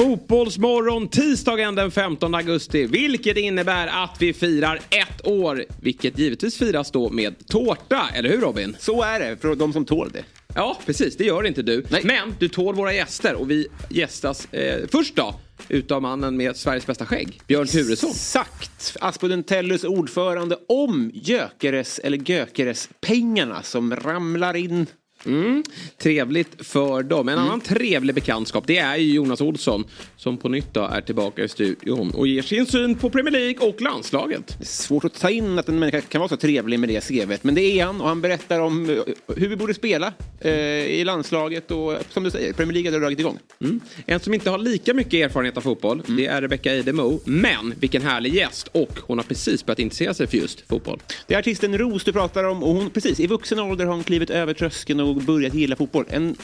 Fotbollsmorgon tisdagen den 15 augusti. Vilket innebär att vi firar ett år. Vilket givetvis firas då med tårta. Eller hur Robin? Så är det för de som tål det. Ja, precis. Det gör inte du. Nej. Men du tål våra gäster. Och vi gästas eh, först då utav mannen med Sveriges bästa skägg. Björn Turesson. Exakt. Aspudden Tellus ordförande om Gökeres eller Gökeres pengarna som ramlar in. Mm. Trevligt för dem. En annan trevlig bekantskap det är ju Jonas Olsson som på nytt är tillbaka i studion och ger sin syn på Premier League och landslaget. Det är svårt att ta in att en människa kan vara så trevlig med det CVt. Men det är han och han berättar om eh, hur vi borde spela eh, i landslaget och som du säger, Premier League har dragit igång. Mm. En som inte har lika mycket erfarenhet av fotboll det är Rebecca Eidemo. Men vilken härlig gäst och hon har precis börjat intressera sig för just fotboll. Det är artisten Ros du pratar om och hon precis i vuxen ålder har hon klivit över tröskeln och börjat gilla fotboll. En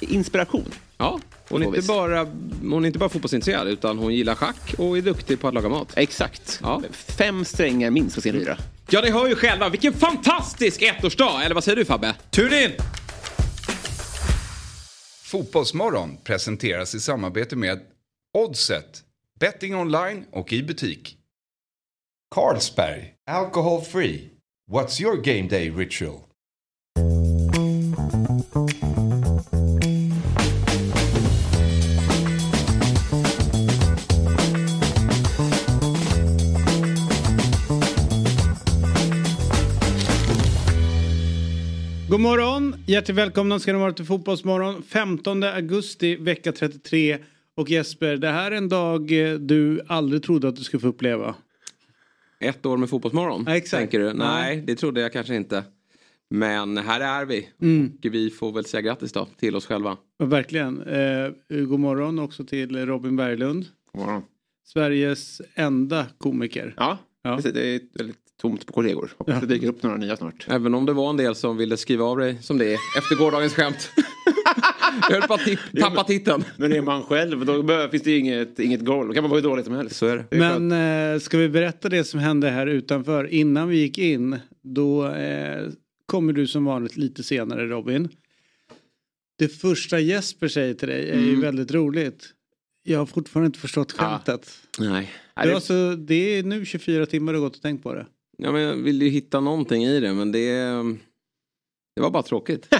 inspiration. Ja, hon är, inte bara, hon är inte bara fotbollsintresserad utan hon gillar schack och är duktig på att laga mat. Exakt. Ja. Fem strängar minst på sin lyra. Ja, ni hör ju själva. Vilken fantastisk ettårsdag! Eller vad säger du Fabbe? Tune in! Fotbollsmorgon presenteras i samarbete med Oddset, betting online och i butik. Carlsberg, alcohol free. What's your game day ritual? God morgon! Hjärtligt välkomna ska ni vara till Fotbollsmorgon. 15 augusti, vecka 33. Och Jesper, det här är en dag eh, du aldrig trodde att du skulle få uppleva. Ett år med Fotbollsmorgon? Ja, exakt. Tänker du? Nej, det trodde jag kanske inte. Men här är vi. Mm. Och vi får väl säga grattis då till oss själva. Och verkligen. Eh, god morgon också till Robin Berglund. Sveriges enda komiker. Ja, Ja. Precis, det är väldigt tomt på kollegor. Hoppas det dyker upp några nya snart. Även om det var en del som ville skriva av dig som det är efter gårdagens skämt. jag höll på att tappa titeln. Men är man själv då finns det ju inget, inget golv. Då kan man vara hur dålig som helst. Så är det. Det är skönt. Men eh, ska vi berätta det som hände här utanför? Innan vi gick in, då eh, kommer du som vanligt lite senare Robin. Det första Jesper säger till dig är ju väldigt roligt. Jag har fortfarande inte förstått skämtet. Nej. Nej, Det, var alltså, det är nu 24 timmar du har gått och tänkt på det. Ja, men jag ville ju hitta någonting i det men det... Det var bara tråkigt.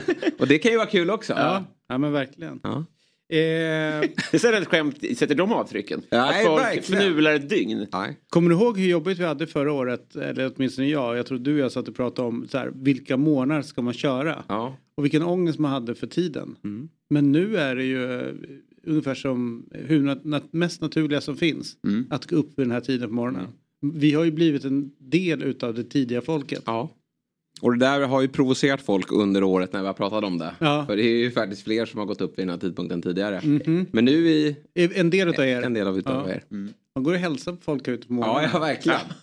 och det kan ju vara kul också. Ja, ja men verkligen. Ja. Eh, Det är ett skämt, sätter de avtrycken? Nej, att folk verkligen. fnular ett dygn. Nej. kommer du ihåg hur jobbigt vi hade förra året? Eller åtminstone jag. Jag tror du och jag satt och pratade om så här, vilka månader ska man köra? Ja. Och vilken ångest man hade för tiden. Mm. Men nu är det ju ungefär som hur nat- nat- mest naturliga som finns. Mm. Att gå upp vid den här tiden på morgonen. Vi har ju blivit en del utav det tidiga folket. ja. Och det där har ju provocerat folk under året när vi har pratat om det. Ja. För det är ju faktiskt fler som har gått upp vid den här tidpunkten tidigare. Mhm. Men nu i En del utav er. en del av utav Ja. er. Man går och hälsar på folk ute på Ja, morgonen. ja verkligen.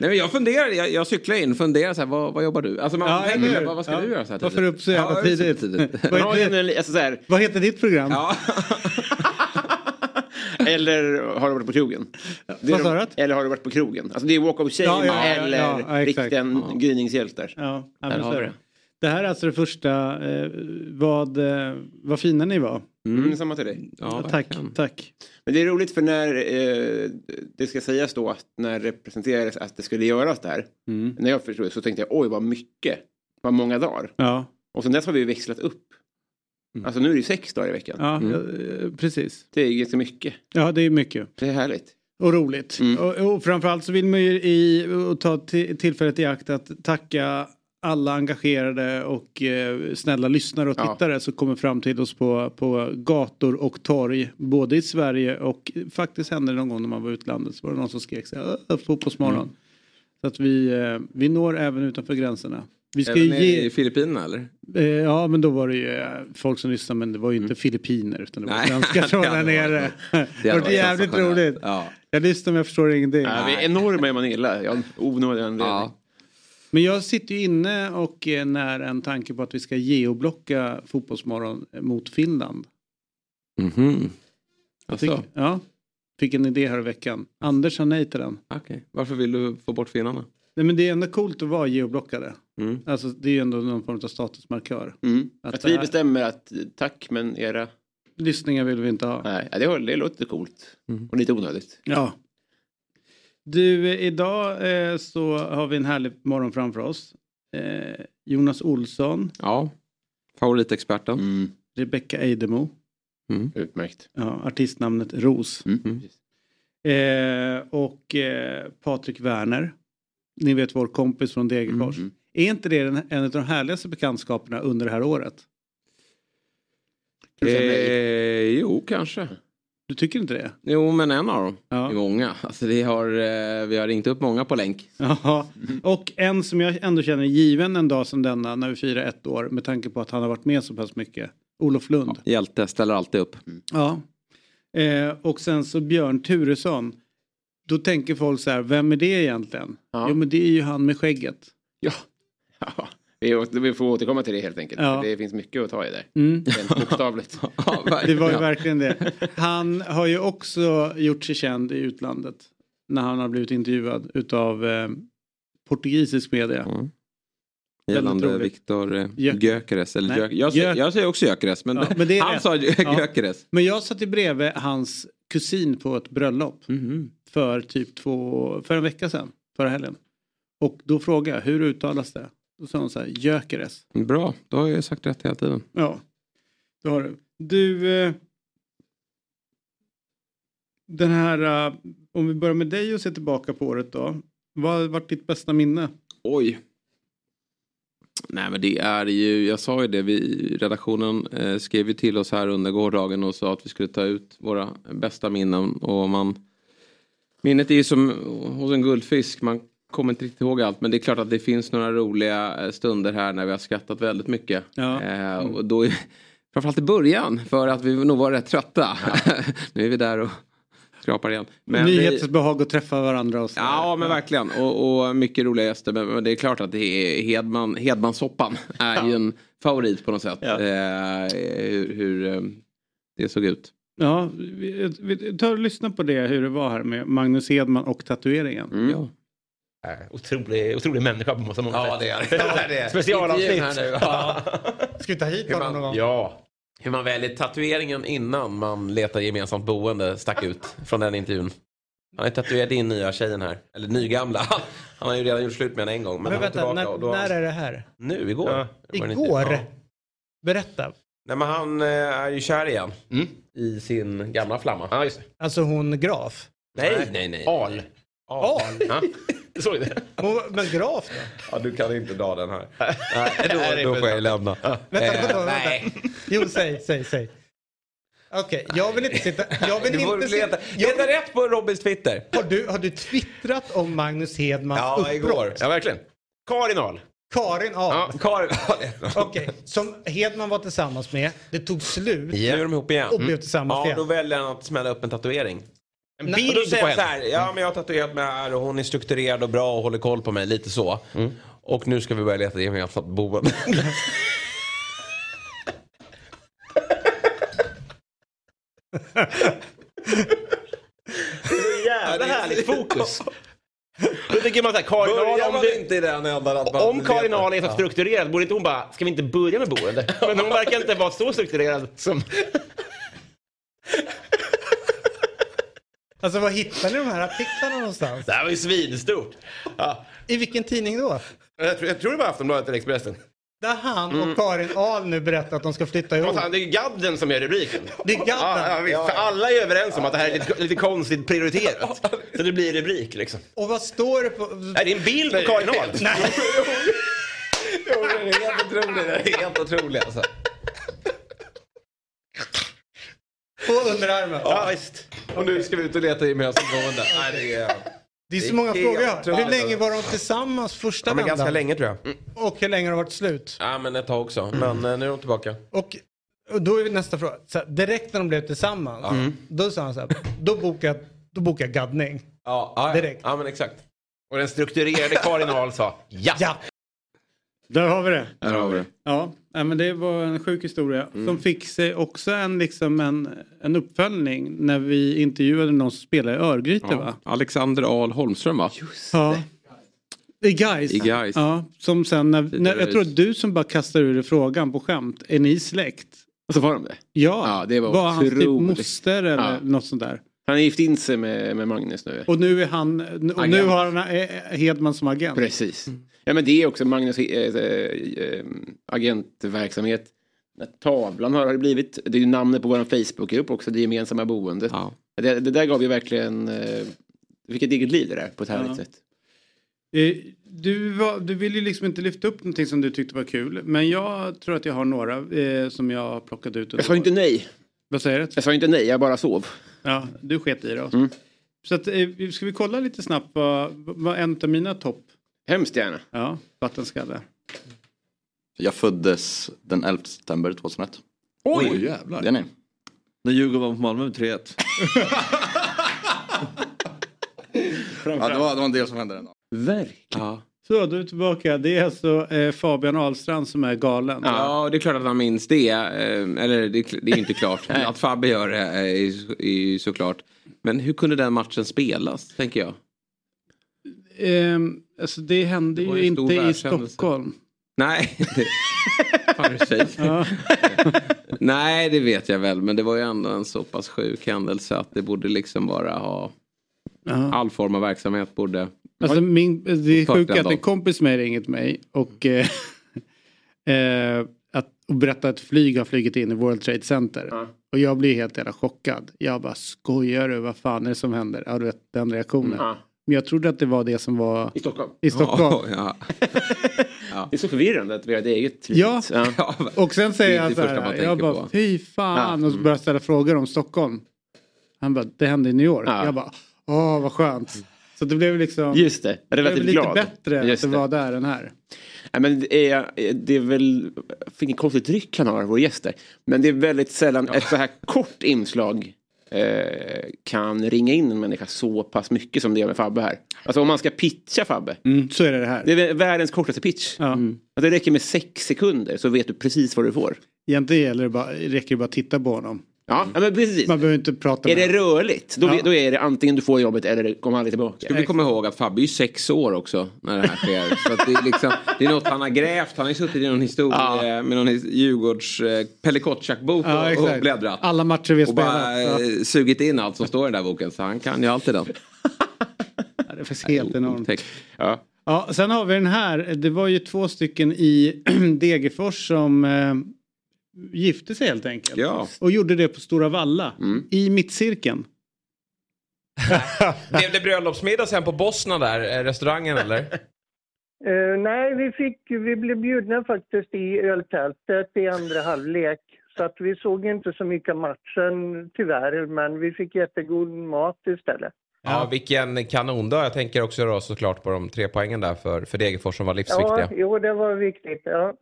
Nej, men jag funderar, jag, jag cyklar in och funderar så här, vad, vad jobbar du? Alltså man Ja, tänker, vad, vad ska Ja. du göra så här Varför är du upp så jävla Ja, tidigt? tidigt. Vad heter, alltså vad heter ditt program? ja. eller har du varit på krogen? Det är Vad sa de-? Eller har du varit på krogen? Alltså det är walk of shame Ja, ja, ja, eller ja, ja, riktiga gryningshjältar. Ja, ja, Där men så är det. här är alltså det första. Eh, vad, eh, vad fina ni var. Mm. Samma till dig. ja, tack, verkligen. tack. Men det är roligt för när eh, det ska sägas då att när det presenterades att det skulle göras där. Mm. När jag förstod det så tänkte jag oj vad mycket. Vad många dagar. Ja, Och sen dess har vi växlat upp. Mm. Alltså nu är det sex dagar i veckan. ja Mm. eh, precis. Det är ganska mycket. Ja, det är mycket. Det är härligt. Och roligt. Mm. Och, och framförallt så vill man ju i, ta ti- tillfället i akt att tacka alla engagerade och eh, snälla lyssnare och Ja. tittare som kommer fram till oss på, på gator och torg. Både i Sverige och faktiskt hände det någon gång när man var utlandet så var det någon som skrek så här, "Ö, fotbollsmorgon. Mm. Så att vi, eh, vi når även utanför gränserna. Vi ska Även ge, i Filippinerna eller? eh, ja men då var det ju eh, folk som lyssnade men det var ju inte filippiner utan det var svenskar som det var där nere. Det var varit jävligt roligt. Ja. Jag lyssnar men jag förstår ingenting. Ja, vi är enorma i Manila. Ja, onödig anledning. Ja. Men jag sitter ju inne och är när en tanke på att vi ska geoblocka Fotbollsmorgon mot Finland. Mhm. Jag tycker, Alltså, ja, fick en idé här i veckan. Anders sa nej till den. okej. Varför vill du få bort finnarna? Nej men det är ändå coolt att vara geoblockade. Mm. Alltså det är ju ändå någon form av statusmarkör. Mm. Att Att vi här- bestämmer att eh, tack men era... Lyssningar vill vi inte ha. Nej, det, det låter coolt. Mm. Och lite onödigt. Ja. Du, eh, idag eh, så har vi en härlig morgon framför oss. Eh, Jonas Olsson, Ja. Favoritexperten. Mm. Rebecca Eidemo, Utmärkt. ja, artistnamnet Ros. Mm. Eh, och eh, Patrik Werner. Ni vet vår kompis från Degerfors. Mm. Är inte det en, en av de härligaste bekantskaperna under det här året? Eh, jo, kanske. Du tycker inte det? Jo, men en av dem. Ja. Det är många. Alltså, vi, har, eh, vi har ringt upp många på länk. Ja, och en som jag ändå känner given en dag som denna när vi firar ett år med tanke på att han har varit med så pass mycket. Olof Lund. Hjälte ställer alltid upp. Ja. Eh, och sen så Björn Turesson. Då tänker folk så här, vem är det egentligen? Ja. Jo men det är ju han med skägget. Ja. Ja. Vi, får återkomma till det helt enkelt. Ja. För Det finns mycket att ta i där. Mm. Rent bokstavligt. Ja, Det var ju verkligen. det. Han har ju också gjort sig känd i utlandet. När han har blivit intervjuad utav eh, portugisisk media. Mm. Gällande. Viktor eh, Gö- Gyökeres. Eller Nej, Gö- jag, säger- jag säger också Gyökeres. Men, Ja, men han sa Gö- Ja. Gyökeres. Men jag satt i bredvid hans kusin på ett bröllop. Mhm. För typ två, för en vecka sedan. Förra helgen. Och då frågade jag, hur uttalas det? Då sa hon så här, Gyökeres. Bra, då har jag sagt rätt hela tiden. Ja, det har du. Du, eh, den här, eh, om vi börjar med dig och ser tillbaka på året då. Vad har varit ditt bästa minne? Oj. Nej men det är ju, jag sa ju det, vi, redaktionen eh, skrev ju till oss här under gårdagen och sa att vi skulle ta ut våra bästa minnen. Och man, minnet är ju som hos en guldfisk, man kommer inte riktigt ihåg allt. Men det är klart att det finns några roliga eh, stunder här när vi har skrattat väldigt mycket. Ja. Eh, och då, framförallt i början, för att vi nog var rätt trötta. nu är vi där och skrapar igen. Men vi- Nyhetens behag att träffa varandra och så. Ja men verkligen och, och mycket roliga gäster men, det är klart att det är Hedman, Hedmansoppan är ju en favorit på något sätt. Ja. Eh, hur hur eh, det såg ut. Ja, vi, vi tar och lyssna på det hur det var här med Magnus Hedman och tatueringen. Ja. Äh, Otrolig, otrolig människa på många många Ja, sätt. det är det. Specialavsnitt. Här nu. Ja. Ska vi ta hit honom någon gång? ja. Hur man väljer tatueringen innan man letar gemensamt boende stack ut från den intervjun. Han har tatuerat in nya tjejen här. Eller nygamla. Han har ju redan gjort slut med henne en gång. Men, Men är vänta, när, och då... när är det här? Nu, igår. Ja. Igår? Ja. Berätta. Nej men han eh, är ju kär igen. Mm. I sin gamla flamma. ja, just det. Alltså hon Graf. Nej, nej, nej. Al. Al? Ja. Du såg det? Men Graf då? Ja, du kan inte dra den här. Nej, då, då får jag lämna. Vänta, Eh, vadå, vänta. nej. Jo, säg, säg, säg. Okej, jag vill inte sitta... Jag vill Du får inte sitta... leta, Jag leta vill, rätt på Robins Twitter. har, du, har du twittrat om Magnus Hedmans Ja, uppbrott? igår. Ja, verkligen. Karin Al. Karin Ahl. Ja. Karin, Okej, som Hedman var tillsammans med. Det tog slut. Nu är de ihop igen. Och blev tillsammans Ja, igen. då väljer han att smälla upp en tatuering. En Nej, Och då bild säger på han så henne. här, ja men jag har tatuerat mig här och hon är strukturerad och bra och håller koll på mig, lite så. Och nu ska vi börja leta gemensamt boende. Jävla härligt fokus. Då tänker man så här, Karin Ahl, om, du, den ändan om Karin Ahl är så strukturerad, borde inte hon bara, ska vi inte börja med boende? Men hon verkar inte vara så strukturerad som... Alltså var hittar ni de här artiklarna någonstans? Det här var ju svinstort. Ja. I vilken tidning då? Jag, tror, jag tror det var Aftonbladet eller Expressen. Där han och Karin Ahl nu berättar att de ska flytta ihop. Det är gadden som gör rubriken. Det är gadden. Ja, ja, visst. För alla är överens om att det här är lite, lite konstigt prioriterat. Så det blir rubrik liksom. Och vad står det på... Nej, det är en bild på Karin Ahl. Nej. Jo, det är helt otroligt. Det är helt otroligt alltså. På underarmen. Ja, visst. Och nu ska vi ut och leta gemensamt boende. Nej, det är... Det är Det så många frågor jag har. Hur länge var de tillsammans första Ja, men ganska vändan? länge tror jag. Och hur länge har det varit slut? Ja, men ett tag också. Men eh, nu är de tillbaka. Och, och då är nästa fråga. Så här, direkt när de blev tillsammans. Då sa han så här. Då bokar jag, då bokar jag gaddning. Ja, ja, Direkt. Ja, men exakt. Och den strukturerade Karin Ahl sa ja. Där har vi det. Där har vi det. Ja, nej, men det var en sjuk historia. Mm. Som fick sig också en, liksom en, en uppföljning när vi intervjuade någon som spelar i Örgryte Ja. va? Alexander Ahl Holmström va? Ja. I Gais. I Gais. Ja, som sen när, när, jag tror att du som bara kastade ur dig frågan på skämt. Är ni släkt? Och så var de det? Ja, Ja, det var var hans typ moster eller Ja. något sånt där. Han har gift in sig med, med Magnus nu. Och nu är han, och nu har han eh, Hedman som agent. Precis. Ja men det är också Magnus eh, eh, agentverksamhet. Tavlan har det blivit. Det är ju namnet på vår Facebookgrupp också, det gemensamma boendet. Det, det där gav ju verkligen, eh, vi fick ett eget liv det där på ett härligt Ja. sätt. Eh, Du, var, du vill ju liksom inte lyfta upp någonting som du tyckte var kul. Men jag tror att jag har några eh, som jag har plockat ut. Jag sa inte nej. Vad säger du? Jag sa inte nej, jag bara sov. Ja, du sket i det. Mm. Så att, eh, ska vi kolla lite snabbt vad, vad en av mina topp? Hemskt gärna. Ja, vattenskalle. Jag föddes den 11 september 2001. Oj! Oj, jävlar. Det är ni. När Djurgården vann på Malmö med 3-1. Ja, det, var, det var en del som hände den dagen. Verkligen. Så, då är vi tillbaka. Det är alltså eh, Fabian Ahlstrand som är galen. Ja, det är klart att han minns det. eh, Eller det, är- det är inte klart. att Fabbe gör det är ju- är ju såklart. Men hur kunde den matchen spelas, tänker jag? Ehm, alltså det hände Det ju inte i. Stockholm. Nej. Fan. Ja. Nej, det vet jag väl. Men det var ju ändå en så pass sjuk händelse att det borde liksom bara ha... Ja. All form av verksamhet borde... Alltså min, det är sjukt att en kompis med mig ringet mig och, eh, eh, att, och berättar att flyg har flugit in i World Trade Center. Och jag blir helt jävla chockad. Jag bara skojar du, vad fan är det som händer? Ja du vet den reaktionen. Ja. Men jag trodde att det var det som var I Stockholm. i Stockholm. Ja, Det är så förvirrande att vi har ett eget Ja. Ja. Och sen säger han inte så här, jag bara på. fy fan Ja. och så börjar jag ställa frågor om Stockholm. Han bara, det hände i New York. Ja. Jag bara, åh vad skönt. Så det blev liksom Just det, det blev relativt lite glad. bättre att Just det det. var där än här. Nej, men det, är, det är väl, vilken konstigt ryck han har, vår gäst där. Men det är väldigt sällan ett så här kort inslag eh, kan ringa in en människa så pass mycket som det gör med Fabbe här. Alltså om man ska pitcha Fabbe. Mm, så är det det här. Det är världens kortaste pitch. Ja. Att det räcker med sex sekunder så vet du precis vad du får. Egentligen gäller det bara, räcker det bara att titta på honom. Ja, ja men precis. Man behöver inte prata Är med det rörligt, då, Ja. då är det antingen du får jobbet eller det kommer aldrig tillbaka. Ska vi komma ihåg att Fabbe är ju sex år också när det här sker. Så att det, är liksom, det är något han har grävt. Han har ju suttit i någon historia med någon Djurgårds eh, Pelle Kotschack-bok Ja, och, och bläddrat. Alla matcher vi har Och bara spelat. Ja. eh, sugit in allt som står i den där boken. Så han kan ju alltid den. Det är faktiskt helt enormt. Ja. Ja, sen har vi den här. Det var ju två stycken i Degerfors som eh, gifte sig helt enkelt. Ja. Och gjorde det på Stora Valla. I mittcirkeln. Blev det bröllopsmiddag sen på Bosna där, eh, restaurangen eller? Eh, nej, vi, fick, vi blev bjudna faktiskt i öltältet i andra halvlek. Så att vi såg inte så mycket matchen tyvärr, men vi fick jättegod mat istället. Ja, vilken kanondag. Jag tänker också då såklart på de tre poängen där för, för Degerfors som var livsviktiga. Ja, jo, det var viktigt. Ja.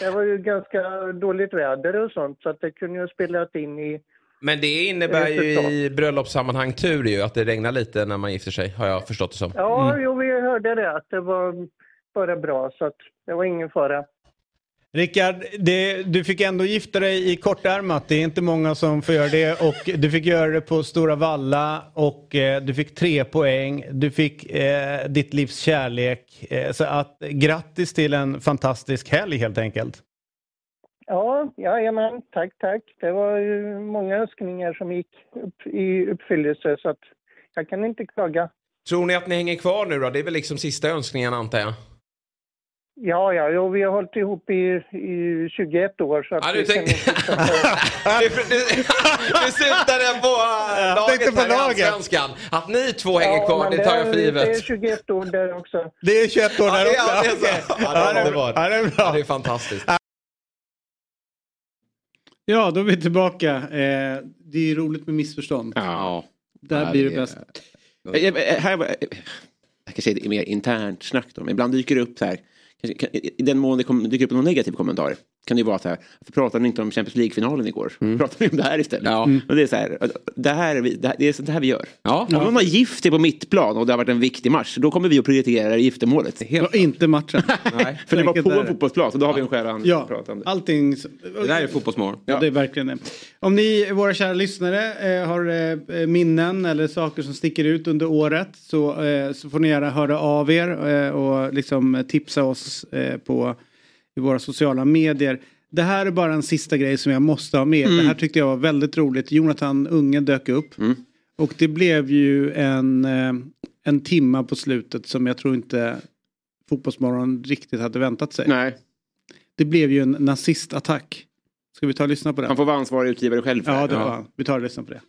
Det var ju ganska dåligt väder och sånt, så att det kunde ju ha spelat in i... Men det innebär ju i bröllopssammanhang tur ju att det regnar lite när man gifter sig, har jag förstått det som. Ja, jo, vi hörde det, att det var bara bra, så att det var ingen fara. Rickard, det, du fick ändå gifta dig i kortärmat. Det är inte många som får göra det. Och du fick göra det på Stora Valla och eh, du fick tre poäng. Du fick eh, ditt livs kärlek. Eh, så att grattis till en fantastisk helg helt enkelt. Ja, jajamän, tack, tack. Det var ju många önskningar som gick upp i uppfyllelse, så att jag kan inte klaga. Tror ni att ni hänger kvar nu då? Det är väl liksom sista önskningen antar jag? Ja, ja, jo, vi har hållit ihop i, i 21 år. Så att Ja, du tänkte-. Du, du, du syftade på äh, laget tänkte på här i laget. Allsvenskan. Att ni två hänger Ja, kvar, det tar jag för Det är givet. 21 år där också. Det är 21 år där det, också. ja, det är så. Ja, det är underbart. Ja, det är bra. Ja, det är fantastiskt. Ja, då är vi tillbaka. Eh, det är ju roligt med missförstånd. Ja. Där Ja, blir det det är- bäst. Eh, eh, Här, eh, jag kan säga det är mer internt snack då, men ibland dyker det upp så här. I den mån det kom- dyker upp någon negativ kommentar kan det ju vara så här, varför pratade ni inte om Champions League-finalen igår? Pratade ni om det här istället? Mm. Och det är så här, det, här vi, det, här, det är sånt här vi gör. Ja. Om någon har gift sig på mittplan och det har varit en viktig match, då kommer vi att prioritera giftermålet. Och inte matchen. Nej. För det var på en fotbollsplan, så då har vi en skäl att Ja, prata om det. allting. Det där är fotbollsmorgon. Ja. Det är verkligen det. Om ni, våra kära lyssnare, eh, har eh, minnen eller saker som sticker ut under året så, eh, så får ni gärna höra av er eh, och liksom tipsa oss eh, på i våra sociala medier. Det här är bara en sista grej som jag måste ha med. Mm. Det här tyckte jag var väldigt roligt. Jonathan Unge dök upp. Och det blev ju en, eh, en timma på slutet som jag tror inte Fotbollsmorgon riktigt hade väntat sig. Nej. Det blev ju en nazistattack. Ska vi ta och lyssna på det? Han får vara ansvarig utgivare själv. Ja, det. det var han. Vi tar och lyssnar på det.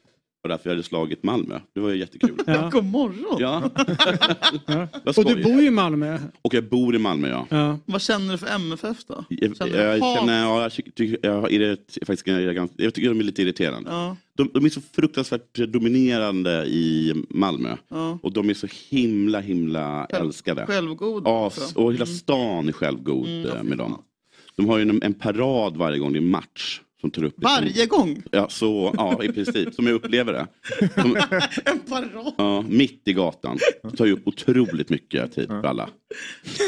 Och därför jag hade slagit Malmö. Det var ju jättekul. Ja. God morgon. Ja. Och du bor ju i Malmö. Och jag bor i Malmö ja. Ja. Vad känner du för MFF då? Jag, Känner jag, du hat? känner, ja, jag, tycker, jag, är det, faktiskt, jag, är ganska, jag tycker de är lite irriterande. Ja. De, de är så fruktansvärt dominerande i Malmö. Ja. Och de är så himla himla Själv- älskade. självgod Ja, och hela stan är självgod Mm, eh, med dem. De har ju en, en parad varje gång det är match. Som tar upp Varje gång? Ja, så, ja, i princip. Som jag upplever det. Som, En parad. ja, mitt i gatan. Det tar ju upp otroligt mycket tid för alla.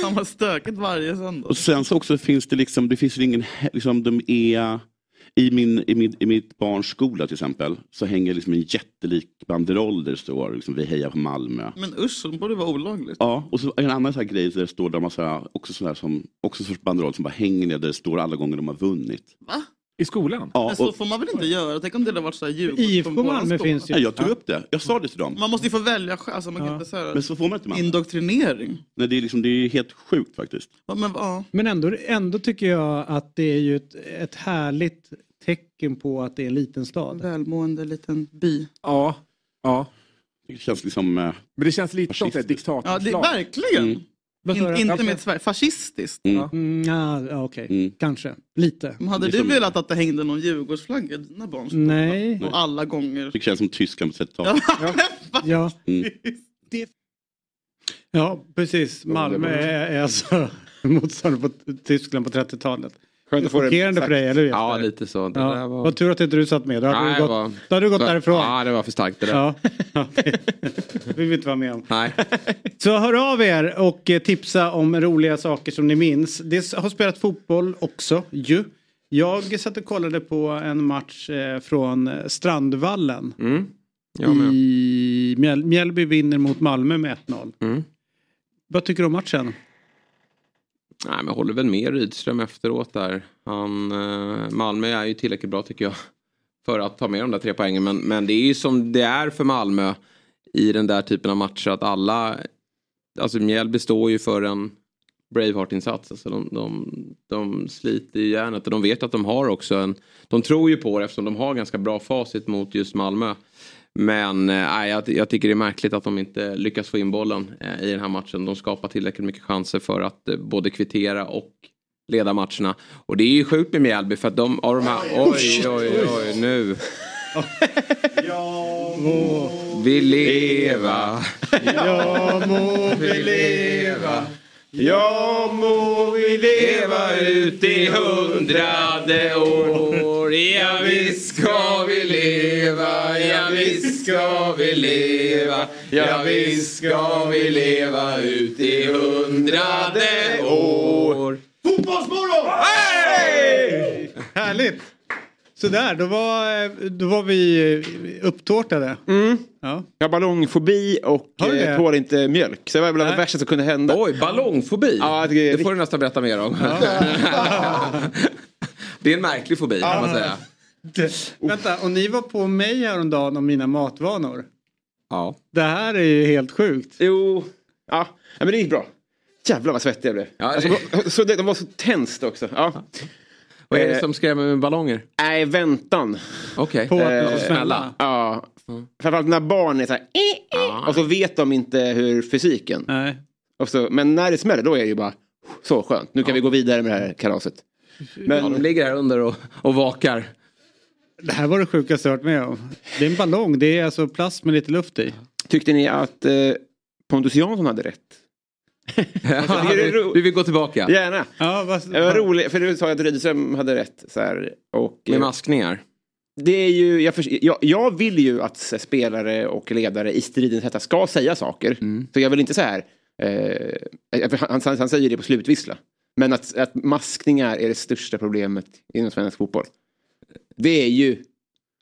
Han var stökigt varje söndag. Och sen så också finns det liksom, det finns ingen, liksom de är i, min, i, min, I mitt barns skola till exempel så hänger liksom en jättelik banderoll där det står liksom, vi hejar på Malmö. Men usch, det borde vara olagligt. Ja, och så en annan så här grej där det står där massa, också sån här som, också sorts banderoll som bara hänger ner där det står alla gånger de har vunnit. Va? I skolan? Ja, Men så och, får man väl inte göra? Tänk om det hade varit så här Djurgården IFK Malmö finns ju. nej, jag tog upp det, jag sa det till dem. Man måste ju få välja själv. Alltså, man kan inte så här, Men så får man inte Malmö. Indoktrinering. Nej, det, är liksom, det är helt sjukt faktiskt. Ja, men, ja. Men ändå, ändå tycker jag att det är ju ett, ett härligt tecken på att det är en liten stad. Välmående liten by. Ja. ja. Det känns liksom... Eh, Men det känns lite som ett diktatorslag. Ja, det, verkligen. Mm. In, inte med Sverige. Fascistiskt. Mm. Mm, ja, ja, okej. Mm. Kanske. Lite. Men hade är du velat att det hängde någon Djurgårdsflagga i dina barns? Nej. Och alla gånger. Det känns som Tyskland på 30-talet. Ja. Mm. Ja, precis. Malmö är, är alltså motståndare på Tyskland på 30-talet. Skönt att få det Chockerande för dig, eller hur? Ja, lite så. Det Ja. var... Vad tur att inte du satt med. Då hade Nej, du gått, var- då hade du gått därifrån. Ja, det var för starkt det där. Ja, ja, det vill vi inte vara med om. Nej. Så hör av er och eh, tipsa om roliga saker som ni minns. Det har spelat fotboll också ju. Jag satt och kollade på en match eh, från eh, Strandvallen. Mm. I Mjällby vinner mot Malmö med 1-0. Mm. Vad tycker du om matchen? Nej, men jag håller väl med Rydström efteråt där. Han, eh, Malmö är ju tillräckligt bra tycker jag. För att ta med de där tre poängen. Men, men det är ju som det är för Malmö i den där typen av matcher. Att alla, alltså Mjällby står ju för en Braveheart-insats. Alltså de, de, de sliter i järnet och de vet att de har också en... De tror ju på det eftersom de har ganska bra facit mot just Malmö. Men eh, jag, jag tycker det är märkligt att de inte lyckas få in bollen eh, i den här matchen. De skapar tillräckligt mycket chanser för att eh, både kvittera och leda matcherna. Och det är ju sjukt med Mjällby för att de av de här... Oj, oj, oj, nu. Vi leva. Ja må vi leva. Ja må vi leva ut i hundrade år. Ja visst ska vi leva, ja visst ska vi leva. Ja visst ska vi leva ut i hundrade år. Fotbollsmorgon! Hey! Härligt! Sådär, då var, då var vi upptårtade. Mm. Ja. Jag har ballongfobi och eh, tål inte mjölk. Så det var bland det värsta som kunde hända. Oj, ballongfobi? Ja, det, Det får du nästan berätta mer om. det är en märklig fobi kan man säga. Vänta, och ni var på mig häromdagen om mina matvanor. Ja. Det här är ju helt sjukt. Jo, ja. ja men det gick bra. Jävlar vad svettig jag blev. Ja, alltså, så det, de var så tänst också. Ja. Vad är det Eh, som skrämmer med ballonger? Nej, väntan. Okej. På att Eh, de smälla. Ja. Framförallt när barn är så här. "Eh, eh", Och så vet de inte hur fysiken. Nej. Och så, men när det smäller då är det ju bara så skönt. Nu kan vi gå vidare med det här kalaset. Men ja, de ligger här under och, och vakar. Det här var det sjukaste jag varit med om. Det är en ballong, det är alltså plast med lite luft i. Tyckte ni att eh, Pontus Jansson hade rätt? Vi vill gå tillbaka. Gärna. Ja, vad, Det var roligt, för du sa att Rydström hade rätt. Så här, och, Med maskningar. Det är ju, jag, förs- jag, jag vill ju att spelare och ledare i stridens hetta ska säga saker. Så jag vill inte så här, eh, för han, han, han säger det på slutvissla. Men att, att maskningar är det största problemet inom svensk fotboll. Det är ju...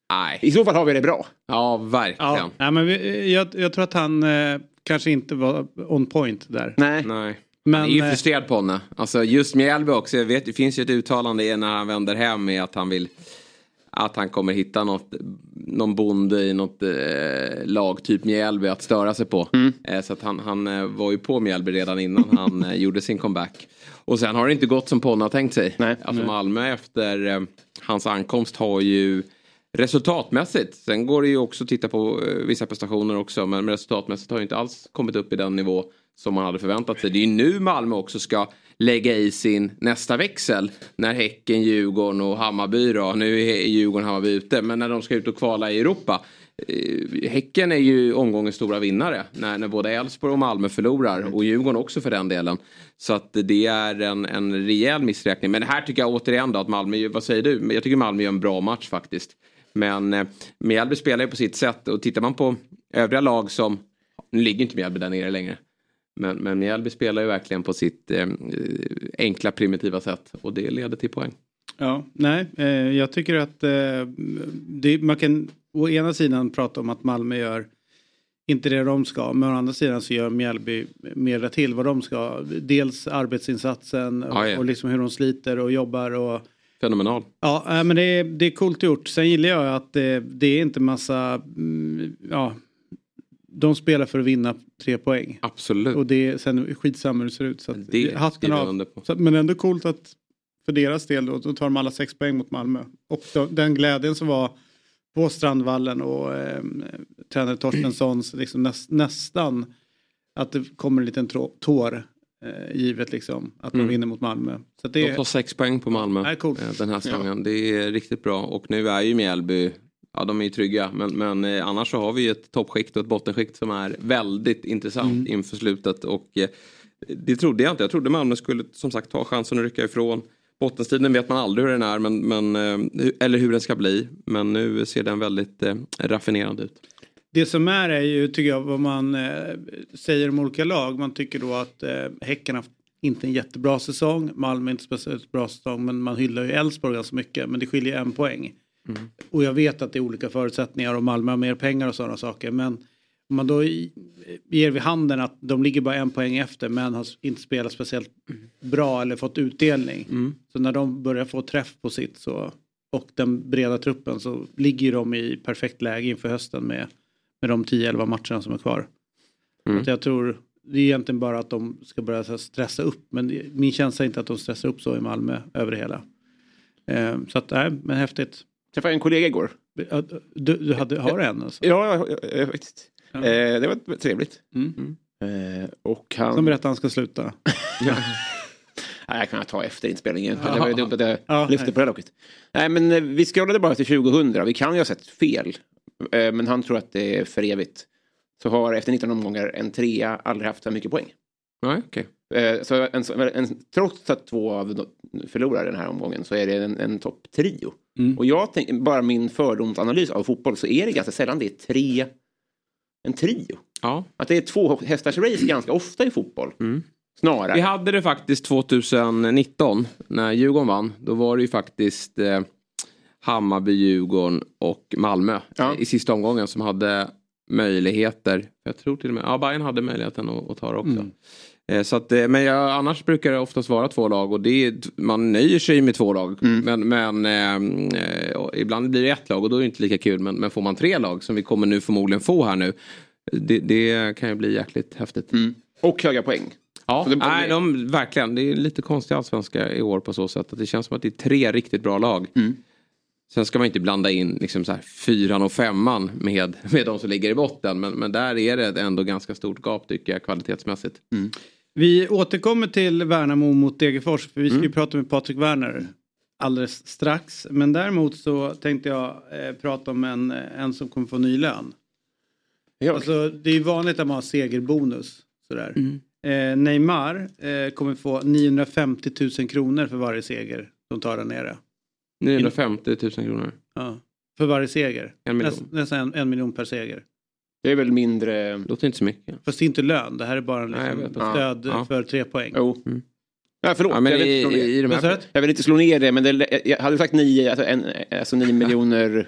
Nej. I så fall har vi det bra. Ja, verkligen. Ja, men vi, jag, jag tror att han eh, kanske inte var on point där. Nej. Nej. Men, han är ju eh, frustrerad på henne. Alltså just Mjällby också. Jag vet, det finns ju ett uttalande när han vänder hem med att han vill att han kommer hitta något, någon bonde i något eh, lag, typ Mjällby, att störa sig på. Eh, så att han, han eh, var ju på Mjällby redan innan han eh, gjorde sin comeback. Och sen har det inte gått som Ponna tänkt sig. Alltså Nej. Malmö efter eh, hans ankomst har ju resultatmässigt, sen går det ju också att titta på eh, vissa prestationer också, men resultatmässigt har ju inte alls kommit upp i den nivå som man hade förväntat sig. Det är ju nu Malmö också ska lägga i sin nästa växel. När Häcken, Djurgården och Hammarby då, nu är Djurgården och Hammarby ute, men när de ska ut och kvala i Europa. Eh, Häcken är ju omgångens stora vinnare när, när både Elfsborg och Malmö förlorar och Djurgården också för den delen. Så att det är en, en rejäl missräkning. Men här tycker jag återigen då att Malmö, vad säger du? Jag tycker Malmö gör en bra match faktiskt. Men eh, Mjällby spelar ju på sitt sätt och tittar man på övriga lag som, nu ligger inte Mjällby där nere längre. Men, men Mjällby spelar ju verkligen på sitt eh, enkla primitiva sätt och det leder till poäng. Ja, nej, eh, jag tycker att eh, det, man kan å ena sidan prata om att Malmö gör inte det de ska, men å andra sidan så gör Mjällby mer till vad de ska. Dels arbetsinsatsen och, ja. och liksom hur de sliter och jobbar och Fenomenal. Ja, äh, men det är, det är coolt gjort. Sen gillar jag att det, det är inte massa, mm, ja, de spelar för att vinna tre poäng. Absolut. Och det sen skitsamma hur det ser ut. Så att, Det hatten av. Så, men ändå coolt att för deras del då, då tar de alla sex poäng mot Malmö. Och då, den glädjen som var på Strandvallen och eh, tränare Torstenssons liksom näs, nästan att det kommer en liten tår givet liksom att de Mm. vinner mot Malmö. Så att De det, tar sex poäng på Malmö Nej, coolt. eh, den här säsongen. Det är riktigt bra och nu är ju Mjällby Ja, de är ju trygga, men, men eh, annars så har vi ju ett toppskikt och ett bottenskikt som är väldigt intressant Mm. inför slutet. Och eh, det trodde jag inte. Jag trodde Malmö skulle som sagt ta chansen att rycka ifrån. Bottenstriden vet man aldrig hur den är, men, men, eh, eller hur den ska bli. Men nu ser den väldigt eh, raffinerad ut. Det som är är ju, tycker jag, vad man eh, säger om olika lag. Man tycker då att eh, Häcken har inte en jättebra säsong. Malmö inte speciellt bra säsong, men man hyllar ju Elfsborg ganska mycket. Men det skiljer en poäng. Och jag vet att det är olika förutsättningar och Malmö har mer pengar och sådana saker. Men om man då ger vid handen att de ligger bara en poäng efter men har inte spelat speciellt bra eller fått utdelning. Så när de börjar få träff på sitt så, och den breda truppen så ligger de i perfekt läge inför hösten med, med de 10-11 matcherna som är kvar. Mm. Att jag tror det är egentligen bara att de ska börja stressa upp men min känsla är inte att de stressar upp så i Malmö över det hela. Eh, så att, nej, men häftigt. Träffade en kollega igår. Ja, Du, du hade, har en alltså? Ja, ja, ja, ja, faktiskt. Ja. Eh, det var trevligt. Mm. Eh, och han... Som berättade att han ska sluta. Nej, jag kan ta efter inspelningen. Ja. Det var ju dumt att jag Ja, lyfte nej. på det locket. Nej, men eh, vi scrollade bara till 2000. Vi kan ju ha sett fel. Eh, men han tror att det är för evigt. Så har efter 19 omgångar en trea aldrig haft så mycket poäng. Nej, okej. Eh, Så en, en, trots att två av förlorar den här omgången så är det en, en topptrio. Mm. Och jag tänker, bara min fördomsanalys av fotboll så är det ganska sällan det är tre, en trio. Ja. Att det är två hästars race ganska ofta i fotboll. Snarare. Vi hade det faktiskt 2019 när Djurgården vann. Då var det ju faktiskt eh, Hammarby, Djurgården och Malmö Ja. i sista omgången som hade möjligheter. Jag tror till och med, ja Bayern hade möjligheten att, att ta det också. Mm. Eh, Så att, eh, men jag, annars brukar det oftast vara två lag och det man nöjer sig med två lag. Men, men eh, eh, ibland blir det ett lag och då är det inte lika kul. Men, men får man tre lag som vi kommer nu förmodligen få här nu. Det, det kan ju bli jäkligt häftigt. Och höga poäng. Ja, det- nej, de, verkligen. Det är lite konstig allsvenska i år på så sätt att det känns som att det är tre riktigt bra lag. Sen ska man inte blanda in liksom så här, fyran och femman med, med de som ligger i botten. Men, men där är det ändå ganska stort gap tycker jag kvalitetsmässigt. Vi återkommer till Värnamo mot Degerfors för vi ska ju Mm. prata med Patrik Werner alldeles strax. Men däremot så tänkte jag eh, prata om en, en som kommer få ny lön. Ja. Alltså, det är ju vanligt att man har segerbonus. Sådär. Eh, Neymar eh, kommer få 950 000 kronor för varje seger de tar där nere. 950 000 kronor. Ja, för varje seger. En miljon. Näst, nästan en, en miljon per seger. Det är väl mindre... Låter inte så mycket. Fast det är inte lön, det här är bara Nej, liksom vet. stöd Ja. för tre poäng. Jo. Ja, förlåt. Ja, men jag, vill i- inte slå ner. de här- jag vill inte slå ner det, men det, jag hade sagt nio, alltså, en, alltså nio miljoner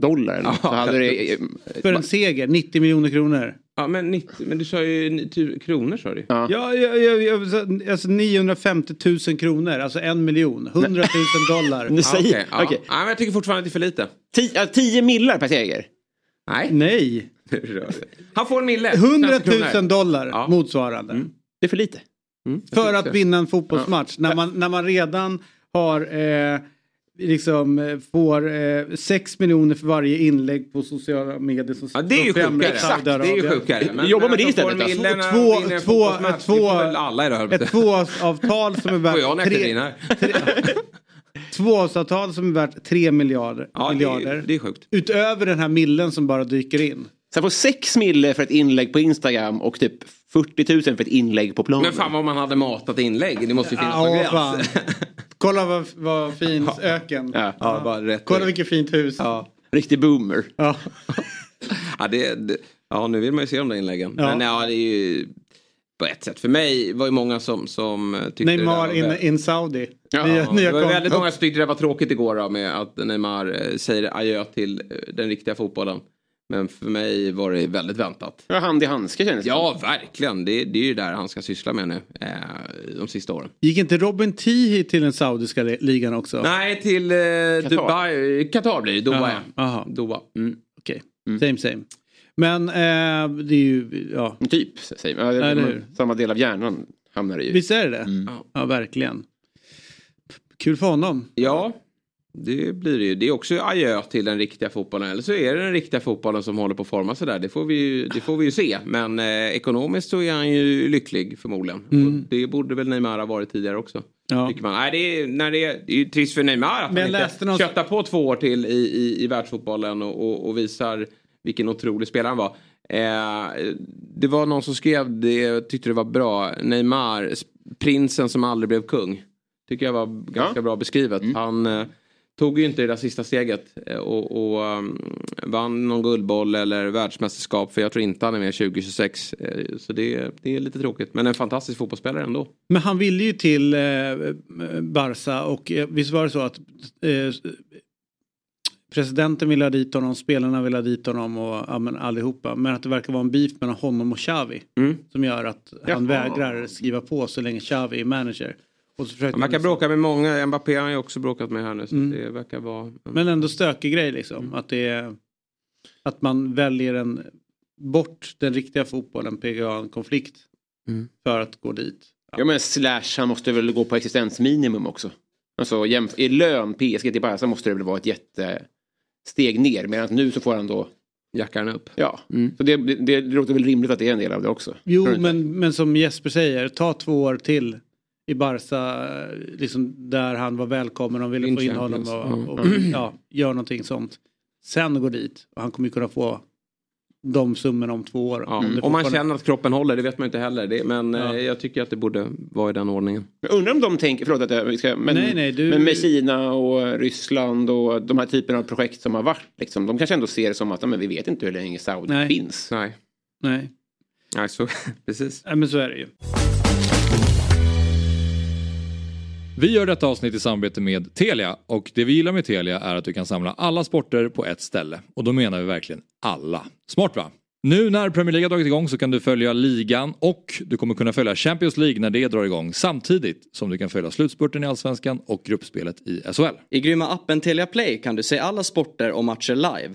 dollar. Eller något. så hade det, För en seger, 90 miljoner kronor. Ja, men, 90, men du sa ju tu- kronor sa du. Ja. Ja, ja, ja, ja, alltså 950 000 kronor, alltså en miljon. 100 000 dollar. Ja, säger, okej, ja. okej. Ja, men jag tycker fortfarande att det är för lite. Tio, ja, tio millar per seger. Nej. Nej, Han får en mille. 100 svenska 000 kronor. dollar Ja. motsvarande. Det är för lite. Mm, jag För att vinna en fotbollsmatch. När, man, när man redan har eh, liksom eh, får eh, 6 miljoner för varje inlägg på sociala medier. Som, Ja, det är ju sjukare. Exakt, det är ju sjukare. Jobba med det får istället, en alltså. Två- två- två- alla idag, jag Ett tvåårsavtal som är värt... Får jag tre- här? Tvåårsavtal som är värt 3 miljarder. Ja, det miljarder. det är sjukt. Utöver den här millen som bara dyker in. Så jag får sex mille för ett inlägg på Instagram och typ 40 000 för ett inlägg på planen. Men fan vad man hade matat inlägg. Det måste ju finnas Ja, gräns. Kolla vad, vad fin öken. Ja. Ja, bara rätt Kolla vilket fint hus. Ja. Riktig boomer. Ja. Ja, det, det, ja, nu vill man ju se de där inläggen. Ja. Men ja, det är ju på ett sätt. För mig var ju många som, som eh, tyckte Neymar det där var in, in Saudi. Ja, nya, Ja, nya det var väldigt många som tyckte det var tråkigt igår då, med att Neymar eh, säger adjö till eh, den riktiga fotbollen. Men för mig var det väldigt väntat. Ja, hand i handske kändes det Ja, verkligen. Det, det är ju där han ska syssla med nu eh, de sista åren. Gick inte Robin Tihi till den saudiska li- ligan också? Nej, till eh, Dubai. Qatar blir det. Doha. Aha. Doha. Mm. Okej, same same. Men eh, det är ju, ja. Typ, man. Ja, det, man samma del av hjärnan hamnar det i. Visst är det det? Mm. Ja, verkligen. Kul för honom. Ja, det blir det ju. Det är också adjö till den riktiga fotbollen. Eller så är det den riktiga fotbollen som håller på att forma sig där. Det får vi ju, det får vi ju se. Men eh, ekonomiskt så är han ju lycklig förmodligen. Mm. Och det borde väl Neymar ha varit tidigare också. Ja. Tycker man. Nej, det, är, när det, är, det är ju trist för Neymar att Men han läste inte någon- köttar på två år till i, i, i världsfotbollen och, och, och visar vilken otrolig spelare han var. Eh, det var någon som skrev det, jag tyckte det var bra. Neymar, prinsen som aldrig blev kung. Tycker jag var ganska bra beskrivet. Han eh, tog ju inte det där sista steget eh, och, och um, vann någon guldboll eller världsmästerskap. För jag tror inte han är med 2026. Eh, så det, det är lite tråkigt. Men en fantastisk fotbollsspelare ändå. Men han ville ju till eh, Barca och eh, visst var det så att eh, presidenten ville ha dit honom, spelarna ville ha dit honom och ja, men allihopa. Men att det verkar vara en beef mellan honom och Xavi. Mm. Som gör att han Jaha. vägrar skriva på så länge Xavi är manager. Och så försökte Man han verkar bråka med många. Mbappé har ju också bråkat med här nu. Så Mm. det verkar vara... Men ändå stökig grej liksom. Att, det är, att man väljer en, bort den riktiga fotbollen, PGA, en konflikt. Mm. För att gå dit. Ja men Slash han måste väl gå på existensminimum också. Alltså jämf- i lön PSG till Barca måste det väl vara ett jättesteg ner. Medan nu så får han då Jackar han upp. Ja, Mm. så det, det, det låter väl rimligt att det är en del av det också. Jo, men, men som Jesper säger, ta två år till i Barca, liksom där han var välkommen och ville In få in honom och, och Mm. ja, gör någonting sånt. Sen gå dit och han kommer ju kunna få de summorna om två år. Ja. Om Om man känner att kroppen håller, det vet man inte heller. Det, men Ja. eh, jag tycker att det borde vara i den ordningen. Jag undrar om de tänker, förlåt att jag vi ska, men, Nej, nej, du- men med Kina och Ryssland och de här typerna av projekt som har varit, liksom, de kanske ändå ser det som att ja, men vi vet inte hur länge Saudi Nej. finns. Nej. Nej. Nej, så, precis. Nej, men så är det ju. Vi gör detta avsnitt i samarbete med Telia och det vi gillar med Telia är att du kan samla alla sporter på ett ställe. Och då menar vi verkligen alla. Smart va? Nu när Premier League har dragit igång så kan du följa ligan och du kommer kunna följa Champions League när det drar igång samtidigt som du kan följa slutspurten i Allsvenskan och gruppspelet i SHL. I grymma appen Telia Play kan du se alla sporter och matcher live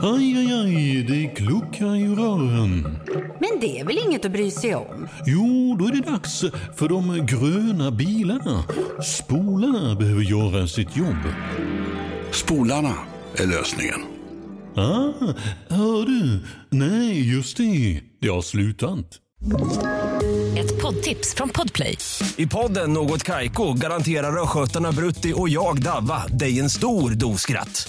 Aj, aj, aj, det kluckar i rören. Men det är väl inget att bry sig om? Jo, då är det dags för de gröna bilarna. Spolarna behöver göra sitt jobb. Spolarna är lösningen. Ah, hör du? Nej, just det. Det har slutat. Ett poddtips från Podplay. I podden Något Kaiko garanterar östgötarna Brutti och jag, Davva, dig en stor dos skratt.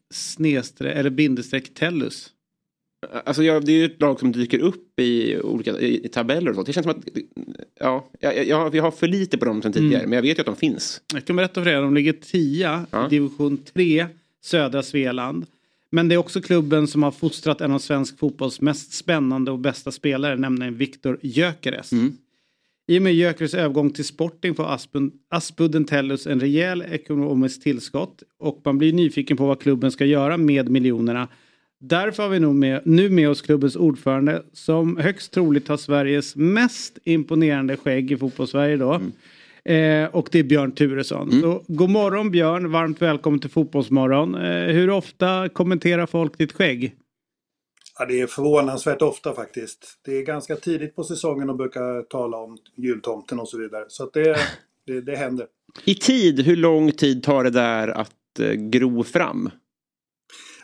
snedstreck eller bindestreck Tellus? Alltså jag, det är ju ett lag som dyker upp i olika i, i tabeller och sånt. Det känns som att ja, jag, jag, vi har för lite på dem sen tidigare. Mm. Men jag vet ju att de finns. Jag kan berätta för er, de ligger tia Ja. i division 3, södra Svealand. Men det är också klubben som har fostrat en av svensk fotbolls mest spännande och bästa spelare, nämligen Viktor Gyökeres. I och med Gyökeres övergång till Sporting får Aspudden, Aspudden Tellus en rejäl ekonomisk tillskott och man blir nyfiken på vad klubben ska göra med miljonerna. Därför har vi nog med, nu med oss klubbens ordförande som högst troligt har Sveriges mest imponerande skägg i fotbollssverige då. Eh, och det är Björn Turesson. Så, god morgon Björn, varmt välkommen till Fotbollsmorgon. Eh, hur ofta kommenterar folk ditt skägg? Ja, det är förvånansvärt ofta faktiskt. Det är ganska tidigt på säsongen och brukar tala om jultomten och så vidare. Så det, det, det händer. I tid, hur lång tid tar det där att eh, gro fram?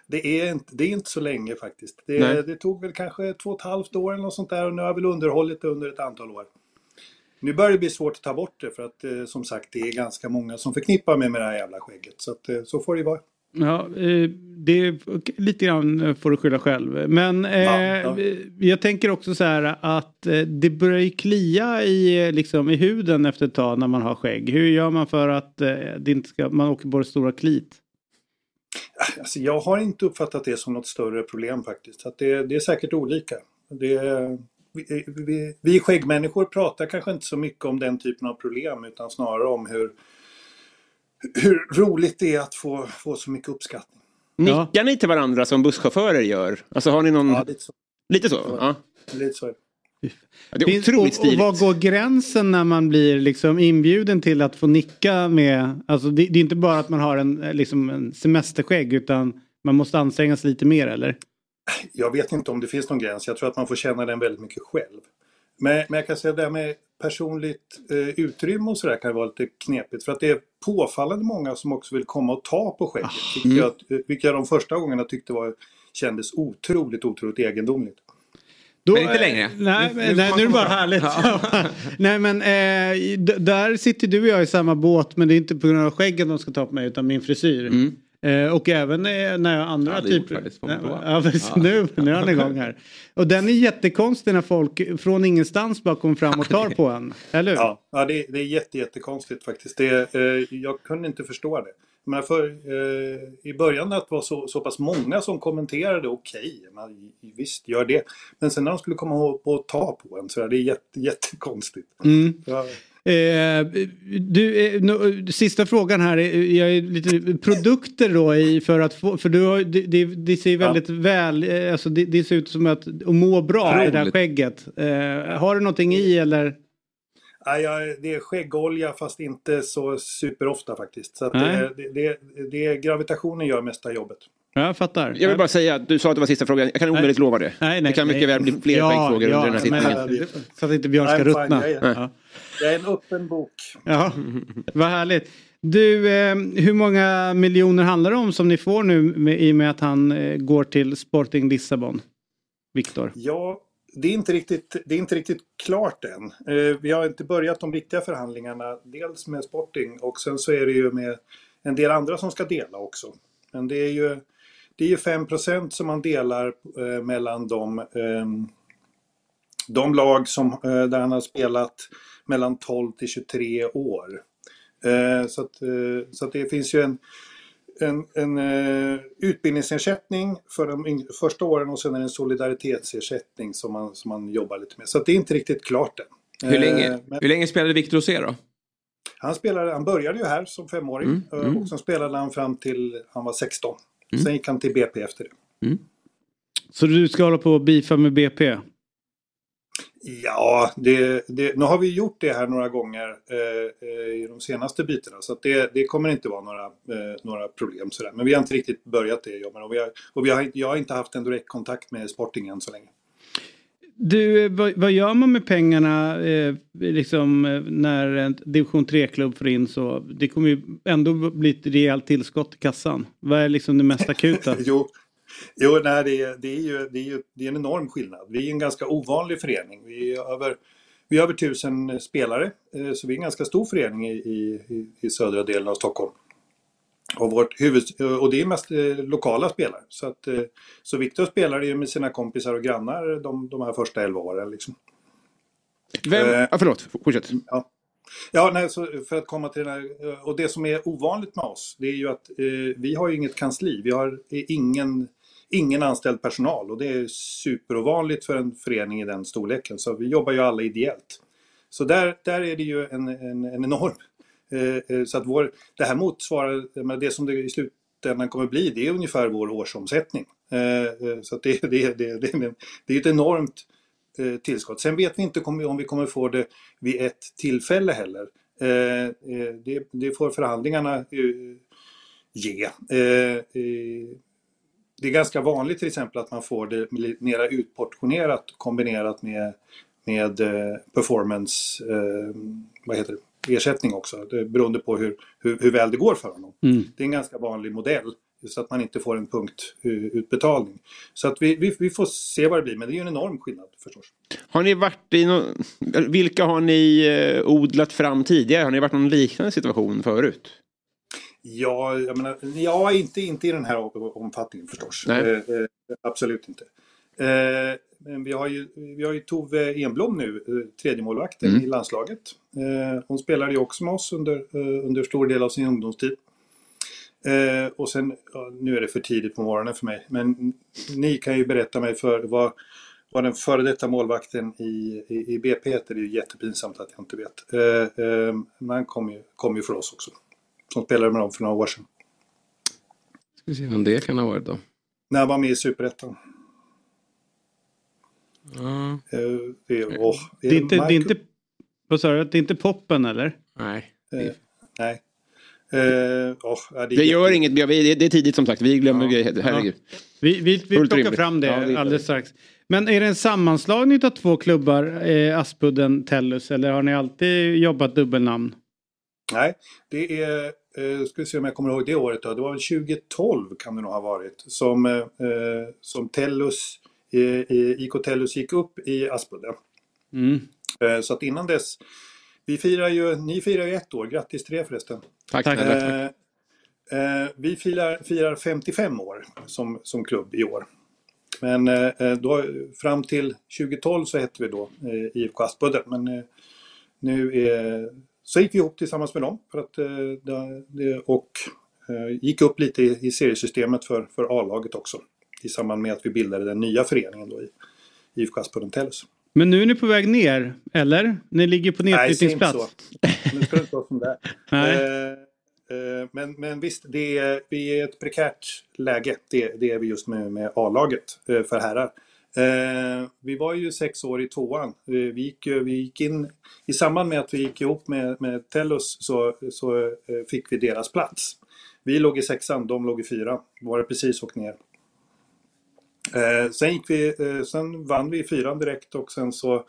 Det är inte, det är inte så länge faktiskt. Det, det tog väl kanske två och ett halvt år eller något sånt där och nu har jag väl underhållit det under ett antal år. Nu börjar det bli svårt att ta bort det för att eh, som sagt det är ganska många som förknippar mig med det här jävla skägget. Så att, eh, så får det vara. Ja, eh, det är lite grann får du skylla själv. Men eh, Ja, jag tänker också så här att eh, det börjar ju klia i, eh, liksom, i huden efter ett tag när man har skägg. Hur gör man för att eh, det inte ska, man åker på det stora klit? Alltså, jag har inte uppfattat det som något större problem faktiskt. Att det, det är säkert olika. Det, vi, vi, vi skäggmänniskor pratar kanske inte så mycket om den typen av problem utan snarare om hur, hur roligt det är att få, få så mycket uppskattning. Nickar ni till varandra som busschaufförer gör? Alltså har ni någon... Ja, lite så. Lite så? Ja. Lite så. Ja, det är otroligt och, och stiligt. var går gränsen när man blir liksom inbjuden till att få nicka med, alltså det, det är inte bara att man har en, eh, liksom en semesterskägg utan man måste anstränga sig lite mer eller? Jag vet inte om det finns någon gräns. Jag tror att man får känna den väldigt mycket själv. Men, men jag kan säga det här med personligt eh, utrymme och sådär kan vara lite knepigt. För att det är påfallande många som också vill komma och ta på skägget. Vilket, Mm. jag, eh, vilket jag de första gångerna tyckte var, kändes otroligt, otroligt egendomligt. Då, Men inte längre. Nej, Nu- nej nu är det bara härligt. fram. nej men eh, där sitter du och jag i samma båt men det är inte på grund av skäggen de ska ta på mig utan min frisyr. Eh, och även eh, när jag andra Ja, är typer. prova. ja, precis, Ja. nu, nu är han igång här. Och den är jättekonstig när folk från ingenstans bara kommer fram och tar på en. Eller hur? Ja, ja det, det är jätte, jättekonstigt faktiskt. Det, eh, jag kunde inte förstå det. Men för, eh, I början att det var så, så pass många som kommenterade, okej, man, visst gör det. Men sen när de skulle komma och, och ta på en så är det jätte, jättekonstigt. Mm. Ja. Eh, du, eh, no, sista frågan här. är- Jag är lite produkter då i för att få, för du har, det, det, det ser ju väldigt väl, eh, alltså det, det ser ut som att, att må bra det där Roligt. skägget. Eh, har du någonting i eller? Nej, jag, det är skäggolja fast inte så superofta faktiskt. Så det, det, det, gravitationen gör mesta jobbet. Ja, jag fattar. Jag vill bara säga att du sa att det var sista frågan. Jag kan omöjligt lova det. Nej, nej, det kan mycket nej. väl bli fler Ja, poängfrågor ja, under den här sittningen. Så att inte Björn ska ruttna. Ja. Jag är en öppen bok. Ja, vad härligt. Du, eh, hur många miljoner handlar det om som ni får nu med, i och med att han eh, går till Sporting Lissabon? Viktor. Ja, det är inte riktigt, det är inte riktigt klart än. Eh, vi har inte börjat de riktiga förhandlingarna. Dels med Sporting och sen så är det ju med en del andra som ska dela också. Men det är ju, det är ju 5% som man delar mellan de, ehm, de lag som, där han har spelat mellan 12 till 23 år. Eh, så, att, eh, så att det finns ju en, en, en eh, utbildningsersättning för de första åren och sen är det en solidaritetsersättning som man, som man jobbar lite med. Så att det är inte riktigt klart än. Hur länge, men- hur länge spelade Victor Rosé då? han, spelade, han började ju här som femåring Mm, mm. och sen spelade han fram till han var 16. Mm. Sen gick han till BP efter det. Så du ska hålla på och beefa med BP? Ja, det, det, nu har vi gjort det här några gånger eh, eh, i de senaste bytena så det, det kommer inte vara några, eh, några problem sådär. Men vi har inte riktigt börjat det jobbet och, vi har, och vi har, jag har inte haft en direkt kontakt med Sporting än så länge. Du, eh, vad, vad gör man med pengarna eh, liksom, eh, när en division 3-klubb får in så? Det kommer ju ändå bli ett rejält tillskott i kassan. Vad är liksom det mest akuta? jo, jo nej, det, är- det, är ju, det, är ju, det är en enorm skillnad. Vi är en ganska ovanlig förening. Vi är över, vi är över tusen spelare, eh, så vi är en ganska stor förening i, i, i- södra delen av Stockholm. Och, vårt huvud, och det är mest eh, lokala spelare. Så, att, eh, så Viktor spelar ju med sina kompisar och grannar de, de här första 11 åren. Liksom. Vem, Eh, ah, förlåt, fortsätt. Ja, ja nej, för att komma till den här, och det som är ovanligt med oss, det är ju att eh, vi har ju inget kansli. Vi har ingen, ingen anställd personal och det är superovanligt för en förening i den storleken. Så vi jobbar ju alla ideellt. Så där, där är det ju en, en, en enorm... Eh, eh så att vår, det här motsvarar, men det som det i slutändan kommer bli, det är ungefär vår årsomsättning. Eh, eh så att det, det, det, det, det, är ett enormt eh, tillskott. Sen vet vi inte om vi kommer få det vid ett tillfälle heller. Eh, det, det får förhandlingarna ge. Eh, eh, det är ganska vanligt till exempel att man får det mera utportionerat kombinerat med, med eh, performance, eh, vad heter det, ersättning också. Det, beroende på hur, hur, hur väl det går för honom. Mm. Det är en ganska vanlig modell. Så att man inte får en punktutbetalning. Så att vi, vi, vi får se vad det blir, men det är ju en enorm skillnad förstås. Har ni varit i någon, vilka har ni eh, odlat fram tidigare? Har ni varit i någon liknande situation förut? Ja, jag menar, ja inte, inte i den här omfattningen förstås. Nej. Eh, eh, absolut inte. Eh, men vi har ju, vi har ju Tove Enblom nu, tredje målvakten Mm. i landslaget. Hon spelade ju också med oss under, under stor del av sin ungdomstid. Och sen, nu är det för tidigt på morgonen för mig, men ni kan ju berätta mig för vad, vad den före detta målvakten i, i, i BP heter. Det är ju jättepinsamt att jag inte vet. Men han kom ju, kom ju för oss också. Som spelade med dem för några år sedan. Ska vi se vem det kan ha varit då. När han var med i Superettan. Ja. Eh, det är, åh, Det är inte, det är Marco- inte, vad sa du, det är inte poppen eller? Nej. Eh, nej. Eh, åh, ja, Det gör inget, vi- det det är tidigt som sagt. Vi glömmer grejer, herregud. Vi, vi, vi Fullt plockar rimligt. fram det Ja, det alldeles strax. Men är det en sammanslagning av två klubbar, eh, Aspudden, Tellus, eller har ni alltid jobbat dubbelnamn? Nej, det är, eh, ska vi se om jag kommer ihåg det året då. Det var väl 2012 kan det nog ha varit. Som, eh, eh, som Tellus, eh, eh, IK Tellus gick upp i Aspudden. Mm. Eh, så att innan dess, vi firar ju, ni firar ju ett år, grattis till det förresten. Tack. Eh, Tack. eh, vi firar, firar 55 år som, som klubb i år. Men eh, eh, då, fram till 2012 så hette vi då eh, IFK Aspudden. Men eh, nu är, så gick vi ihop tillsammans med dem för att, eh, det, det, och eh, gick upp lite i, seriesystemet för, för A-laget också. I samband med att vi bildade den nya föreningen då i IFK Aspudden Tellus. Men nu är ni på väg ner, eller? Ni ligger på Nej, säg inte nedflyttningsplats. så. Nu ska det inte vara som det. Nej. Eh, men, men visst, det är, vi är i ett prekärt läge. Det, det är vi just nu med A-laget eh, för herrar. Eh, vi var ju sex år i tvåan. Eh, vi, gick, vi gick in, I samband med att vi gick ihop med, med Tellus så, så eh, fick vi deras plats. Vi låg i sexan, de låg i fyran. Var det precis åkt ner. Eh, sen, gick vi, eh, sen vann vi i fyran direkt och sen så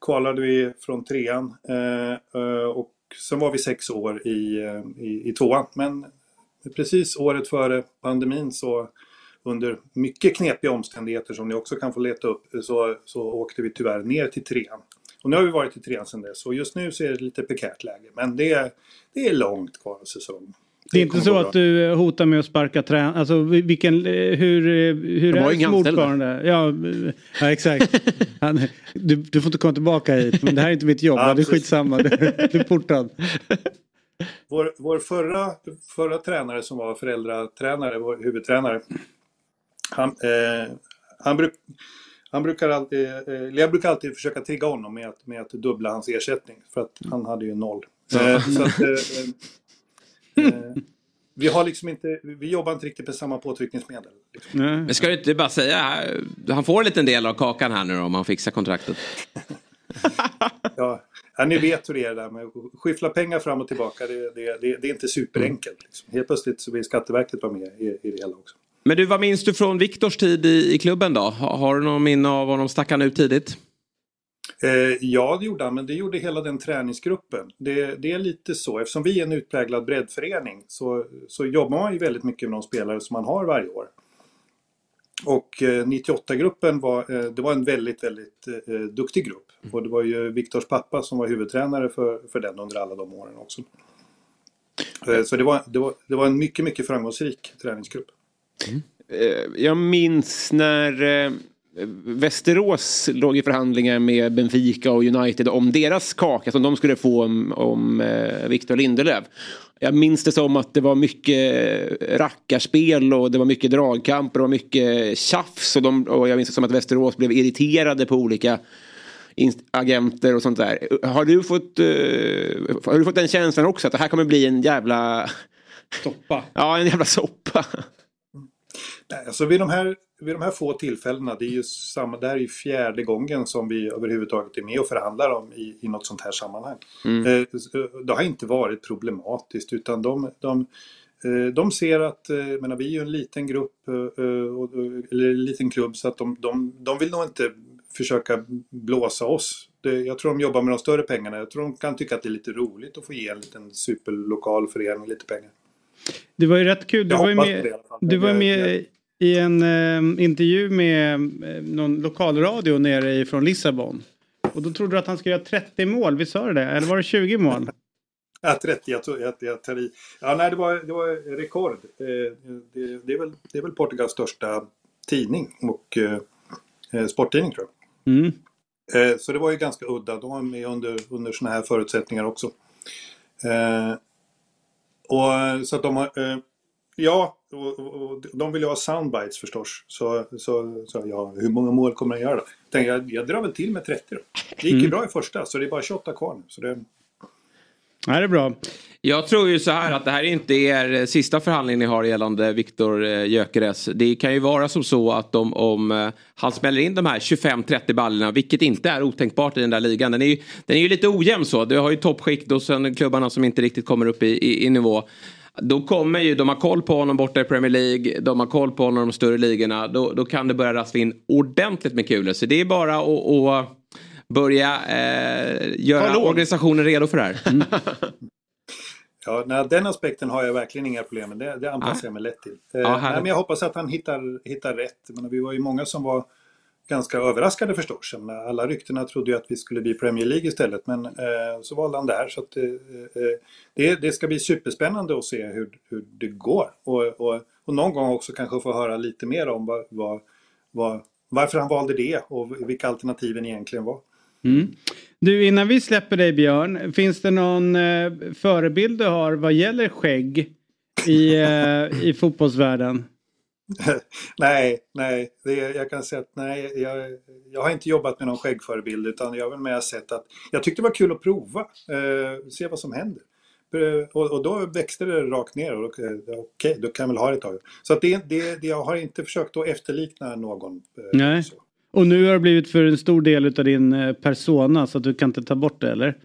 kvalade vi från trean. Eh, eh, och sen var vi sex år i, eh, i, i tvåan. Men precis året före pandemin så under mycket knepiga omständigheter som ni också kan få leta upp så, så åkte vi tyvärr ner till trean. Och nu har vi varit i trean sedan dess och just nu så är det lite prekärt läge. Men det är, det är långt kvar av säsongen. Det är inte så att du eh, hotar med att sparka trän... Alltså vi- vilken, eh, hur, eh, hur är anställda. ordförande? Ja, ja exakt. Han, du, du får inte komma tillbaka hit. Men det här är inte mitt jobb. Ja, det är skitsamma. Du, du är portad. Vår, vår förra, förra tränare som var föräldratränare, vår huvudtränare, han, eh, han, bruk, han brukar alltid, eh, jag brukar alltid försöka trigga honom med att, med att dubbla hans ersättning. För att han hade ju noll. Eh, så att, eh, eh, eh, vi har liksom inte, vi jobbar inte riktigt med samma påtryckningsmedel. Liksom. Men ska du inte bara säga, han får en liten del av kakan här nu då, om han fixar kontraktet. Ja, ja, ni vet hur det är där med att skyffla pengar fram och tillbaka. Det, det, det, det är inte superenkelt. Liksom. Helt plötsligt så vill Skatteverket vara med i, i det hela också. Men du, vad minns du från Viktors tid i, i klubben då? Har, du någon minne av honom? Stack han ut tidigt? Eh, ja, det gjorde han, men det gjorde hela den träningsgruppen. Det, det är lite så, eftersom vi är en utpräglad breddförening så, så jobbar man ju väldigt mycket med de spelare som man har varje år. Och eh, 98-gruppen var, eh, det var en väldigt, väldigt eh, duktig grupp. Och det var ju Viktors pappa som var huvudtränare för, för den under alla de åren också. Eh, så det var, det, var, det var en mycket, mycket framgångsrik träningsgrupp. Eh, Jag minns när eh, Västerås låg i förhandlingar med Benfica och United om deras kaka som de skulle få om, om eh, Victor Lindelöf. Jag minns det som att det var mycket rackarspel och det var mycket dragkamper och mycket tjafs. Och, de, och jag minns det som att Västerås blev irriterade på olika agenter och sånt där. Har du fått, har du fått den känslan också att det här kommer bli en jävla... Soppa. Ja, en jävla soppa. Nej, alltså vid de, här, vid de här få tillfällena, det är ju samma, det här är ju fjärde gången som vi överhuvudtaget är med och förhandlar om i, i något sånt här sammanhang. Mm. Eh, det har inte varit problematiskt utan de, de, eh, de ser att, eh, menar, vi är ju en liten grupp, eh, och- eller en liten klubb så att de, de, de vill nog inte försöka blåsa oss. Jag tror de jobbar med de större pengarna. Jag tror de kan tycka att det är lite roligt att få ge en liten superlokal förening lite pengar. Det var ju rätt kul. Du Jag var ju med, det du var med i en eh, intervju med eh, någon lokalradio nere ifrån Lissabon. Och då trodde du att han skulle göra 30 mål. Visst sa du det? Eller var det 20 mål? Ja, 30, jag, tror, jag, jag tar i. Ja, nej, det var, det var rekord. Eh, det, det, är väl, det är väl Portugals största tidning och eh, eh, sporttidning tror jag. Mm. Eh, så det var ju ganska udda. De var med under, under sådana här förutsättningar också. Eh, och så att de har... Eh, ja, och, och, de vill ju ha soundbites förstås. Så, så, så ja, hur många mål kommer han göra då? Tänkte jag, jag drar väl till med 30 då. Det gick ju Mm. bra i första, så det är bara 28 kvar nu. Så det, Ja, det är bra. Jag tror ju så här att det här inte är er sista förhandling ni har gällande Viktor eh, Gyökeres. Det kan ju vara som så att om, om han smäller in de här 25-30 ballerna, vilket inte är otänkbart i den där ligan. Den är ju, den är ju lite ojämn så. Du har ju toppskikt och sen klubbarna som inte riktigt kommer upp i, i, i nivå. Då kommer ju, de har koll på honom borta i Premier League, de har koll på honom i de större ligorna. Då, då kan det börja rassla in ordentligt med kulor. Så det är bara att börja eh, göra lån. organisationen redo för det här. Ja, nej, den aspekten har jag verkligen inga problem med. Det, det anpassar jag mig lätt till. Eh, härligt. nej, men jag hoppas att han hittar, hittar rätt. Men vi var ju många som var ganska överraskade förstås. Menar, Alla ryktena trodde ju att vi skulle bli Premier League istället. Men eh, så valde han det här. Så att, eh, eh, det, det ska bli superspännande att se hur, hur det går. Och, och, och någon gång också kanske få höra lite mer om vad, vad, vad, varför han valde det och vilka alternativen egentligen var. Mm. Du, innan vi släpper dig Björn. Finns det någon eh, förebild du har vad gäller skägg i, eh, i fotbollsvärlden? nej, nej. Det, jag kan säga att nej, jag, jag har inte jobbat med någon skäggförebild utan jag har väl mer sett att jag tyckte det var kul att prova. Eh, se vad som händer. Eh, Och, och då växte det rakt ner och eh, okej, då kan jag väl ha det ett tag. Så att det, det, det, jag har inte försökt att efterlikna någon. eh, Nej. Och nu har det blivit för en stor del av din eh, persona så att du kan inte ta bort det eller?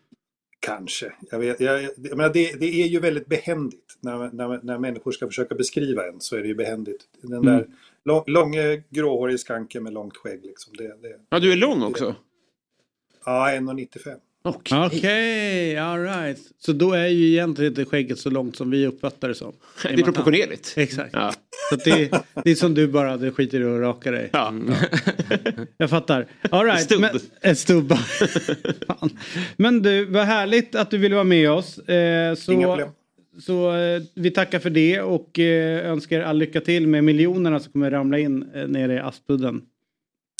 Kanske. Jag vet, jag, jag menar, det, det är ju väldigt behändigt. När, när, när människor ska försöka beskriva en så är det ju behändigt. Den Mm. där lång, långa gråhårig skanken med långt skägg. Liksom. Det, det, Ja, du är lång också. ja, 1,95. Okej, all right. Så då är ju egentligen inte skägget så långt som vi uppfattar det som. Det är proportionerligt. Exakt. Så att det, det är som du bara hade skiter i att raka dig. Ja. Jag fattar. All right. Stubb. Men, ett stubb. Fan. Men du, vad härligt att du ville vara med oss. Eh, så, Inga problem. så eh, vi tackar för det och eh, önskar all lycka till med miljonerna som kommer ramla in eh, nere i Aspudden.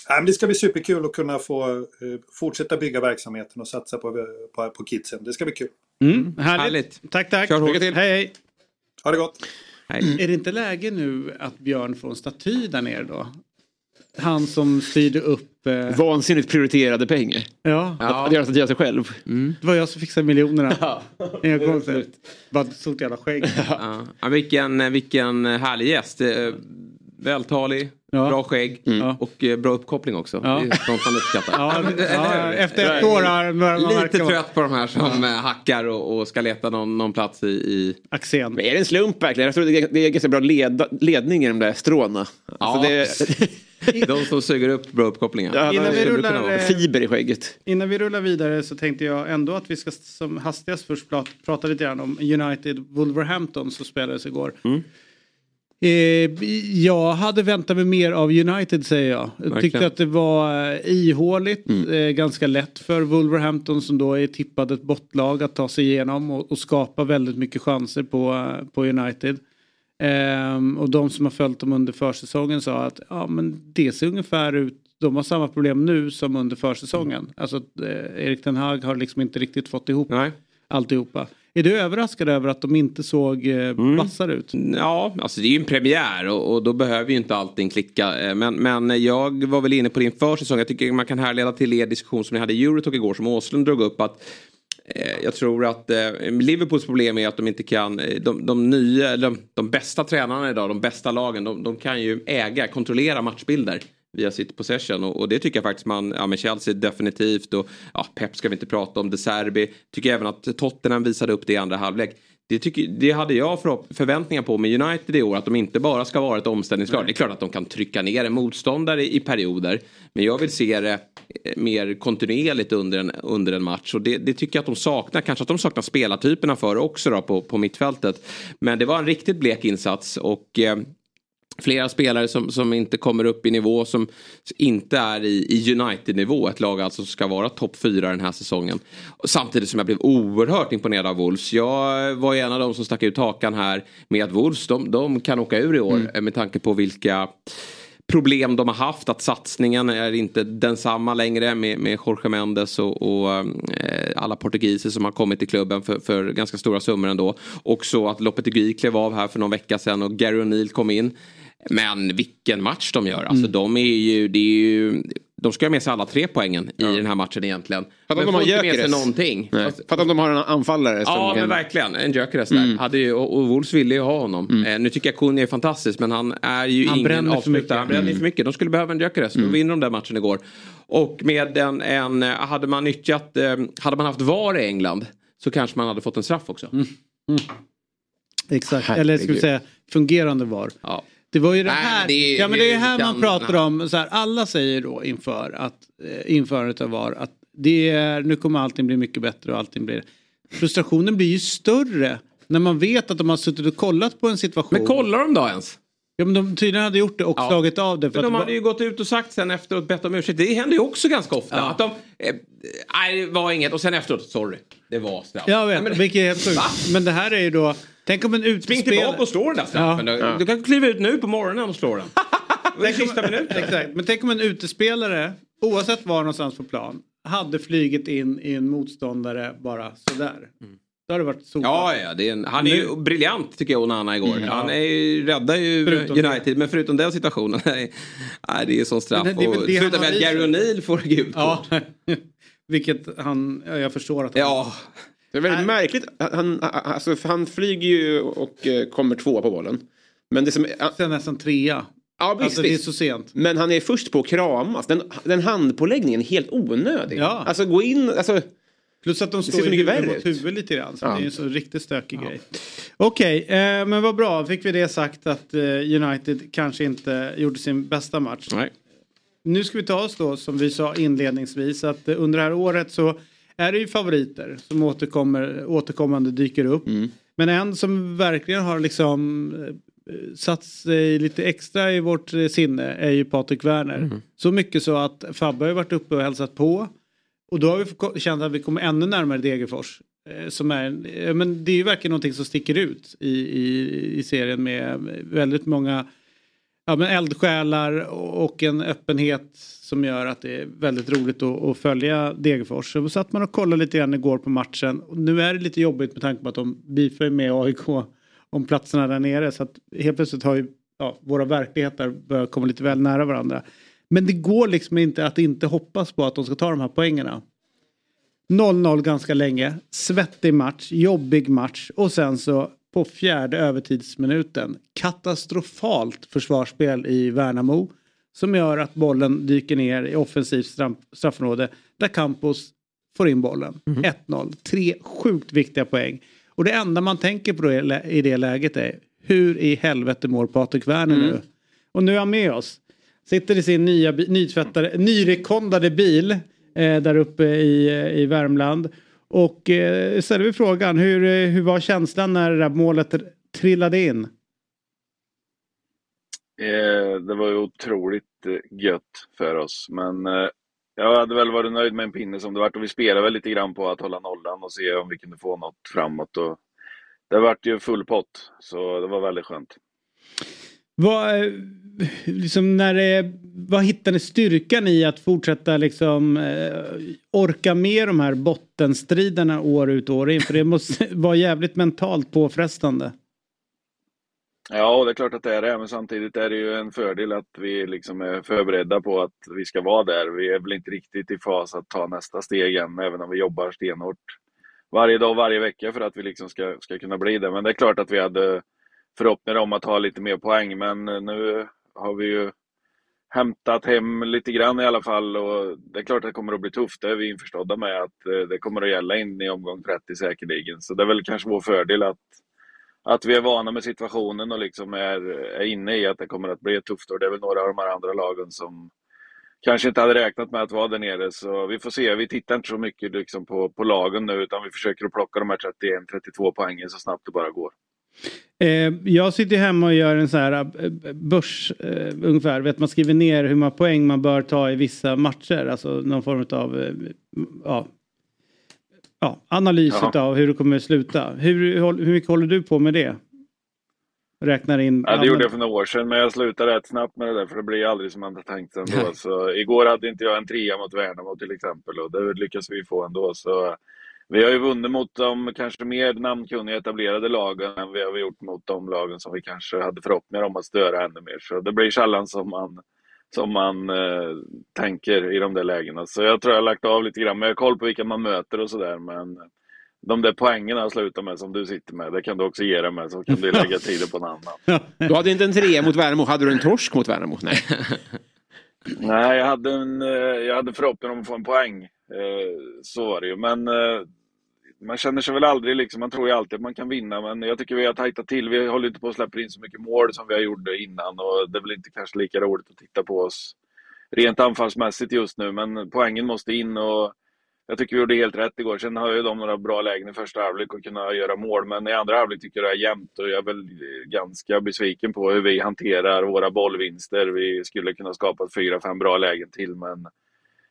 Ja, men det ska bli superkul att kunna få eh, fortsätta bygga verksamheten och satsa på, på, på kidsen. Det ska bli kul. Mm, härligt. Tack, tack. Kör hårt. Hej, hej. Ha det gott. Är det inte läge nu att Björn får en staty där nere då? Han som styrde upp... Eh... Vansinnigt prioriterade pengar. Ja. Att, att göra staty av sig själv. Det var jag som fixade miljonerna. En gång sedan. Bara ett stort jävla skägg. Ja. Ja, vilken, vilken härlig gäst. Eh, Vältalig, bra skägg och eh, bra uppkoppling också. Ja. Det är sånt man uppskattar. Ja, men, ja, efter ett år har man Lite trött på de här som eh, hackar och, och ska leta någon, någon plats i... i... Axén. Men är det en slump verkligen? Jag tror det är, det är ganska bra leda, ledning i de där stråna. Ja, Alltså det, de som suger upp bra uppkopplingar. ja, Innan det vi rullar, eh, Fiber i skägget. Innan vi rullar vidare så tänkte jag ändå att vi ska som hastigast först prata lite grann om United Wolverhampton som spelades igår. Mm. Eh, jag hade väntat mig mer av United säger jag. Jag tyckte att det var eh, ihåligt, Mm. eh, ganska lätt för Wolverhampton som då är tippade ett bottlag att ta sig igenom och, och skapa väldigt mycket chanser på, på United. Ehm, och de som har följt dem under försäsongen sa att ja, men det ser ungefär ut, de har samma problem nu som under försäsongen. Alltså att, eh, Erik Ten Hag har liksom inte riktigt fått ihop alltihopa. Är du överraskad över att de inte såg eh, vassare ut? Ja, alltså det är ju en premiär och, och då behöver ju inte allting klicka. Eh, Men, men jag var väl inne på din försäsong. Jag tycker man kan härleda till er diskussion som ni hade i Eurotalk igår som Åslund drog upp att eh, jag tror att eh, Liverpools problem är att de inte kan, de, de nya, de, de bästa tränarna idag, de bästa lagen, de, de kan ju äga, kontrollera matchbilder via sitt possession och, och det tycker jag faktiskt man, ja men Chelsea definitivt och ja, Pep ska vi inte prata om, De Serbi, tycker även att Tottenham visade upp det i andra halvlek. Det, tycker, det hade jag för, förväntningar på med United i år, att de inte bara ska vara ett omställningslag. Det är klart att de kan trycka ner en motståndare i, i perioder. Men jag vill se det eh, mer kontinuerligt under en, under en match. Och det, det tycker jag att de saknar. Kanske att de saknar spelartyperna för också då på, på mittfältet. Men det var en riktigt blek insats. Och eh, Flera spelare som, som inte kommer upp i nivå som inte är i, i United-nivå. Ett lag alltså som ska vara topp fyra den här säsongen. Samtidigt som jag blev oerhört imponerad av Wolves. Jag var ju en av de som stack ut hakan här med att Wolves de, de kan åka ur i år. Mm. Med tanke på vilka problem de har haft. Att satsningen är inte densamma längre med, med Jorge Mendes och, och eh, alla portugiser som har kommit till klubben för, för ganska stora summor ändå. Och så att Lopetegui klev av här för någon vecka sedan och Gary O'Neill kom in. Men vilken match de gör. Alltså de är ju, det är ju, de ska ha med sig alla tre poängen i den här matchen egentligen. Fattar Men de har inte med sig någonting. Nej. Fattar om de har en anfallare Ja men verkligen, en Gyökeres där. Mm. Hade ju, och, och Wolves ville ju ha honom. Eh, nu tycker jag Kunja är fantastisk men han är ju Han ingen avslutare. mycket. Han bränner Mm. för mycket. De skulle behöva en Gyökeres. Då vinner de den matchen igår. Och med en, en hade man nyttjat, eh, hade man haft VAR i England så kanske man hade fått en straff också. Exakt, Herregud. eller ska vi säga fungerande var. Ja. Det var ju det Nej, här, men det är- ja, men det är här man pratar nej. om. Så här, alla säger då inför att eh, införandet av VAR att det är, nu kommer allting bli mycket bättre och allting blir... Frustrationen blir ju större när man vet att de har suttit och kollat på en situation. Men kollar de då ens? Ja men de tydligen hade gjort det och Ja. slagit av det. För Men de att hade ju gått ut och sagt sen efteråt bett om ursäkt. Det händer ju också ganska ofta. Att de, eh, nej det var inget och sen efteråt, sorry, det var straff. Jag vet, Nej, men- vilket är helt sjukt. Men det här är ju då, tänk om en Spring utespelare... tillbaka och slå den där straffen. Ja. Du kan kliva ut nu på morgonen och slå den. Det är sista minuten. Exakt, men tänk om en utespelare, oavsett var någonstans på plan, hade flygit in i en motståndare bara sådär. Då hade det varit solklart. Ja, ja det är en, han är ju briljant tycker jag Onana igår. Mm, ja. Han är ju, räddar ju Förutom United men förutom den situationen. Nej, nej, det är som straff. Men det och det med har att Gary. O'Neill får gult Ja, kort. vilket han, ja, jag förstår att han... Ja. Det är väldigt märkligt. Han, alltså, han flyger ju och eh, kommer två på bollen. Men det som... Sen nästan trea. Ja, visst, Alltså, det är så sent. Men han är först på att kramas. Den, den handpåläggningen är helt onödig. Ja. Alltså gå in, alltså... Plus att de står i huvud mot huvud lite grann. Så Ja. det är en så riktigt stökig grej. Okej, eh, men vad bra. Fick vi det sagt att eh, United kanske inte gjorde sin bästa match. Nej. Nu ska vi ta oss då, som vi sa inledningsvis, att eh, under det här året så är det ju favoriter som återkommer, återkommande dyker upp. Mm. Men en som verkligen har liksom eh, satt sig lite extra i vårt sinne är ju Patrik Werner. Mm. Så mycket så att Fabbe har varit uppe och hälsat på. Och då har vi känt att vi kommer ännu närmare Degerfors. Eh, Som är, eh, men det är ju verkligen någonting som sticker ut i, i, i serien med väldigt många ja, men eldsjälar och en öppenhet som gör att det är väldigt roligt att, att följa Degerfors. Så satt man och kollade lite grann igår på matchen. Och nu är det lite jobbigt med tanke på att de beefar med AIK om platserna där nere. Så att helt plötsligt har ju ja, våra verkligheter börjat komma lite väl nära varandra. Men det går liksom inte att inte hoppas på att de ska ta de här poängerna. 0-0 ganska länge, svettig match, jobbig match och sen så på fjärde övertidsminuten katastrofalt försvarsspel i Värnamo som gör att bollen dyker ner i offensivt straff- straffområde där Campos får in bollen. 1-0, tre sjukt viktiga poäng. Och det enda man tänker på i det läget är hur i helvete mår Patrik Werner Mm. nu? Och nu är han med oss. Sitter i sin nya, nytvättade, nyrekondade bil eh, där uppe i, eh, i Värmland. Och eh, ställer vi frågan, hur, eh, hur var känslan när det där målet trillade in? Eh, det var ju otroligt eh, gött för oss. Men eh, jag hade väl varit nöjd med en pinne som det vart och vi spelade väl lite grann på att hålla nollan och se om vi kunde få något framåt. Och det vart ju full pott, så det var väldigt skönt. Vad, liksom när det, vad hittar ni styrkan i att fortsätta liksom orka med de här bottenstriderna år ut och år in? För det måste vara jävligt mentalt påfrestande. Ja, det är klart att det är det, men samtidigt är det ju en fördel att vi liksom är förberedda på att vi ska vara där. Vi är väl inte riktigt i fas att ta nästa steg än, även om vi jobbar stenhårt varje dag och varje vecka för att vi liksom ska, ska kunna bli det. Men det är klart att vi hade förhoppningar om att ha lite mer poäng, men nu har vi ju hämtat hem lite grann i alla fall och det är klart att det kommer att bli tufft. Det är vi införstådda med att eh, det kommer att gälla in i omgång 30 säkerligen. Så det är väl kanske vår fördel att att vi är vana med situationen och liksom är, är inne i att det kommer att bli ett tufft år. Det är väl några av de här andra lagen som kanske inte hade räknat med att vara där nere. Så vi får se. Vi tittar inte så mycket liksom på, på lagen nu utan vi försöker att plocka de här 31-32 poängen så snabbt det bara går. Eh, jag sitter hemma och gör en så här eh, börs eh, ungefär. Vet, man skriver ner hur många poäng man bör ta i vissa matcher. Alltså någon form av eh, ja, ja, analys Jaha. av hur det kommer att sluta. Hur, hur hur mycket håller du på med det? Räknar in. Ja, det gjorde jag för några år sedan men jag slutade rätt snabbt med det där för det blir aldrig som man hade tänkt sig ändå. Så igår hade inte jag en trea mot Värnamo till exempel och det lyckas vi få ändå. Så vi har ju vunnit mot de kanske mer namnkunniga etablerade lagen än vi har gjort mot de lagen som vi kanske hade förhoppningar om att störa ännu mer. Så det blir sällan som man, som man eh, tänker i de där lägena. Så jag tror jag har lagt av lite grann. Men jag har koll på vilka man möter och sådär. Men de där poängen jag slutar med som du sitter med, det kan du också ge dig med så kan du lägga tiden på en annan. Du hade inte en trea mot Värnamo, hade du en torsk mot Värnamo? Nej. Nej, jag hade, en, eh, jag hade förhoppning om att få en poäng. Eh, Så var det ju. Men eh, man känner sig väl aldrig liksom, man tror ju alltid att man kan vinna. Men jag tycker vi har tajtat till. Vi håller inte på att släppa in så mycket mål som vi har gjort innan. Och det är väl inte kanske lika roligt att titta på oss rent anfallsmässigt just nu. Men poängen måste in och jag tycker vi gjorde helt rätt igår. Sen har ju de några bra lägen i första halvlek och kunna göra mål. Men i andra halvlek tycker jag det är jämnt och jag är väl ganska besviken på hur vi hanterar våra bollvinster. Vi skulle kunna skapa fyra, fem bra lägen till men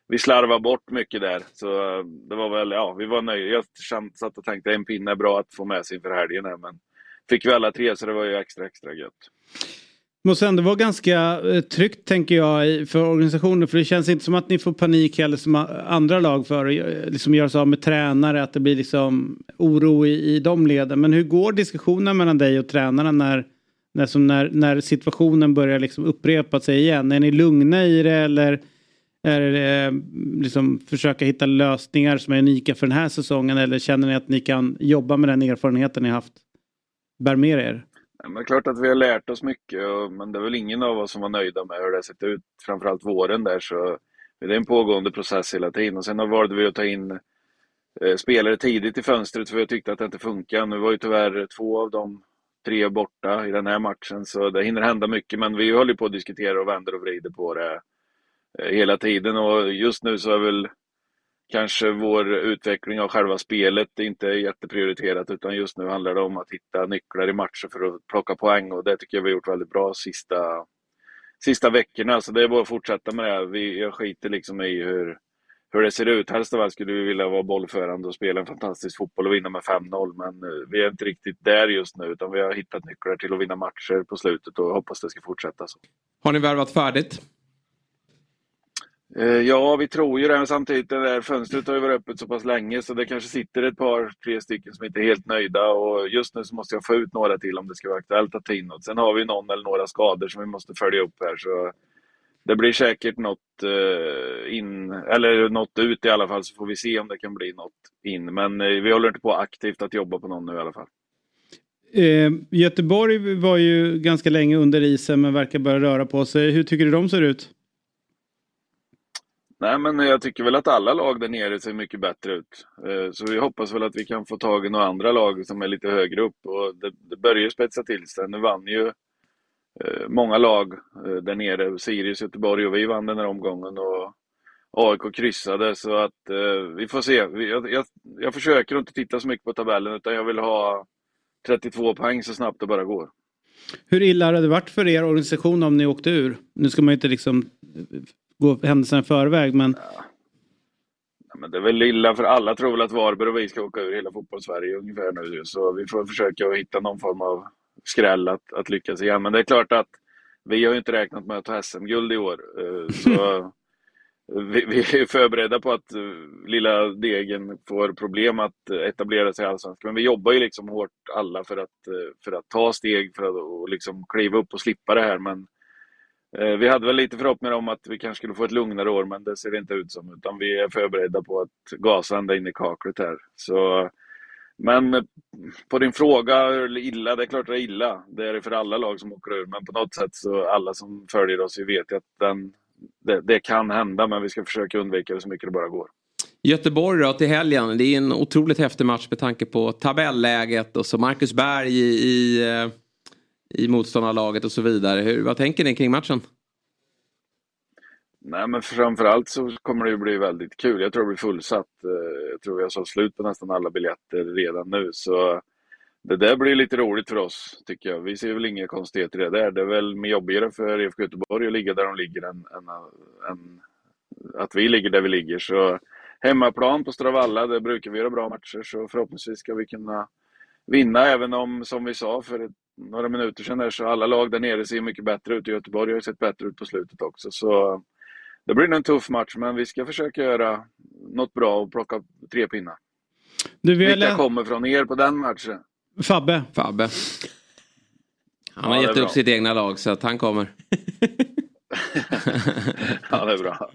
vi slarvar bort mycket där. Så eh, det var väl, ja, vi var nöjda. Jag känt- satt och tänkte en pinne är bra att få med sig inför helgen här, men fick vi alla tre så det var ju extra, extra gött. Måste ändå vara ganska eh, tryggt tänker jag för organisationen. För det känns inte som att ni får panik heller som andra lag för att eh, liksom göra sig av med tränare. Att det blir liksom oro i, i de leden. Men hur går diskussionen mellan dig och tränarna när, när, när, när situationen börjar liksom upprepa sig igen? Är ni lugna i det eller är det eh, liksom försöka hitta lösningar som är unika för den här säsongen? Eller känner ni att ni kan jobba med den erfarenheten ni haft? Bär med er? Ja, Men klart att vi har lärt oss mycket, men det är väl ingen av oss som var nöjda med hur det har sett ut, framförallt våren där. Så det är en pågående process hela tiden. Och sen valde vi att ta in eh, spelare tidigt i fönstret för jag tyckte att det inte funkade. Nu var ju tyvärr två av de tre borta i den här matchen, så det hinner hända mycket. Men vi håller på att diskutera och vänder och vrider på det Eh, hela tiden. Och just nu så är väl kanske vår utveckling av själva spelet inte jätteprioriterat utan just nu handlar det om att hitta nycklar i matcher för att plocka poäng och det tycker jag vi har gjort väldigt bra sista, sista veckorna. Så det är bara att fortsätta med det. Vi, jag skiter liksom i hur, hur det ser ut. Helst av allt skulle vi vilja vara bollförande och spela en fantastisk fotboll och vinna med 5-0. Men eh, vi är inte riktigt där just nu utan vi har hittat nycklar till att vinna matcher på slutet och hoppas det ska fortsätta så. Har ni värvat färdigt? Eh, ja, vi tror ju det, men samtidigt det där fönstret har ju varit öppet så pass länge så det kanske sitter ett par, tre stycken som inte är helt nöjda och just nu så måste jag få ut några till om det ska vara aktuellt att ta in något. Sen har vi någon eller några skador som vi måste följa upp här så det blir säkert något eh, in, eller något ut i alla fall så får vi se om det kan bli något in. Men eh, vi håller inte på aktivt att jobba på någon nu i alla fall. Eh, Göteborg var ju ganska länge under isen men verkar börja röra på sig. Hur tycker du de ser ut? Nej, men jag tycker väl att alla lag där nere ser mycket bättre ut. Eh, så vi hoppas väl att vi kan få tag i några andra lag som är lite högre upp. Och det, det börjar ju spetsa till sig. Nu vann ju eh, många lag eh, där nere. Sirius, Göteborg och vi vann den här omgången. Och AIK kryssade, så att vi får se. Jag, jag, jag försöker inte titta så mycket på tabellen, utan jag vill ha 32 poäng så snabbt det bara går. Hur illa hade det varit för er organisation om ni åkte ur? Nu ska man ju inte liksom gå händelserna i förväg men Ja, Men det är väl illa för alla tror väl att Varberg och vi ska åka ur hela fotbollssverige ungefär nu. Så vi får försöka hitta någon form av skräll att, att lyckas igen. Men det är klart att vi har ju inte räknat med att ta SM-guld i år. Eh, Så vi, vi är förberedda på att eh, lilla Degen får problem att etablera sig i Allsvenskan. Men vi jobbar ju liksom hårt alla för att, eh, för att ta steg för att och liksom kliva upp och slippa det här. Men Eh, vi hade väl lite förhoppningar om att vi kanske skulle få ett lugnare år, men det ser det inte ut som. Utan vi är förberedda på att gasa ända in i kaklet här. Så, men eh, på din fråga, illa? Det är klart det är illa. Det är det för alla lag som åker ur. Men på något sätt så alla som följer oss, vi vet ju att den, det, det kan hända, men vi ska försöka undvika det så mycket det bara går. Göteborg då till helgen. Det är en otroligt häftig match med tanke på tabelläget och så Marcus Berg i, i, eh, i motståndarlaget och så vidare. Hur, vad tänker ni kring matchen? Nej, men framförallt så kommer det ju bli väldigt kul. Jag tror det blir fullsatt. Eh, jag tror vi har sålt slut på nästan alla biljetter redan nu. Så det där blir lite roligt för oss, tycker jag. Vi ser väl inga konstigheter i det där. Det är väl jobbigare för IFK Göteborg att ligga där de ligger än, än, än att vi ligger där vi ligger. Så hemmaplan på Stora Valla, där brukar vi göra bra matcher. Så förhoppningsvis ska vi kunna vinna, även om, som vi sa för ett, några minuter sedan, där, så alla lag där nere ser mycket bättre ut. Göteborg har ju sett bättre ut på slutet också. Så det blir nog en tuff match, men vi ska försöka göra något bra och plocka tre pinnar. Du, vi har Vilka lä- kommer från er på den matchen? Fabbe. Fabbe. Han har Ja, är gett upp bra. sitt egna lag så att han kommer. Ja, det är bra.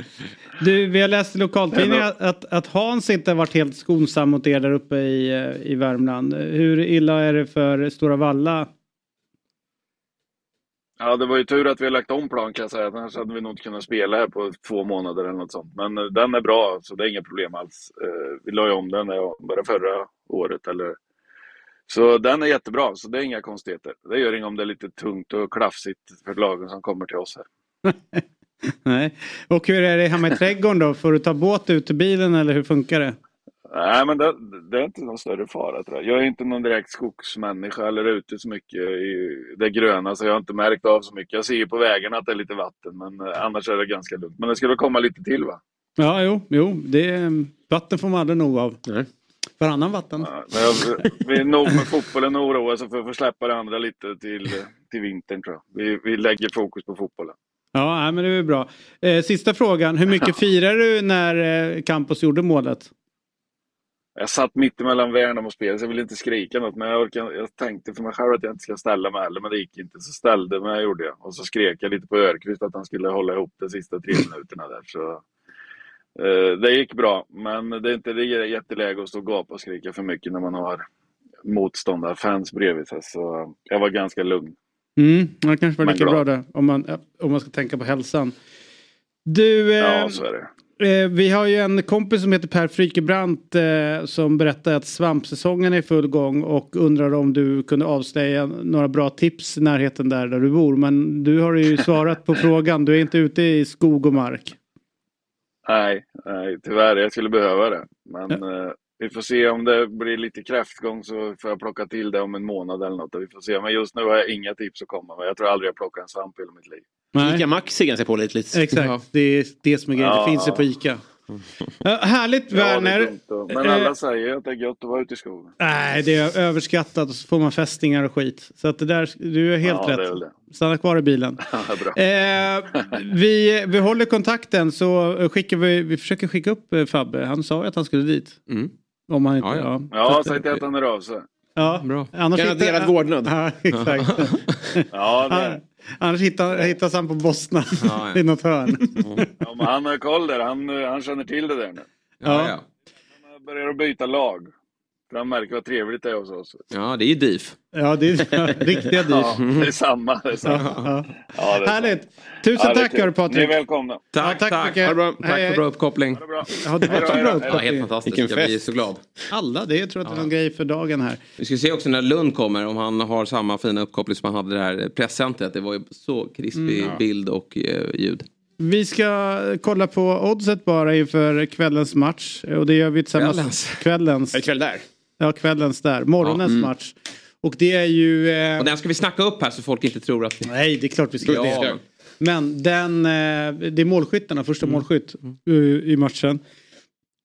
Du, vi har läst i lokaltidningen att, att, att Hans inte har varit helt skonsam mot er där uppe i, eh, i Värmland. Hur illa är det för Stora Valla? Ja, det var ju tur att vi har lagt om plan kan jag säga. Annars hade vi nog inte kunnat spela här på två månader eller något sånt. Men eh, den är bra, så det är inga problem alls. Eh, vi la ju om den när jag började förra året. Eller... Så den är jättebra, så det är inga konstigheter. Det gör inget om det är lite tungt och klafsigt för lagen som kommer till oss här. Nej. Och hur är det hemma i trädgården då? Får du ta båt ut till bilen eller hur funkar det? Nej, men det, det är inte någon större fara tror jag. Jag är inte någon direkt skogsmänniska eller ute så mycket i det gröna så jag har inte märkt av så mycket. Jag ser ju på vägarna att det är lite vatten men eh, annars är det ganska lugnt. Men det skulle komma lite till va? Ja, jo, jo. Det, vatten får man aldrig nog av. Nej. Varannan vatten. Men jag, vi är nog med fotbollen och oroa sig för att få släppa det andra lite till, till vintern tror jag. Vi, vi lägger fokus på fotbollen. Ja, nej, men det är bra. Eh, sista frågan. Hur mycket firar du när eh, Campos gjorde målet? Jag satt mitt emellan Värnamo och spel så jag ville inte skrika något. Men jag, orkade, jag tänkte för mig själv att jag inte ska ställa mig heller. Men det gick inte. Så ställde mig gjorde jag. Och så skrek jag lite på Örqvist att han skulle hålla ihop de sista tre minuterna där. Så, eh, det gick bra. Men det är inte det är jätteläge att stå och gapa och skrika för mycket när man har motståndarfans bredvid sig. Så jag var ganska lugn. Mm, det kanske var lika bra det. Om man, om man ska tänka på hälsan. Du, eh, Ja, så är det. Eh, vi har ju en kompis som heter Per Frykebrant eh, som berättar att svampsäsongen är i full gång och undrar om du kunde avslöja några bra tips i närheten där, där du bor. Men du har ju svarat på frågan. Du är inte ute i skog och mark. Nej, nej, tyvärr. Jag skulle behöva det. Men eh, vi får se om det blir lite kräftgång så får jag plocka till det om en månad eller något. Vi får se. Men just nu har jag inga tips att komma med. Jag tror aldrig jag plockat en svamp i hela mitt liv. Nej. Ica Maxi ganska pålitligt. Exakt, det är det som är grejen. Ja. Det finns ju på Ica. Ja, härligt Ja, är Werner. då. Men Eh, alla säger att det är gött att vara ute i skogen. Nej, det är överskattat och så får man fästingar och skit. Så att det där, du är helt Ja, det är rätt. det. Stanna kvar i bilen. Ja. Eh, vi, vi håller kontakten så skickar vi, vi försöker skicka upp eh, Fabbe. Han sa ju att han skulle dit. Om han inte, Ja, ja. ja. Så ja säg till att han hör av sig. Ja, Bra. Annars Garanterad hittar- vårdnad. Ja, exakt. Ja, det Annars hittar, hittas han på Bosna Ja, ja. i något hörn. Ja, men han har koll där. Han, han känner till det där nu. Ja, ja. Han börjar att byta lag. Han märker vad trevligt det är hos oss. Ja, det är ju DIF. Ja, det är riktiga dyr. Ja, det är samma. Det är samma. Ja, Ja, det är Härligt. Tusen Ja, det tack hörru Patrik. Ni är välkomna. Ja, tack mycket. Ha det bra. Tack Hej, för hej. bra uppkoppling. Ja, det var så bra Ja, uppkoppling. helt fantastiskt. Vilken Jag blir fest. så glad. Alla, det är, jag tror att det är någon grej för dagen här. Vi ska se också när Lund kommer om han har samma fina uppkoppling som han hade det här presscentret. Det var ju så krispig Mm. bild och eh, ljud. Vi ska kolla på oddset bara inför kvällens match. Och det gör vi tillsammans. Kvällens. Kvällens. Är det kväll där? Ja, kvällens där. Morgonens Ja, mm. match. Och det är ju... Eh... Och den ska vi snacka upp här så folk inte tror att... Nej, det är klart vi ska Ja, det. Men den, eh, det är målskyttarna, första Mm. målskytt eh, i matchen.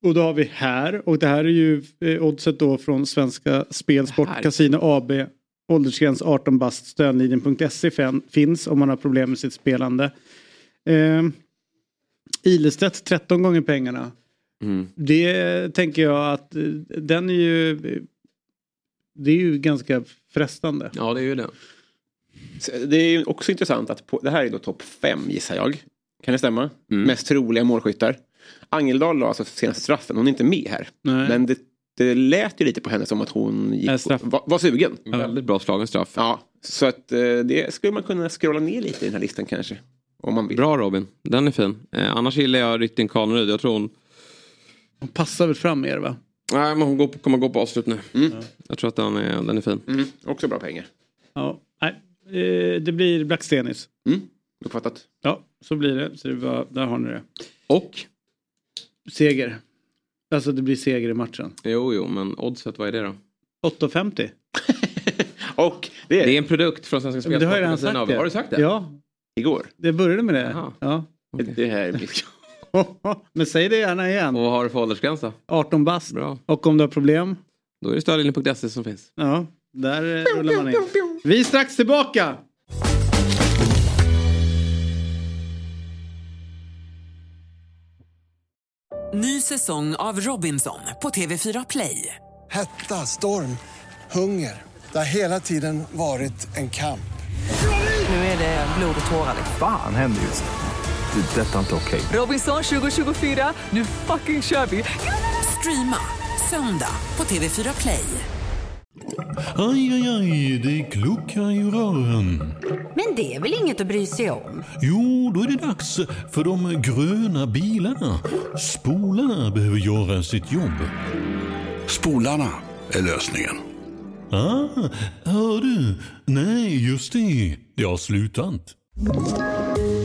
Och då har vi här, och det här är ju eh, oddset då från Svenska Spel, Sport. Casino AB. Åldersgräns 18 bast, stödlinjen.se fin- finns om man har problem med sitt spelande. Eh, Ilestedt 13 gånger pengarna. Mm. Det tänker jag att eh, den är ju... Det är ju ganska frestande. Ja, det är ju det. Det är ju också intressant att på, det här är då topp fem gissar jag. Kan det stämma? Mest troliga målskyttar. Angeldal la alltså senaste straffen, hon är inte med här. Nej. Men det, det lät ju lite på henne som att hon gick på, var, var sugen. Väldigt bra slagen straff. Ja, så att eh, det skulle man kunna scrolla ner lite i den här listan kanske. Om man vill. Bra Robin, den är fin. Eh, annars gillar jag Rytting Kaneryd. Jag tror hon... Hon passar väl fram mer va? Nej, men hon går på, kommer gå på avslut nu. Jag tror att den är, den är fin. Mm, också bra pengar. Ja, nej. Eh, det blir Blackstenis. Mm, uppfattat. Ja, så blir det. Så det var, där har ni det. Och? Seger. Alltså det blir seger i matchen. Jo, jo, men oddset, vad är det då? 8,50. Och det är, Det är en produkt från Svenska Spel. det har jag redan sagt. Det. Har du sagt det? Ja, Igår. det började med det. Jaha. Ja. Det här är Men säg det gärna igen. Och vad har du för åldersgräns då? 18 bast. Bra. Och om du har problem? Då är det stödlinjen.se som finns. Ja, där eh, rullar man in. Vi är strax tillbaka. Ny säsong av Robinson på TV4 Play. Hetta, storm, hunger. Det har hela tiden varit en kamp. Nu är det blod och tårar. Fan händer just nu. Det. är Detta är inte okej. Robinson 2024, nu fucking kör vi! Streama söndag på TV4 Play. Aj, aj, aj, det kluckar i rören. Men det är väl inget att bry sig om? Jo, då är det dags för de gröna bilarna. Spolarna behöver göra sitt jobb. Spolarna är lösningen. Ah, hör du? Nej, just det. Det har slutat.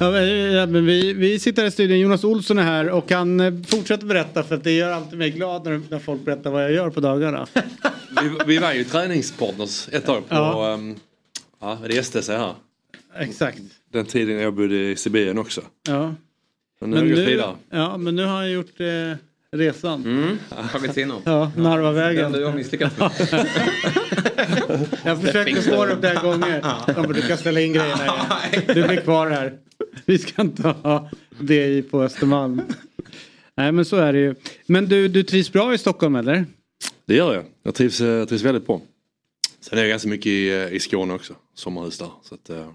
Ja, men, men vi, vi sitter här i studion, Jonas Olsson är här och han eh, fortsätter berätta för att det gör alltid mig glad när, när folk berättar vad jag gör på dagarna. Vi, vi var ju träningspartners ett tag på Ja. ja. ja, det STC här. Exakt. Den tiden jag bodde i Sibirien också. Ja. Men nu har vi gått vidare. ja, men nu har han gjort eh, resan. Mm. Tagit sig inom. Ja, Narvavägen. Den du har misslyckats med. Jag försökte få det flera gånger. Ja, men du kan ställa in grejerna igen. Du blir kvar här. Vi ska inte ha det i på Östermalm. Nej men så är det ju. Men du, du trivs bra i Stockholm eller? Det gör jag. Jag trivs, eh, jag trivs väldigt bra. Sen är jag ganska mycket i, eh, i Skåne också. Sommarhus där. Så att, eh,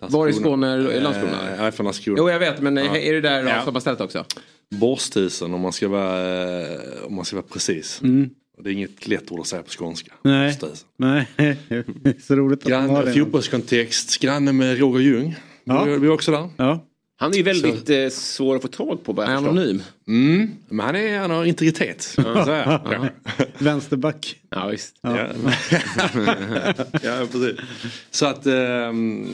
Var i Skåne? Det Eh, Landskrona? Jag är från Landskrona. Jo jag vet men Ja. är du där Ja. sommarstället också? Borsthusen om man ska vara, eh, om man ska vara precis. Mm. Det är inget lätt ord att säga på skånska. Nej. Nej, så roligt att det. fotbollskontext, granne med Roger Ljung. Ja. Vi, är också där. Ja. Han är ju väldigt eh, svår att få tag på. Bara. Anonym. Mm, men han, är, han har integritet. så. Ja. Vänsterback. Ja, visst. Ja. ja, precis. Så att, ehm,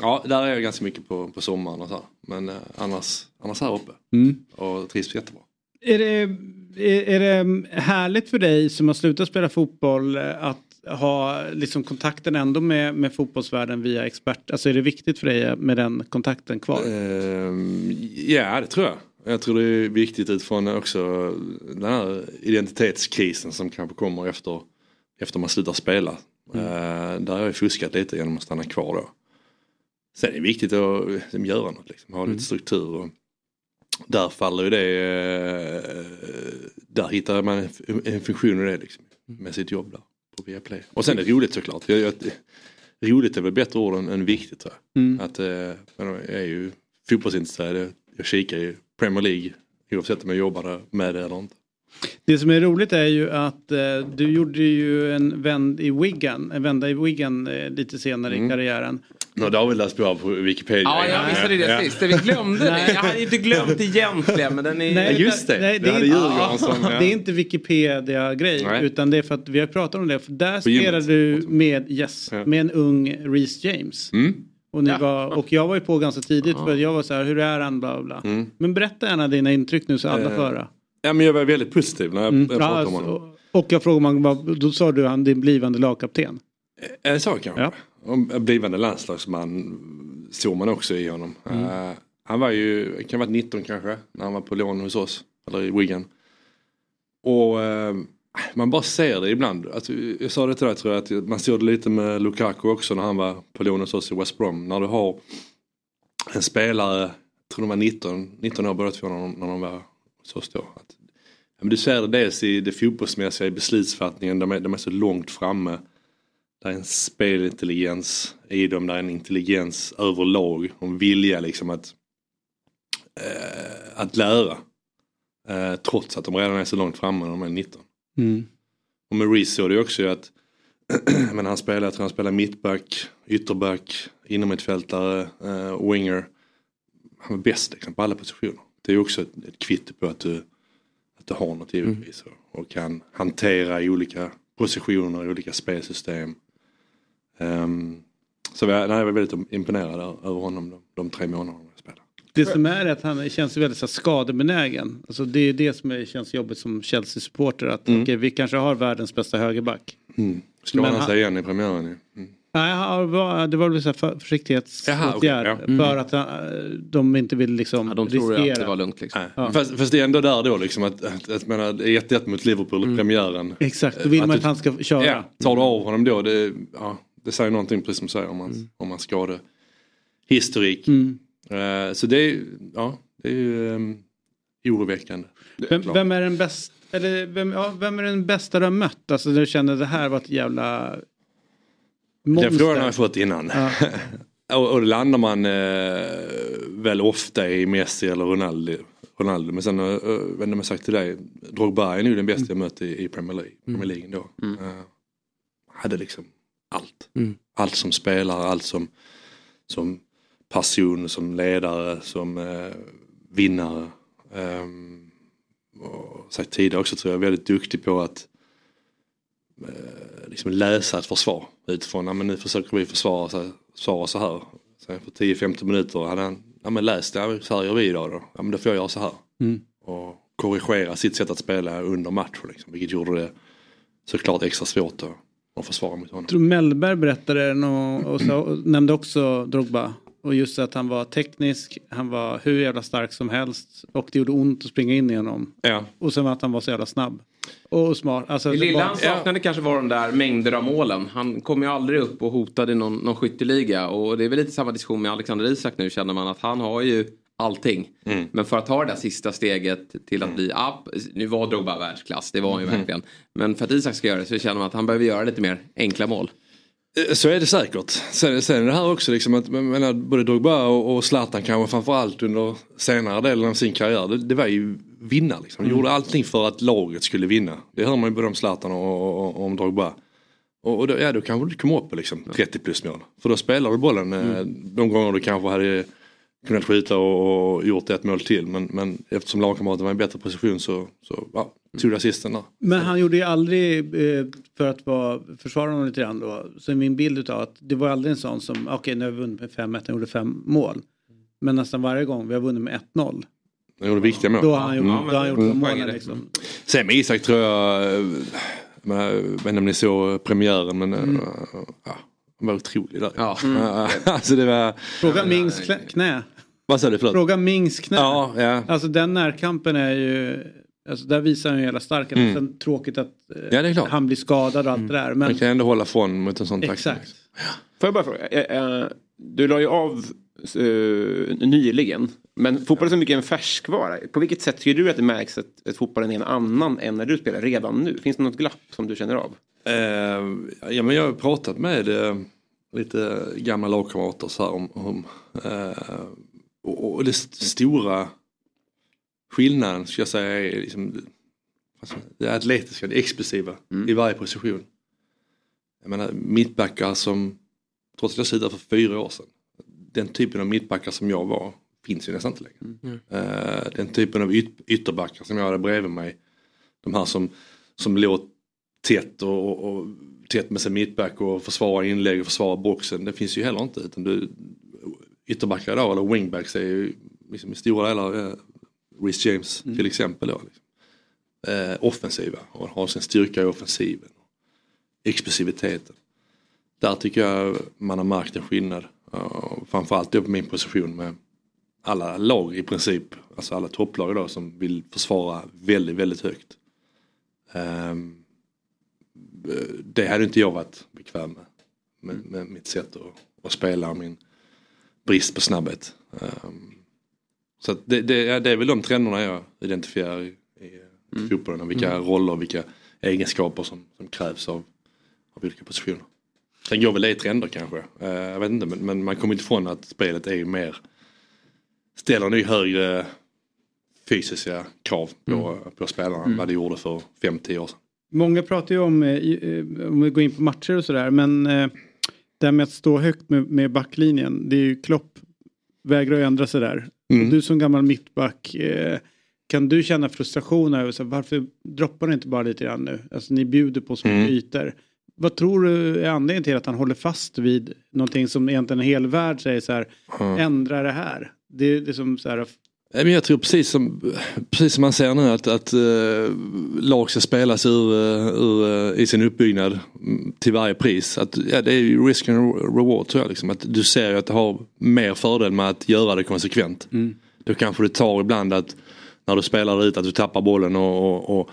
ja, där är jag ganska mycket på, på sommaren och så här. Men eh, annars, annars här uppe. Mm. Och trivs jättebra. Är det, är, är det härligt för dig som har slutat spela fotboll eh, att ha liksom kontakten ändå med, med fotbollsvärlden via expert? Alltså är det viktigt för dig med den kontakten kvar? Ehm, ja, det tror jag. Jag tror det är viktigt utifrån också den här identitetskrisen som kanske kommer efter, efter man slutar spela. Mm. Eh, där har jag fuskat lite genom att stanna kvar då. Sen är det viktigt att liksom, göra något, liksom, ha Mm. lite struktur. Och där faller ju det, eh, där hittar man en, en funktion i det liksom, Mm. med sitt jobb där på Viaplay. Och sen är det roligt såklart. Jag, jag, roligt är väl bättre ord än, än viktigt. Mm. Att, eh, jag är ju fotbollsintresserad, jag, kikar ju Premier League oavsett om jag jobbar med det eller inte. Det som är roligt är ju att eh, du gjorde ju en vänd i Wigan, en vända i Wigan eh, lite senare Mm. i karriären. Nu har David läst på på Wikipedia. Ja, jag missade det Ja. sist. Vi glömde det. Jag hade inte glömt egentligen men den är... Nej, just det. Nej, Det är inte- som, ja. Det är inte Wikipedia-grej utan det är för att vi har pratat om det. För där spelade du med, yes, med en ung Reece James. Mm. Och, ni var, och jag var ju på ganska tidigt för jag var så här, hur är han, bla bla. Mm. Men berätta gärna dina intryck nu så alla Eh, får höra. Ja men jag var väldigt positiv när jag, Mm. jag pratade Ja, om honom. och jag frågade då sa du han din blivande lagkapten. Är det så kanske? En blivande landslagsman såg man också i honom. Mm. Eh, han var ju, kan ha varit 19 kanske, när han var på lån hos oss. Eller i Wigan. Och eh, man bara ser det ibland. Alltså, jag sa det till dig tror jag, att man såg det lite med Lukaku också när han var på lån hos oss i West Brom. När du har en spelare, jag tror de var 19, 19 år båda två när de, när de var hos oss då. Att, ja, men du ser det dels i det fotbollsmässiga, i beslutsfattningen, de är, de är så långt framme. Det är en spelintelligens i dem, det är en intelligens överlag. En vilja liksom att, eh, att lära. Eh, trots att de redan är så långt framme när de är 19. Mm. Och med Reece såg det också att men han spelar, jag tror han spelar mittback, ytterback, innermittfältare, eh, winger. Han var bäst liksom, på alla positioner. Det är ju också ett, ett kvitto på att du, att du har något givetvis. Och, och kan hantera i olika positioner, i olika spelsystem. Ehm, så jag, nej, jag var väldigt imponerad över honom de, de tre månaderna jag spelade. Det som är att han känns väldigt så skadebenägen. Alltså det är det som är, känns jobbigt som Chelsea-supporter. Att Mm. okej, vi kanske har världens bästa högerback. Mm. Men han sig igen i premiären ju. Mm. Nej, han var- det var väl så för, försiktighetsåtgärd. okej, ja. Mm. För att han, de inte vill liksom de tror riskera. att det var lugnt liksom. Ja. Fast, fast det är ändå där då liksom att, att, att menar, det är 1-1 mot Liverpool i premiären. Exakt, då vill man du- att han ska köra. Ja, tar du av honom då, det, ja, det säger någonting precis som du säger om hans, om hans skadehistorik. Mm. Eh, så det är, ja, det är ju um, oroväckande. Vem, vem är den bästa? Eller vem, ja, vem är den bästa du har mött? Alltså du känner det här var ett jävla monster. Den frågan har jag fått innan. Ja. och, och då landar man eh, väl ofta i Messi eller Ronaldo. Ronaldo. Men sen, uh, vet inte om jag sagt till dig, Drogba är nog den bästa jag mött i, i Premier League. Premier League då. Eh, hade liksom allt. Allt som spelare, allt som, som passion, som ledare, som eh, vinnare. Um, och sagt tidigare också tror jag, väldigt duktig på att eh, liksom läsa ett försvar utifrån, ja, men nu försöker vi försvara så, försvara så här. Sen för 10-15 minuter hade han, ja men läst ja, så här gör vi idag då. Ja men då får jag göra så här. Mm. Och korrigera sitt sätt att spela under matchen liksom, vilket gjorde det såklart extra svårt att, att försvara mot honom. Jag tror Mellberg berättade och, och, så, och nämnde också Drogba. Och just att han var teknisk, han var hur jävla stark som helst. Och det gjorde ont att springa in i honom. Ja. Och sen att han var så jävla snabb. Och smart. Alltså, Det lilla var- han saknade kanske var de där mängder av målen. Han kom ju aldrig upp och hotade någon, någon skytteliga. Och det är väl lite samma diskussion med Alexander Isak nu känner man att han har ju allting. Mm. Men för att ta det där sista steget till att bli up. Nu var Drogba världsklass, det var han ju Mm. verkligen. Men för att Isak ska göra det så känner man att han behöver göra lite mer enkla mål. Eh, Så är det säkert. Sen, sen är det här också liksom att menar, både Drogba och, och Zlatan kanske framförallt under senare delen av sin karriär. Det, det var ju vinna liksom. De Mm. gjorde allting för att laget skulle vinna. Det hör man ju både om Zlatan och, och, och om Drogba. Och, och då, ja, då kanske du kommer upp på liksom 30 plus mål. För då spelar du bollen eh, de gånger du kanske hade kunnat skjuta och, och gjort ett mål till. Men, men eftersom lagkamraten var i en bättre position så, så ja, tog det assisten där. Men han gjorde ju aldrig, eh, för att vara, försvara honom lite grann då, så är min bild utav att det var aldrig en sån som, okej nu har vi vunnit med 5-1, han gjorde fem mål. Men nästan varje gång vi har vunnit med 1-0. Han gjorde viktiga mål. Då har han gjort, Mm. då har han gjort de målen liksom. Sen med Isak tror jag, eh, men jag vet inte om ni såg premiären men Mm. eh, ja, han var otrolig där. Ja. alltså det var... Fråga Mings knä. Vad sa du? Förlåt? Fråga Mings knä. Ja, ja. Alltså den närkampen är ju, alltså där visar han ju hela starken. Mm. Sen tråkigt att eh, Ja, det är klart. han blir skadad och allt det där. Men Man kan ändå hålla från mot en sån tackling. exakt. Får jag bara fråga, eh, eh, du la ju av eh, nyligen. Men fotboll är så mycket en färskvara. På vilket sätt tycker du att det märks att, att fotbollen är en annan än när du spelar redan nu? Finns det något glapp som du känner av? Eh, ja, men jag har pratat med eh, lite gamla lagkamrater så här om, om eh, och, och det st- stora skillnaden ska jag säga är liksom, alltså, det atletiska, det explosiva i varje position. Jag menar mittbackar som, trots att jag slutade för fyra år sedan, den typen av mittbackar som jag var finns ju nästan inte längre. Eh, den typen av yt- ytterbackar som jag hade bredvid mig, de här som, som låg tätt och, och, och tätt med sin mittback och försvara inlägg och försvara boxen. Det finns ju heller inte. Utan du, ytterbackar idag, eller wingbacks, är ju liksom i stora delar eh, Rhys James till exempel. Då, liksom. eh, offensiva och har sin styrka i offensiven. Explosiviteten. Där tycker jag man har märkt en skillnad. Uh, framförallt på min position med alla lag i princip, alltså alla topplag idag som vill försvara väldigt, väldigt högt. Ehm, det hade inte jag varit bekväm med. Med, med mitt sätt att, att spela och min brist på snabbhet. Ehm, så det, det, det är väl de trenderna jag identifierar i, i mm. fotbollen. Vilka Mm. roller och vilka egenskaper som, som krävs av, av olika positioner. Sen går väl det i trender kanske. Eh, jag vet inte men, men man kommer inte ifrån att spelet är ju mer ställer nu högre fysiska krav på, på spelarna än vad det gjorde för 5-10 år sedan. Många pratar ju om, eh, eh, om vi går in på matcher och sådär, men eh, det här med att stå högt med, med backlinjen, det är ju Klopp vägrar ju ändra sig där. Mm. Du som gammal mittback, kan du känna frustration över så här, varför droppar ni inte bara lite grann nu? Alltså ni bjuder på så mycket Mm. ytor. Vad tror du är anledningen till att han håller fast vid någonting som egentligen en hel värld säger så här, Mm. ändra det här? Det, det är som så här, men jag tror precis som, precis som man ser nu att, att uh, lag ska spelas ur, eh, ur, eh, i sin uppbyggnad mm, till varje pris. Att, ja, det är ju risk and reward tror jag. Liksom. Att du ser ju att det har mer fördel med att göra det konsekvent. Mm. Då kanske det tar ibland att när du spelar ut att du tappar bollen och, och,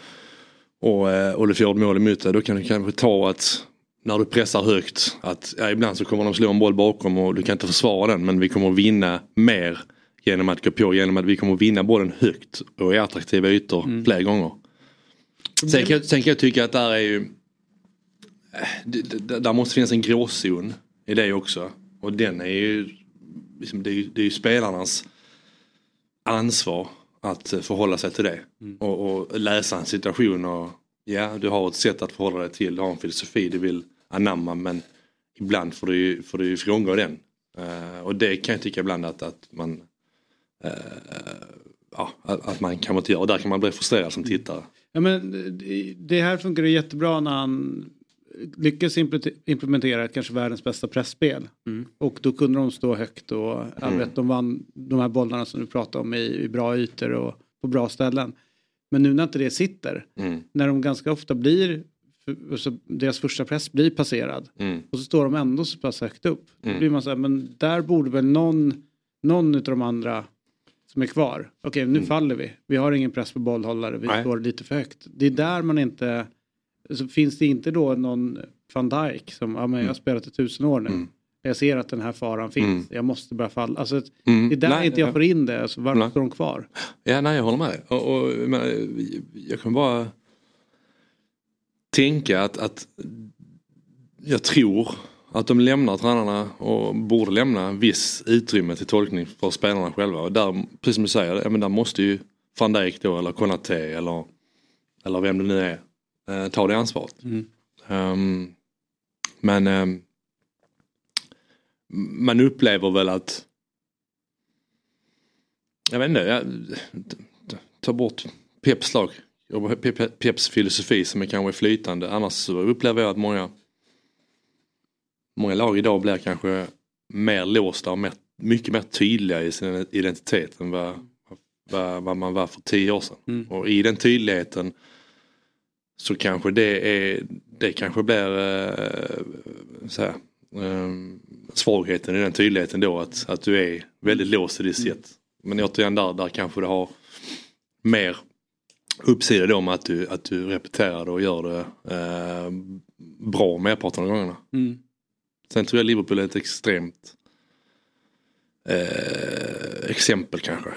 och, och, du får ett mål emot dig. Då kan det kanske ta att när du pressar högt att ja, ibland så kommer de slå en boll bakom och du kan inte försvara den men vi kommer att vinna mer genom att gå på genom att vi kommer vinna bollen högt och i attraktiva ytor Mm. flera gånger. Sen kan, jag- sen kan jag tycka att där är ju eh, där måste finnas en gråzon i det också. Och den är ju liksom, det, är ju det är ju spelarnas ansvar att eh, förhålla sig till det. Och, och läsa en situation och ja, du har ett sätt att förhålla dig till, du har en filosofi du vill anamma men ibland får du ju, får du ju frångå den. Eh, och det kan jag tycka ibland att, att man ja, att, man kan inte göra. Och där kan man bli frustrerad som tittare. Ja, men det- det här funkar ju jättebra när han lyckas impl- implementera kanske världens bästa pressspel. Och då kunde de stå högt och jag Mm. vet, de vann de här bollarna som du pratade om i, i bra ytor och på bra ställen. Men nu när inte det sitter, Mm. när de ganska ofta blir, för- alltså, deras första press blir passerad Mm. och så står de ändå så pass högt upp. Då Mm. blir man så här, men där borde väl någon, någon av de andra som är kvar. Okej, nu faller vi. Vi har ingen press på bollhållare. Vi Mm. Nej. står lite för högt. Det är där man inte... Så finns det inte då någon van Dijk som, ja men jag har Mm. spelat i tusen år nu. Jag ser att den här faran finns. Mm. Jag måste börja falla. Alltså, Mm. Det är där Nej, inte jag ja. får in det. Alltså, varför Nej. står de kvar? Ja, nej jag håller med. Och, och, men, jag kan bara tänka att, att jag tror att de lämnar tränarna och borde lämna viss utrymme till tolkning för spelarna själva. Och där, precis som du säger, ja, men där måste ju van Dijk då eller Konaté eller, eller vem det nu är eh, ta det ansvaret. Ehm, men ehm, man upplever väl att Jag vet inte, jag, ta bort Peps lag. Peps filosofi som är kanske flytande. Annars så upplever jag att många Många lag idag blir kanske mer låsta och mer, mycket mer tydliga i sin identitet än vad, vad, vad man var för tio år sedan. Mm. Och i den tydligheten så kanske det är det kanske blir eh, så här, eh, svagheten i den tydligheten då att, att du är väldigt låst i ditt sätt. Men återigen där, där kanske det har mer uppsida då med att du, att du repeterar det och gör det eh, bra merparten av gångerna. Mm. Sen tror jag Liverpool är ett extremt eh, exempel kanske.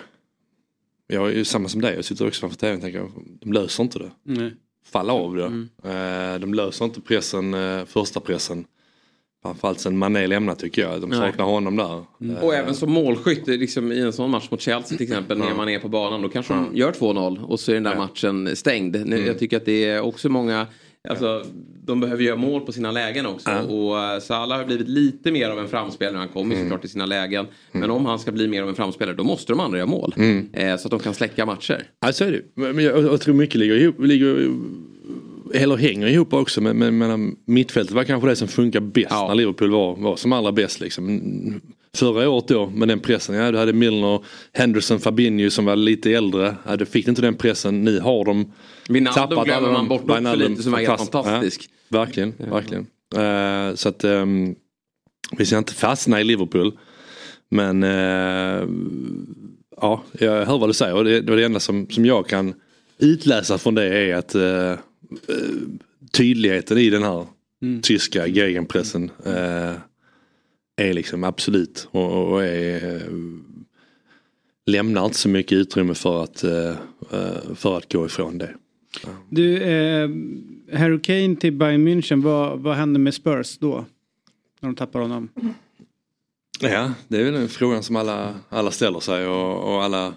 Jag är ju samma som dig, jag sitter också framför tvn och tänker de löser inte det. Nej. Falla av det. Eh, de löser inte pressen, eh, första pressen. Framförallt sen Mané lämnar tycker jag. De Nej. saknar honom där. Eh, Och även som målskytt liksom, i en sån match mot Chelsea till exempel när man är på banan då kanske de gör 2-0 och så är den där matchen stängd. Nu, Mm. Jag tycker att det är också många Alltså, de behöver göra mål på sina lägen också. Och uh, Salah har blivit lite mer av en framspelare. Han kommer ju såklart till sina lägen. Men om han ska bli mer av en framspelare då måste de andra göra mål. Mm. Eh, så att de kan släcka matcher. Ja så är det. Men men jag, jag tror mycket ligger ihop, ligger, eller hänger ihop också med, med, med mittfältet var kanske det som funkar bäst när Liverpool var, var som allra bäst. Liksom. Förra året då med den pressen, ja du hade Milner, Henderson, Fabinho som var lite äldre. Ja, du fick inte den pressen, nu har de Wijnaldum glömmer alla man bort också lite som är helt fantastisk. Ja, verkligen, verkligen. Eh, så att um, vi ska inte fastna i Liverpool. Men eh, ja, jag hör vad du säger och det, det enda som, som jag kan utläsa från det är att eh, tydligheten i den här Mm. tyska gegenpressen eh, är liksom absolut och, och är, eh, lämnar inte så mycket utrymme för att, eh, eh, för att gå ifrån det. Du, eh, Harry Kane till Bayern München, vad, vad hände med Spurs då? När de tappar honom? Ja, det är väl en frågan som alla, alla ställer sig och, och alla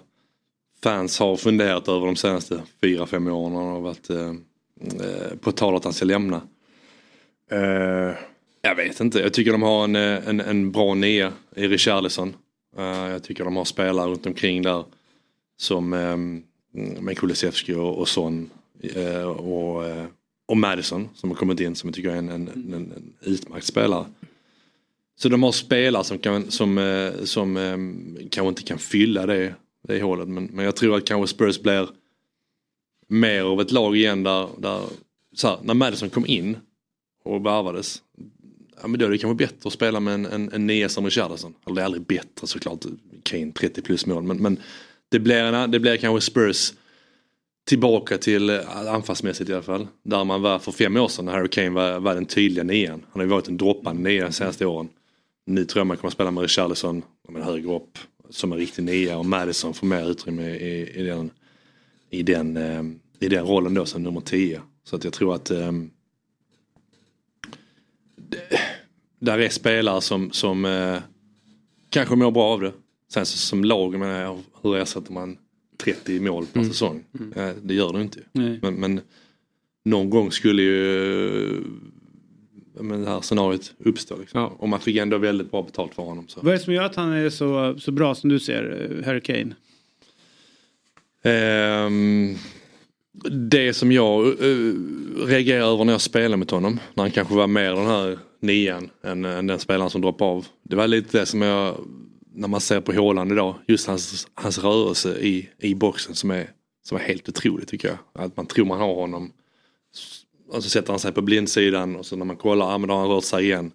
fans har funderat över de senaste fyra, fem åren. har varit eh, på tal att han ska lämna. Eh, jag vet inte, jag tycker de har en, eh, en, en bra nia i Richarlison. Uh, jag tycker de har spelare runt omkring där som um, med Kulusevski och, och Son Uh, och, uh, och Madison som har kommit in som jag tycker är en, en, en, en utmärkt spelare. Så de har spelare som, kan, som, uh, som um, kanske inte kan fylla det, det hålet. Men, men jag tror att kanske Spurs blir mer av ett lag igen där, där så här, när Madison kom in och värvades. Ja, men då är det kanske bättre att spela med en, en, en nia som Richarlison. Eller det är aldrig bättre såklart. Kane 30 plus mål. Men, men det, blir en, det blir kanske Spurs tillbaka till eh, anfallsmässigt i alla fall. Där man var för fem år sedan när Harry Kane var, var den tydliga nian. Han har ju varit en droppande nia de senaste åren. Nu tror jag man kommer att spela med Richarlison men högre upp som en riktig nia och Madison får mer utrymme i, i, den, i, den, eh, i den rollen då som nummer 10. Så att jag tror att ehm, det, där är spelare som, som eh, kanske mår bra av det. Sen så, som lag, menar jag, hur ersätter man 30 mål per Mm. säsong? Eh, det gör du inte. Nej. Men, men någon gång skulle ju men det här scenariot uppstå. Liksom. Och man fick ändå väldigt bra betalt för honom. Så. Vad är det som gör att han är så, så bra som du ser, eh, Harry Kane? Ehm, det som jag uh, reagerar över när jag spelade med honom, när han kanske var mer den här nian än, eh, än den spelaren som droppade av. Det var lite det som jag, när man ser på Håland idag, just hans, hans rörelse i, i boxen som är, som är helt otroligt tycker jag. Att man tror man har honom och så sätter han sig på blindsidan och så när man kollar, ja men då har han rört sig igen.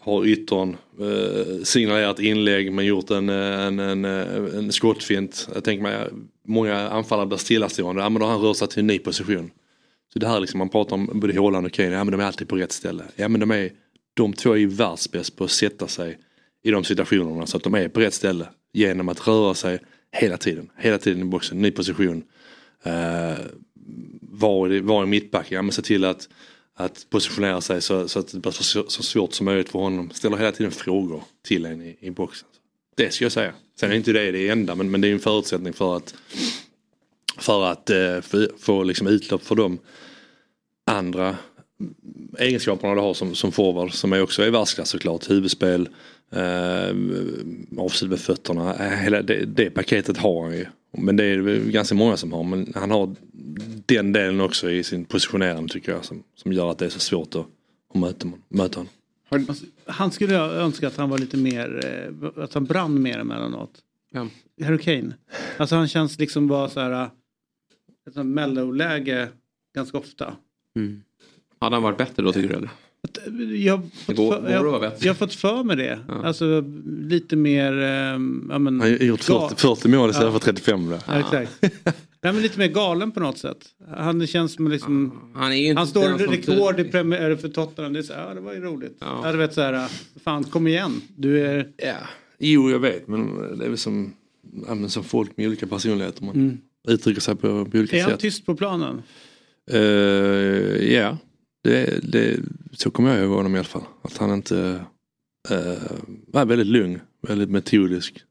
Har yttern eh, signalerat inlägg men gjort en, eh, en, en, eh, en skottfint. Jag tänker mig, många anfallare blir stillastående, ja men då har han rört sig till en ny position. Så det här liksom, man pratar om både Haaland och Kane, ja men de är alltid på rätt ställe. Ja men de är, de två är ju världsbäst på att sätta sig i de situationerna så att de är på rätt ställe. Genom att röra sig hela tiden, hela tiden i boxen, ny position. Uh, var, i- var i mittbacken, ja men se till att, att positionera sig så, så att det blir så, så svårt som möjligt för honom. Ställer hela tiden frågor till en i, i boxen. Det ska jag säga. Sen är inte det det enda men, men det är en förutsättning för att för att eh, få, liksom utlopp för de andra egenskaperna du har som, som forward som är också i världsklass såklart. Huvudspel, eh, avslut med fötterna. Eh, Hela det, det paketet har han ju. Men det är det ganska många som har. Men han har den delen också i sin positionering tycker jag. Som, som gör att det är så svårt att, att möta, möta honom. Alltså, Han skulle jag önska att han var lite mer, eh, att han brann mer emellanåt. Ja. Harry Kane. Alltså han känns liksom bara så här, ett sånt mellow-läge ganska ofta. Mm. Hade han varit bättre då tycker du eller? Jag har fått, går- för, jag, bättre? jag har fått för mig det. Alltså lite mer... Eh, ja, men, Han har gjort ga- 40, 40 mål istället Ja. för 35 där. Ja, exakt. Nej, men lite mer galen på något sätt. Han känns som liksom... Han, är ju inte han står rekord i premiär för Tottenham. Det är så ja det var ju roligt. Ja. du vet så här, fan kom igen. Du är... Ja. Jo jag vet men det är väl som, ja, men som folk med olika personligheter. Man Mm. Uttrycker sig på, på olika Är han sätt. tyst på planen? Eh, ja, det, det, så kommer jag ihåg honom i alla fall. Att han inte uh, är väldigt lugn, väldigt metodisk,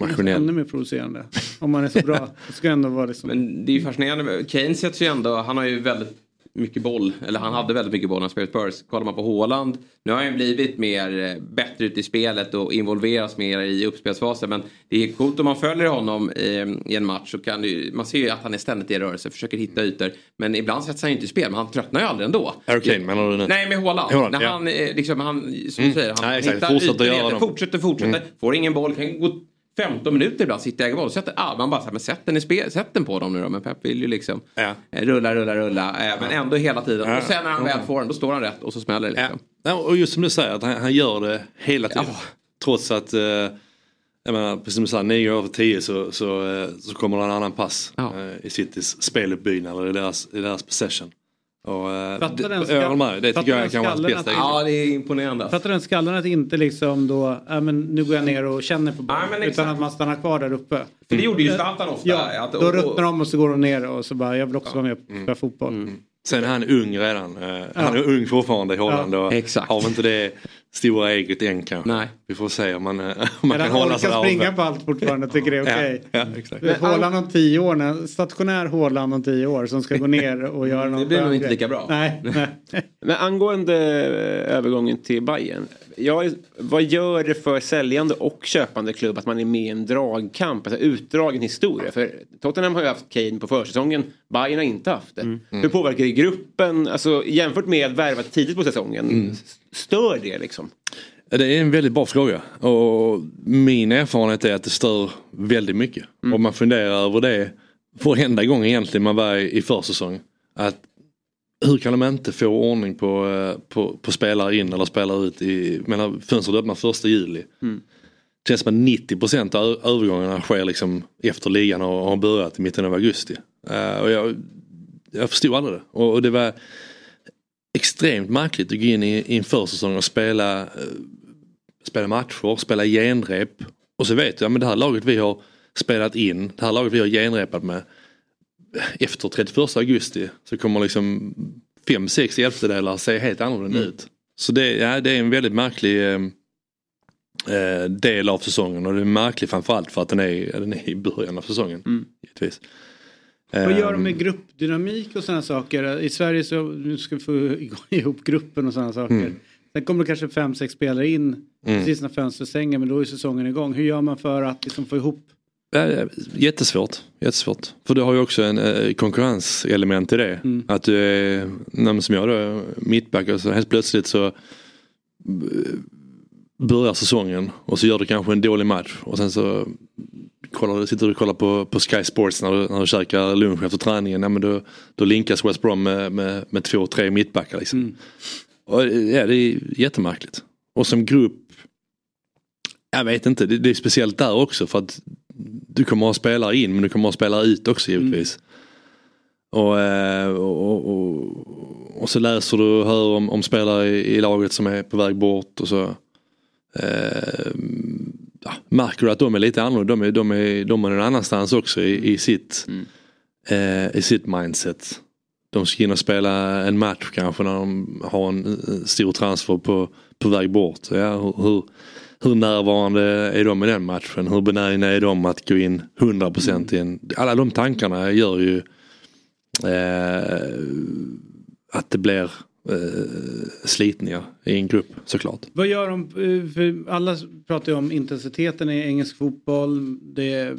maskinell. Ännu mer provocerande. Om man är så bra. Ska ändå vara liksom... Men det är ju fascinerande. Kane sätts ju ändå, han har ju väldigt mycket boll. Eller han hade väldigt mycket boll när han spelade Spurs. Kollar man på Haaland. Nu har han ju blivit mer eh, bättre ute i spelet och involveras mer i uppspelsfasen. Men det är coolt om man följer honom i, i en match. Så kan ju- man ser ju att han är ständigt i rörelse. Försöker hitta ytor. Men ibland sätts han ju inte i spel. Men han tröttnar ju aldrig ändå. Harry Kane menar du nu? Nej, med Haaland. Haaland, När ja. han, eh, liksom, han, som Mm. du säger, han Nej, hittar Fortsätter ytor dem. Fortsätter, fortsätter. Får ingen boll, kan gå 15 minuter ibland, sitta i egen boll. Sätter, ah, man bara så här, men sätt den, i spel, sätt den på dem nu då. Men Pep vill ju liksom eh, rulla, rulla, rulla. Eh, men ändå hela tiden. Ja. Och sen när han Ja. väl får den, då står han rätt och så smäller det liksom. Ja, och just som du säger, att han, han gör det hela tiden. Trots att, eh, jag menar, precis som du säger, 9 över 10 så, så, eh, så kommer det en annan pass eh, i Citys speluppbyggnad eller i deras, i deras possession. Och, eh, Fattar den med, det tycker jag den kan vara hans skallen bästa att-. Ja, det är imponerande. Fattar den skallen att inte liksom då, ja, men nu går jag ner och känner på bollen. utan att man stannar kvar där uppe. För det gjorde ju Zlatan ofta. Ja, Att- då och- ruttnar de och så går de ner och så bara, jag vill också vara med och spela fotboll. Mm. Sen är han ung redan. Eh, Han är ung fortfarande i Holland och Exakt. har inte det stora eget än kanske. Nej. Vi får se om man, eh, om man kan hålla sig där springa på allt fortfarande och tycker det är okej. Ja, ja, Haaland om tio år, när- stationär Haaland om tio år som ska gå ner och göra något. blir nog inte lika bra. Nej, nej. Men angående eh, övergången till Bayern. Jag, vad gör det för säljande och köpande klubb att man är med i en dragkamp, alltså utdragen historia? För Tottenham har ju haft Kane på försäsongen, Bayern har inte haft det. Mm. Hur påverkar det gruppen, alltså jämfört med värvat tidigt på säsongen? Mm. Stör det liksom? Det är en väldigt bra fråga och min erfarenhet är att det stör väldigt mycket. Om man funderar över det varenda gång egentligen man var i i försäsong. Att hur kan de inte få ordning på, eh, på, på spelare in eller spelare ut i, menar fönstret öppnar första juli. Mm. Det känns som att 90% av övergångarna sker liksom efter ligan och har börjat i mitten av augusti. Eh, och jag, jag förstod aldrig det. Och, och det var extremt märkligt att gå in i, i en försäsong och spela, eh, spela matcher, spela genrep. Och så vet jag, men det här laget vi har spelat in, det här laget vi har genrepat med. Efter 31 augusti så kommer liksom fem, sex elftedelar se helt annorlunda Mm. ut. Så det, ja, det är en väldigt märklig eh, eh, del av säsongen och det är märklig framförallt för att den är, den är i början av säsongen. Mm. Givetvis. Vad gör de Ehm, med gruppdynamik och sådana saker? I Sverige så nu ska vi få ihop gruppen och sådana saker. Mm. Sen kommer det kanske fem, sex spelare in Mm. precis när fönstret stänger men då är säsongen igång. Hur gör man för att liksom få ihop? Jättesvårt, jättesvårt. För du har ju också en eh, konkurrenselement i det. Att du är, nej, som jag då, mittback och så helt plötsligt så eh, börjar säsongen och så gör du kanske en dålig match och sen så kollar, sitter du och kollar på, på Sky Sports när du, när du käkar lunch efter träningen. Ja, men då, då linkas West Brom med, med, med två, tre mittbackar. Liksom. Och, ja, det är jättemärkligt. Och som grupp jag vet inte, det, det är speciellt där också för att du kommer ha spelare in men du kommer ha spelare ut också givetvis. Och, eh, och, och, och, och så läser du och hör om, om spelare i, i laget som är på väg bort och så eh, ja, märker du att de är lite annorlunda. De är, de är, de är någon annanstans också i, i, sitt, eh, i sitt mindset. De ska in och spela en match kanske när de har en eh, stor transfer på, på väg bort. Ja, hur, hur, hur närvarande är de i den matchen? Hur benägna är de att gå in 100% i en... Alla de tankarna gör ju eh, att det blir eh, slitningar i en grupp såklart. Vad gör de? Eh, för alla pratar ju om intensiteten i engelsk fotboll. Det är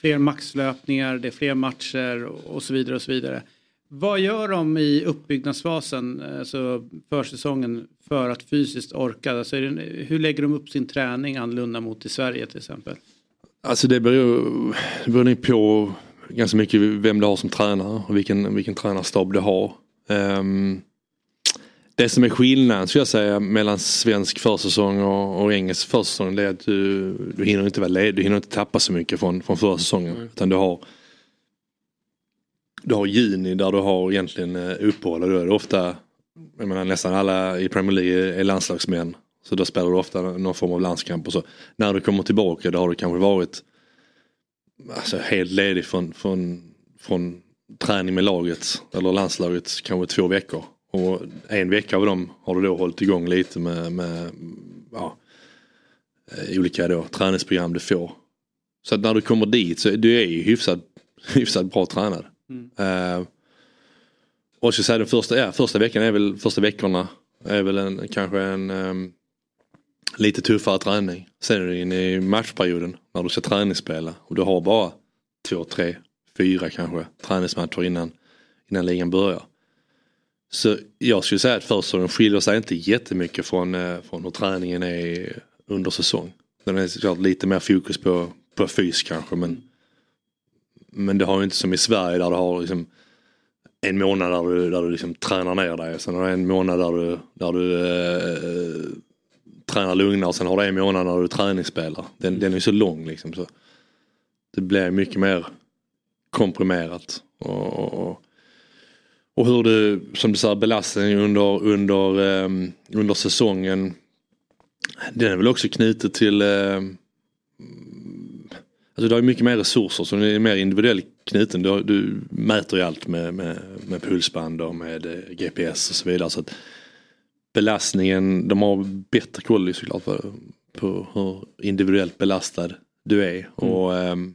fler maxlöpningar, det är fler matcher och så vidare och så vidare. Vad gör de i uppbyggnadsfasen, alltså försäsongen, för att fysiskt orka? Alltså hur lägger de upp sin träning annorlunda mot i Sverige till exempel? Alltså det beror, det beror på ganska mycket vem du har som tränare och vilken, vilken tränarstab du har. Ehm, det som är skillnaden skulle jag säga mellan svensk försäsong och, och engelsk försäsong det är att du, du hinner inte vara ledig, du hinner inte tappa så mycket från, från försäsongen. Utan du har du har juni där du har egentligen eh, uppehåll och då är det ofta, jag menar nästan alla i Premier League är landslagsmän. Så då spelar du ofta någon form av landskamp och så. När du kommer tillbaka då har du kanske varit alltså, helt ledig från, från, från träning med laget eller landslaget kanske två veckor. Och en vecka av dem har du då hållit igång lite med, med ja, eh, olika då, träningsprogram du får. Så att när du kommer dit så du är ju hyfsat, hyfsat bra tränad. Eh, och jag ska säga den första, ja, första veckan är väl, första veckorna är väl en, kanske en um, lite tuffare träning. Sen är du inne i matchperioden när du ska träningsspela och du har bara två, tre, fyra kanske träningsmatcher innan, innan ligan börjar. Så jag skulle säga att försäsongen skiljer sig inte jättemycket från, eh, från hur träningen är under säsong. Den är såklart lite mer fokus på, på fys kanske men men det har ju inte som i Sverige där du har liksom en månad där du, där du liksom tränar ner dig. Sen har du en månad där du, där du eh, eh tränar lugnare och sen har du en månad när du träningsspelar. Den, den är ju så lång liksom. Så det blir mycket mer komprimerat. Och, och, och hur du, som du säger, belastningen under, under, um, under säsongen. Den är väl också knutet till um, Alltså du har mycket mer resurser så den är mer individuellt knuten. Du, du mäter ju allt med, med, med pulsband och med eh, GPS och så vidare. Så att belastningen, de har bättre koll såklart på, på hur individuellt belastad du är. Mm. Och, ehm,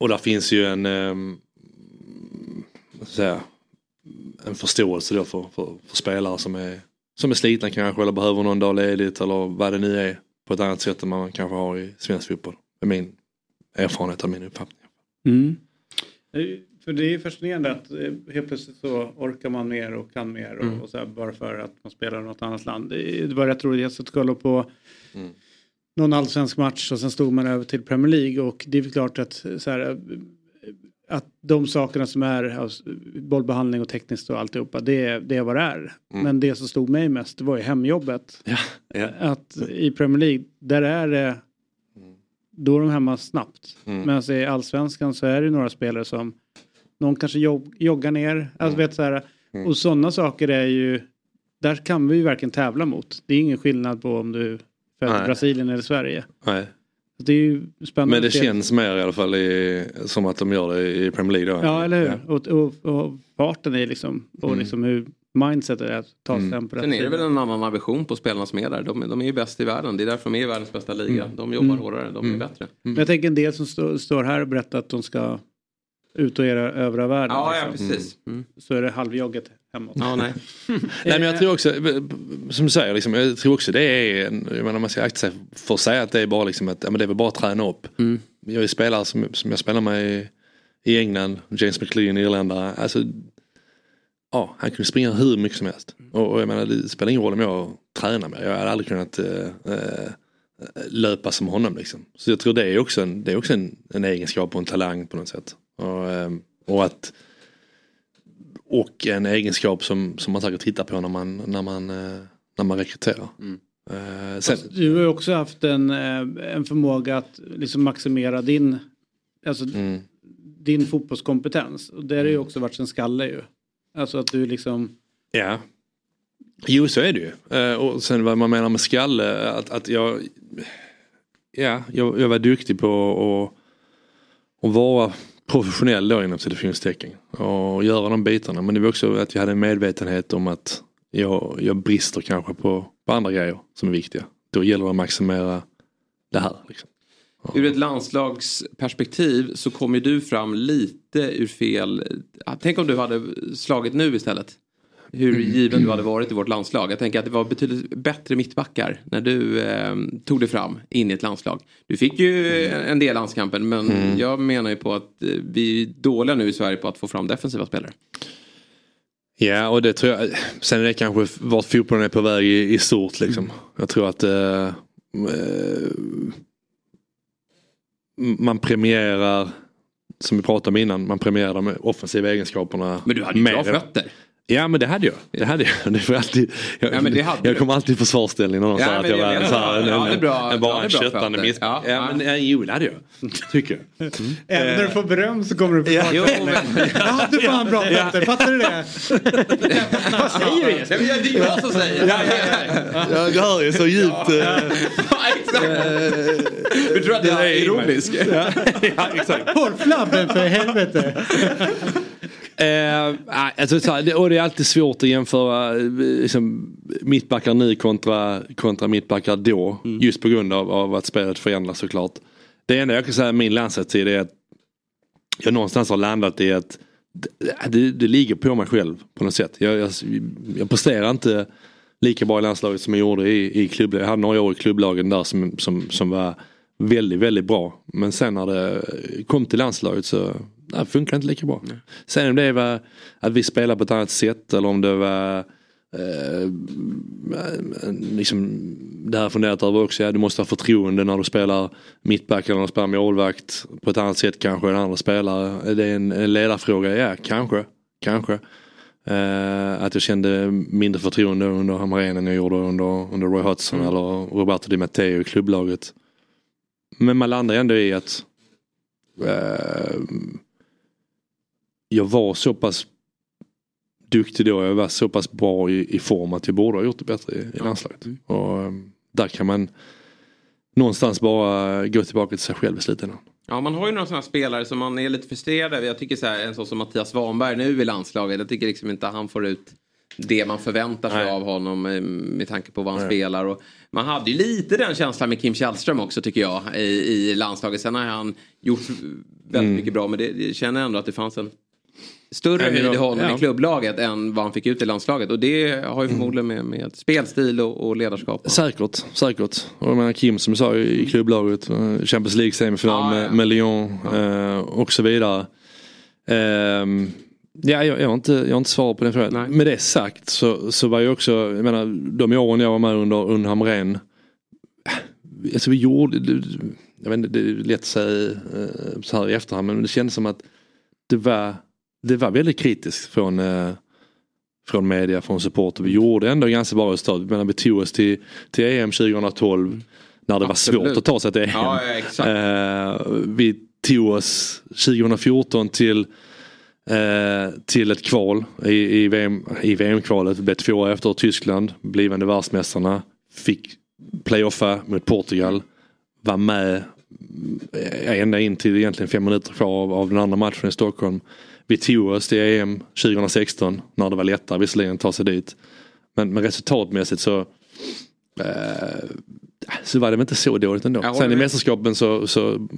och där finns ju en, um, säga, en förståelse då för, för, för spelare som är, som är slitna kanske eller behöver någon dag ledigt eller vad det nu är på ett annat sätt än man kanske har i svensk fotboll. Det är min erfarenhet av min uppfattning. Mm. För det är fascinerande att eh, helt plötsligt så orkar man mer och kan mer och, Mm. och så här, bara för att man spelar i något annat land. Det var rätt roligt, jag satt och kollade på Mm. någon allsvensk match och sen stod man över till Premier League och det är klart att så här, eh, att de sakerna som är alltså, bollbehandling och tekniskt och alltihopa det, det är vad det är. Mm. Men det som stod mig mest det var ju hemjobbet. Ja. Att i Premier League där är det då är de hemma snabbt. Mm. Medan i allsvenskan så är det några spelare som någon kanske jog, joggar ner. Alltså, vet, så här, Mm. Och sådana saker är ju där kan vi ju verkligen tävla mot. Det är ingen skillnad på om du föds i. Brasilien eller Sverige. Nej. Det är ju spännande. Men det känns mer i alla fall i, som att de gör det i Premier League då. Ja, eller hur? Och, och, och farten är liksom, och Mm. liksom hur mindsetet är att ta sig fram på rätt Sen är det väl en annan ambition på spelarna som är där. De, de är ju bäst i världen. Det är därför de är i världens bästa liga. Mm. De jobbar Mm. hårdare. De Mm. är bättre. Men jag tänker en del som stå, står här och berättar att de ska ut och göra övriga världen. Ja, ja, liksom. precis. Så är det halvjogget hemåt. Ja, nej. Nej men jag tror också, som du säger, liksom, jag tror också det är, jag menar man ska akta sig för att säga att det är bara liksom att, ja, men det är väl bara att träna upp. Mm. Jag är spelare som, som jag spelar med i, i England, James McLean, irländare. Alltså, ja, han kunde springa hur mycket som helst. Och, och jag menar det spelar ingen roll om jag tränar med. Jag hade aldrig kunnat eh, löpa som honom liksom. Så jag tror det är också en, det är också en, en egenskap och en talang på något sätt. Och, eh, och att och en egenskap som, som man säkert tittar på när man, när man, eh, när man rekryterar. Eh, sen, Du har ju också haft en, eh, en förmåga att liksom maximera din, alltså, Mm. din fotbollskompetens. Och det har ju också varit en skalle ju. Alltså att du liksom... Ja. Jo så är det ju. Eh, och sen vad man menar med skalle, att, att jag, ja, jag, jag var duktig på att, att vara professionell då inom citationstecken. Och göra de bitarna. Men det var också att jag hade en medvetenhet om att jag, jag brister kanske på, på andra grejer som är viktiga. Då gäller det att maximera det här. Liksom. Ur ett landslagsperspektiv så kommer du fram lite ur fel... Tänk om du hade slagit nu istället hur given du hade varit i vårt landslag. Jag tänker att det var betydligt bättre mittbackar när du eh, tog dig fram in i ett landslag. Du fick ju en del landskamper men Mm. jag menar ju på att eh, vi är dåliga nu i Sverige på att få fram defensiva spelare. Ja och det tror jag. Sen är det kanske vart fotbollen är på väg i, i stort liksom. Jag tror att eh, man premierar som vi pratade om innan, man premierar de offensiva egenskaperna. Men du hade ju bra fötter. Ja men det hade jag. Det hade jag. Det alltid, jag, Ja, men det hade jag kom alltid i försvarsställning när någon Ja, sa att jag var så här, en, ja, bra- en, bara en köttande miss. Ja, Ja, men ja, jo det hade jag. Tycker jag. Även när du får beröm så kommer du på fötterna. Jag hade fan bra Ja. fötter, fattar du det? Vad säger du? Jag- Det är jag som säger. Ja, du hör ju så djupt. eh, Du tror att jag är ironisk? Ja, ja, exakt. Håll flabben för helvete. Eh, alltså, så här, det, och det är alltid svårt att jämföra eh, liksom, mittbackar nu kontra, kontra mittbackar då. Just på grund av, av att spelet förändras såklart. Det enda jag kan säga min landslagstid är att jag någonstans har landat i att det, det, det ligger på mig själv på något sätt. Jag, jag, jag presterar inte lika bra i landslaget som jag gjorde i, i klubblaget. Jag hade några år i klubblagen där som, som, som var väldigt, väldigt bra. Men sen när det kom till landslaget så det funkar inte lika bra. Sen om det var att vi spelar på ett annat sätt eller om det var eh, liksom, det här funderat över också, ja, du måste ha förtroende när du spelar mittback eller när du spelar målvakt på ett annat sätt kanske än andra spelare. Är det en, en ledarfråga? Ja, kanske. Kanske. Eh, att jag kände mindre förtroende under Hamrén än jag gjorde under, under Roy Hodgson eller Roberto Di Matteo i klubblaget. Men man landar ändå i att eh, jag var så pass duktig då, jag var så pass bra i, i form att jag borde ha gjort det bättre i, i landslaget. Och eh, där kan man någonstans bara gå tillbaka till sig själv i slutändan. Ja, man har ju några sådana spelare som man är lite frustrerad över. Jag tycker så här, en sån som Mattias Svanberg nu i landslaget. Jag tycker liksom inte han får ut det man förväntar sig Nej. av honom eh, med tanke på vad han Nej. spelar. Och man hade ju lite den känslan med Kim Källström också tycker jag i, i landslaget. Sen har han gjort väldigt Mm. mycket bra men det, jag känner ändå att det fanns en större Nej, höjd i honom ja. i klubblaget än vad han fick ut i landslaget. Och det har ju förmodligen med, med spelstil och, och ledarskap. Säkert, säkert. Och jag menar Kim som du sa i klubblaget, eh, Champions League semifinal med, med Lyon eh, och så vidare. Ehm, ja, jag, jag, har inte, jag har inte svar på den frågan. Med det sagt så, så var jag också, jag menar de åren jag var med under, under Hamrén. Alltså vi gjorde, jag vet inte, det är lätt att säga eh, så här i efterhand men det kändes som att det var, det var väldigt kritiskt från eh, från media, från support. Och vi gjorde ändå ganska bra resultat. Vi tog oss till, till EM 2012 när det var Absolut. svårt att ta sig till EM. Ja, ja. Eh, vi tog oss 2014 till eh, till ett kval i, i, VM, i VM-kvalet. Blev tvåa efter Tyskland, blivande världsmästarna. Fick playoffa mot Portugal. Var med ända in till egentligen fem minuter kvar av, av den andra matchen i Stockholm. Vi tog oss till EM 2016 när det var lättare visserligen att ta sig dit. Men, men resultatmässigt så eh, så var det väl inte så dåligt ändå. Håller Sen i mästerskapen så, så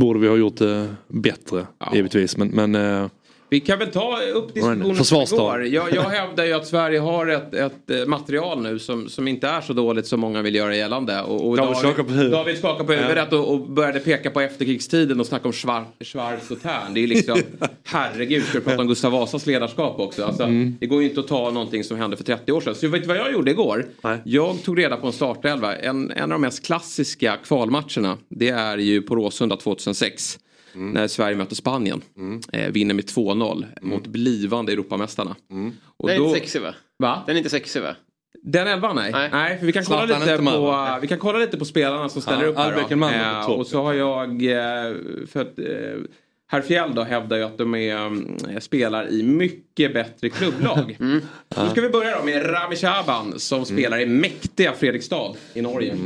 borde vi ha gjort det bättre givetvis. Men, men eh, Vi kan väl ta upp diskussionen igår. Jag, jag hävdar ju att Sverige har ett, ett eh, material nu som, som inte är så dåligt som många vill göra gällande. Och, och David skakar på huvudet. David skakar på huvudet och, och började peka på efterkrigstiden och snacka om Schwar, Schwarz och Tern. Det är liksom, herregud, ska vi prata om Gustav Vasas ledarskap också? Alltså, Mm. Det går ju inte att ta någonting som hände för 30 år sedan. Så vet du vad jag gjorde igår? Jag tog reda på en startelva. En, en av de mest klassiska kvalmatcherna, det är ju på Råsunda 2006. När Sverige möter Spanien. Eh, vinner med 2-0 mot blivande Europamästarna. Och Den är då- inte sexig va? Va? Den är inte sexig va? Den elvan nej. nej. för vi kan, kolla Zlatan lite på, va? vi kan kolla lite på spelarna som ställer Ja, upp här. Eh, topp. och så har jag, eh, för att, eh, Herr Fjäll då hävdar ju att de är, mm, spelar i mycket bättre klubblag. Mm. Då ska vi börja då med Rami Shaban som spelar i mäktiga Fredrikstad i Norge.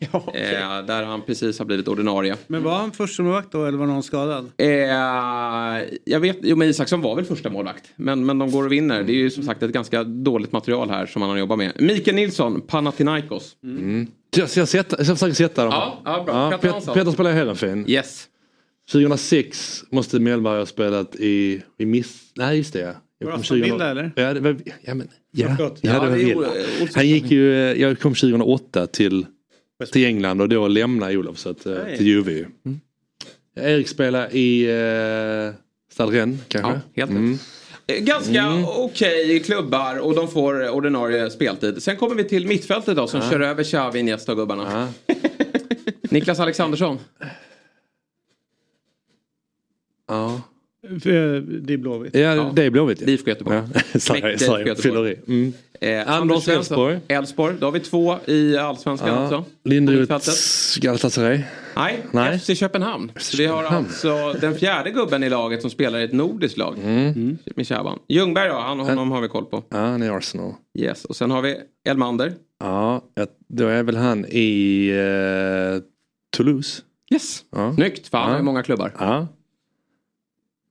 eh, där han precis har blivit ordinarie. Men var han första målvakt då eller var någon skadad? Eh, jag vet, jo men Isaksson var väl första målvakt. Men, men de går och vinner. Det är ju som sagt ett ganska dåligt material här som han har jobbat med. Mikael Nilsson, Panathinaikos. Mm. Jag ska, sätta, jag ska försöka sätta dem. Ja, ja, bra. Petter Peter, spelar Heerenveen. Yes. 2006 måste Mellberg ha spelat i, i Miss... Nej just det ja. Jag Var kom Aston 2000 Villa, eller? Ja, det var, ja, men, ja, ja, det Ja, var det Villa. Han gick ju, eh, jag kom 2008 till, till England och då lämnade Olof så att, eh, Nej. till Juve. ju. Ja, Erik spelar i uh, Stade Rennes kanske? Ja, helt rätt. mm. Eh, Ganska Mm. okej klubbar och de får ordinarie speltid. Sen kommer vi till mittfältet då som Ja. kör över Xavi, Iniesta och gubbarna. Niklas Alexandersson. Ja. För Det är Blåvitt. Ja, det är Blåvitt. Ja. IFK Göteborg. Ja. Fyller i. Mm. Eh, Anders Elfsborg. Elfsborg. Då har vi två i allsvenskan Ja. också. Mittfältet. Galatasaray. Nej, Nej. FC Köpenhamn. Så vi har alltså den fjärde gubben i laget som spelar i ett nordiskt lag. Mm. Med Shaban. Ljungberg då, han, honom har vi koll på. Ja, han är i Arsenal. Yes, och sen har vi Elmander. Ja, då är väl han i eh, Toulouse. Yes, ja. snyggt. Fan, ja. han har många klubbar. Ja.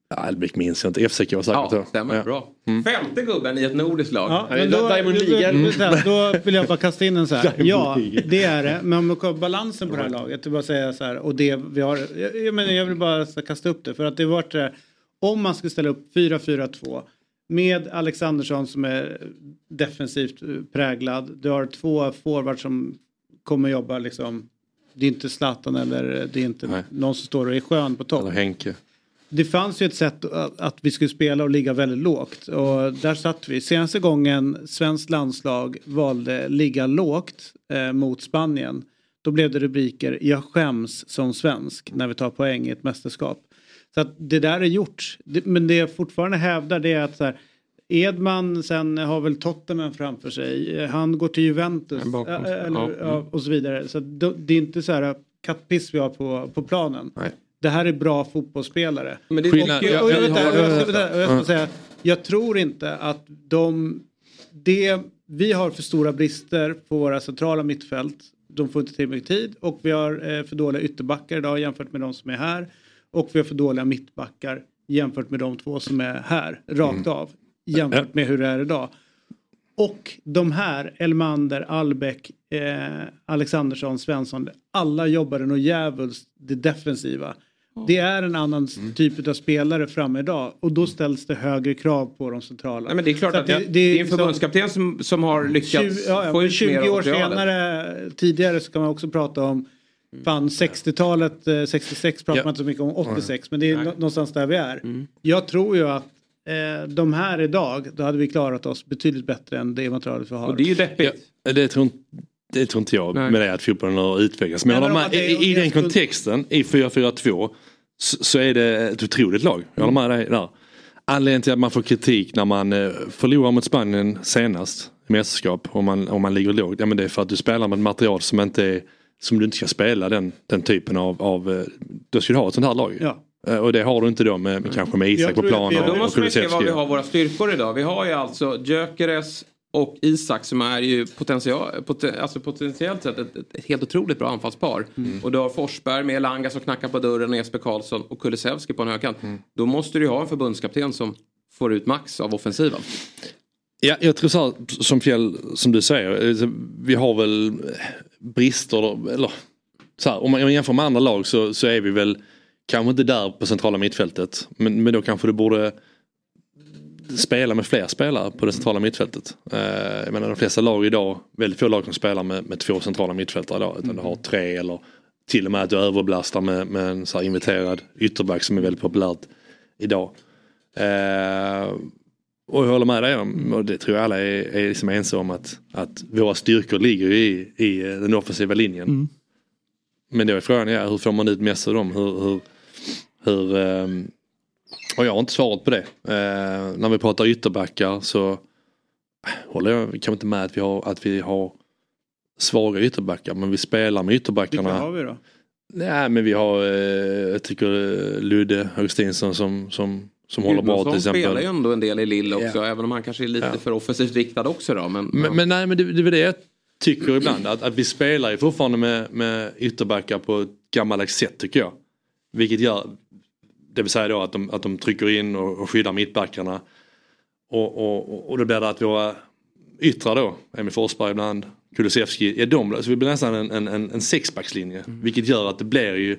Ja, Elbeck minns jag inte. FCK säkert. Ja, då. stämmer. Ja. Bra. Femte gubben i ett nordiskt lag. Ja, men då, då, då, då vill jag bara kasta in en så här. Diamond Ja, League. det är det. Men om man kollar balansen på det här laget. Är bara säga så här. Och det vi har. Jag, jag, menar, jag vill bara kasta upp det. För att det här. Om man ska ställa upp 4-4-2. Med Alexandersson som är defensivt eh, präglad. Du har två forwards som kommer jobba liksom. Det är inte Zlatan eller det är inte någon som står och är skön på topp. Eller Henke. Det fanns ju ett sätt att, att vi skulle spela och ligga väldigt lågt. Och där satt vi. Senaste gången svenskt landslag valde ligga lågt eh, mot Spanien. Då blev det rubriker jag skäms som svensk när vi tar poäng i ett mästerskap. Så att det där är gjort. Det, men det jag fortfarande hävdar det är att så här, Edman sen har väl Tottenham framför sig. Han går till Juventus. Eh, Eller, Ja. ja, och så vidare. Så då- det är inte så här kattpiss vi har på, på planen. Det här är bra fotbollsspelare. Men det är jag, tror inte att de... Det, vi har för stora brister på våra centrala mittfält. De får inte tillräckligt tid och vi har eh, för dåliga ytterbackar idag jämfört med de som är här. Och vi har för dåliga mittbackar jämfört med de två som är här, rakt av. Jämfört med hur det är idag. Och de här, Elmander, Albeck, eh, Alexandersson, Svensson, alla jobbar nog djävulskt det defensiva. Det är en annan Mm. typ av spelare framme idag och då ställs det högre krav på de centrala. Nej, men det är klart Så att det, det, är en förbundskapten som, som har lyckats 20, ja, ja, få ut 20 mer av år senare, tidigare så kan man också prata om Fan 60-talet, eh, 66 pratar Ja. man inte så mycket om, 86 men det är Nej. nå- någonstans där vi är. Mm. Jag tror ju att eh, de här idag, då hade vi klarat oss betydligt bättre än det materialet vi har. Och det är ju deppigt. Ja, det, tror, inte- det tror inte jag Nej. med det att fotbollen har utvecklats. Men, jag men att det- i, i det den kontexten, i 4-4-2, så, så är det ett otroligt lag. Jag håller med dig där. Anledningen till att man får kritik när man eh, förlorar mot Spanien senast i mästerskap om man, om man ligger lågt. Ja, men det är för att du spelar med material som inte är som du inte ska spela den, den typen av, av eh, då ska du ha ett sånt här lag. Ja. Eh, Och det har du inte då med, med kanske med Isak på plan Då måste ju se vad Kulusevski. vi har våra styrkor idag. Vi har ju alltså Gyökeres och Isak som är ju potential, poten, alltså potentiellt sett ett, ett helt otroligt bra anfallspar. Mm. Och du har Forsberg med Elanga som knackar på dörren och Jesper Karlsson och Kulusevski på en högkant. Mm. Då måste du ju ha en förbundskapten som får ut max av offensiven. Ja, jag tror så här, som Fjäll, som du säger, eh, vi har väl brister, eller så här, om man jämför med andra lag så, så är vi väl kanske inte där på centrala mittfältet. Men, men då kanske du borde spela med fler spelare på det centrala mittfältet. Eh, jag menar de flesta lag idag, väldigt få lag som spelar med, med två centrala mittfältare idag. Utan du har tre eller till och med att du överbelastar med, med en så inviterad ytterback som är väldigt populärt idag. Eh, och jag håller med dig om, och det tror jag alla är, är liksom ense om att, att våra styrkor ligger i, i den offensiva linjen. Mm. Men då är frågan, ja, hur får man ut mest av dem? Hur, hur, hur, ehm, och jag har inte svarat på det. Eh, när vi pratar ytterbackar så eh, håller jag kanske inte med att vi har, att vi har svaga ytterbackar. Men vi spelar med ytterbackarna. Vilka har vi då? Nej men vi har, eh, jag tycker eh, Ludde Augustinsson som, som, som håller bra till exempel. spelar ju ändå en del i Lille också. Även om han kanske är lite för offensivt riktad också då. Men, Men, men nej men det, det är väl det jag tycker ibland. Att, att vi spelar ju fortfarande med, med ytterbackar på ett gammaldags sätt tycker jag. Vilket gör, det vill säga då att de, att de trycker in och, och skyddar mittbackarna. Och, och, och då blir det att våra yttrar då, Emil Forsberg ibland, Kulusevski, är de, så vi blir nästan en, en, en, en sexbackslinje. Vilket gör att det blir ju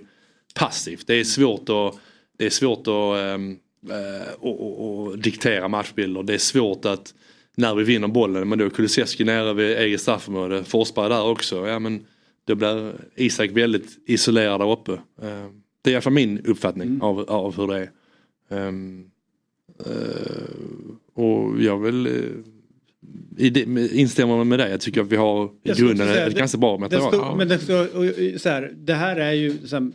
passivt. Det är svårt att, det är svårt att, ehm, eh, och, och, och diktera matchbilder. Det är svårt att när vi vinner bollen, men då är Kulusevski nere vid eget straffområde, Forsberg där också. Ja, men då blir Isak väldigt isolerad där uppe. Det är i alla fall min uppfattning av, av hur det är. Ehm, eh, och jag vill i det, instämmer med dig. Jag tycker att vi har i grunden säga, ett det- ganska bra material. står- Men det, och, så här, det här är ju så här,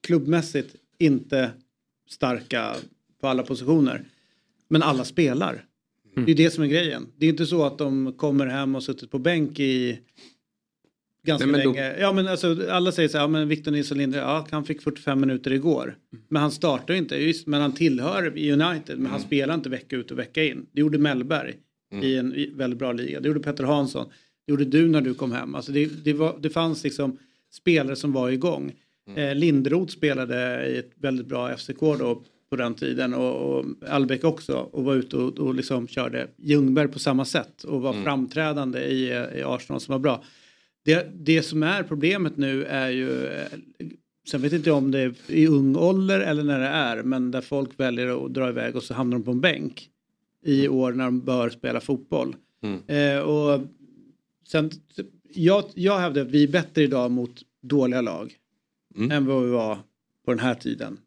klubbmässigt inte starka på alla positioner. Men alla spelar. Mm. Det är det som är grejen. Det är inte så att de kommer hem och suttit på bänk i ganska Nej, men då- länge. Ja men alltså alla säger så här, ja, men Victor Nilsson Linde, ja han fick 45 minuter igår. Men han startar inte, just, men han tillhör United, men han Mm. spelar inte vecka ut och vecka in. Det gjorde Mellberg i en i- väldigt bra liga. Det gjorde Petter Hansson. Det gjorde du när du kom hem. Alltså det, det, var, det fanns liksom spelare som var igång. Eh, Lindroth spelade i ett väldigt bra FCK då på den tiden och, och Albeck också och var ute och, och liksom körde Ljungberg på samma sätt och var Mm. framträdande i, i Arsenal som var bra. Det, det som är problemet nu är ju, eh, sen vet inte jag om det är i ung ålder eller när det är, men där folk väljer att dra iväg och så hamnar de på en bänk i år när de bör spela fotboll. Mm. Eh, och sen, jag, jag hävdar att vi är bättre idag mot dåliga lag Mm. än vad vi var på den här tiden.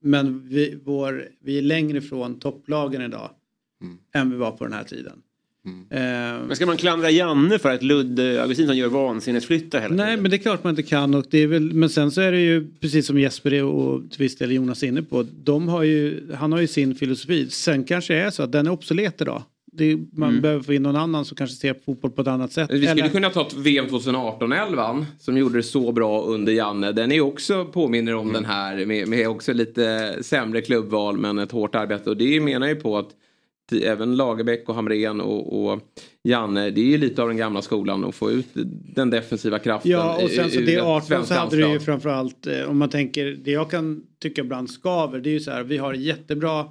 Men vi, vår, vi är längre ifrån topplagen idag Mm. än vi var på den här tiden. Eh, Men ska man klandra Janne för att Ludde Augustinsson gör vansinnesflyttar hela Nej, men det är klart man inte kan. Och det är väl, men sen så är det ju precis som Jesper är och till viss del Jonas är inne på. De har ju, han har ju sin filosofi. Sen kanske det är så att den är obsolet idag. Det, man Mm. behöver få in någon annan som kanske ser på fotboll på ett annat sätt. Vi skulle Eller- kunna ta VM 2018-11 som gjorde det så bra under Janne. Den är också påminner om den här med, med också lite sämre klubbval men ett hårt arbete. Och det menar ju på att även Lagerbäck och Hamrén och, och Janne, det är ju lite av den gamla skolan att få ut den defensiva kraften. Ja, och sen så det ett 18 så hade det ju framförallt, eh, om man tänker, det jag kan tycka ibland skaver, det är ju så här, vi har jättebra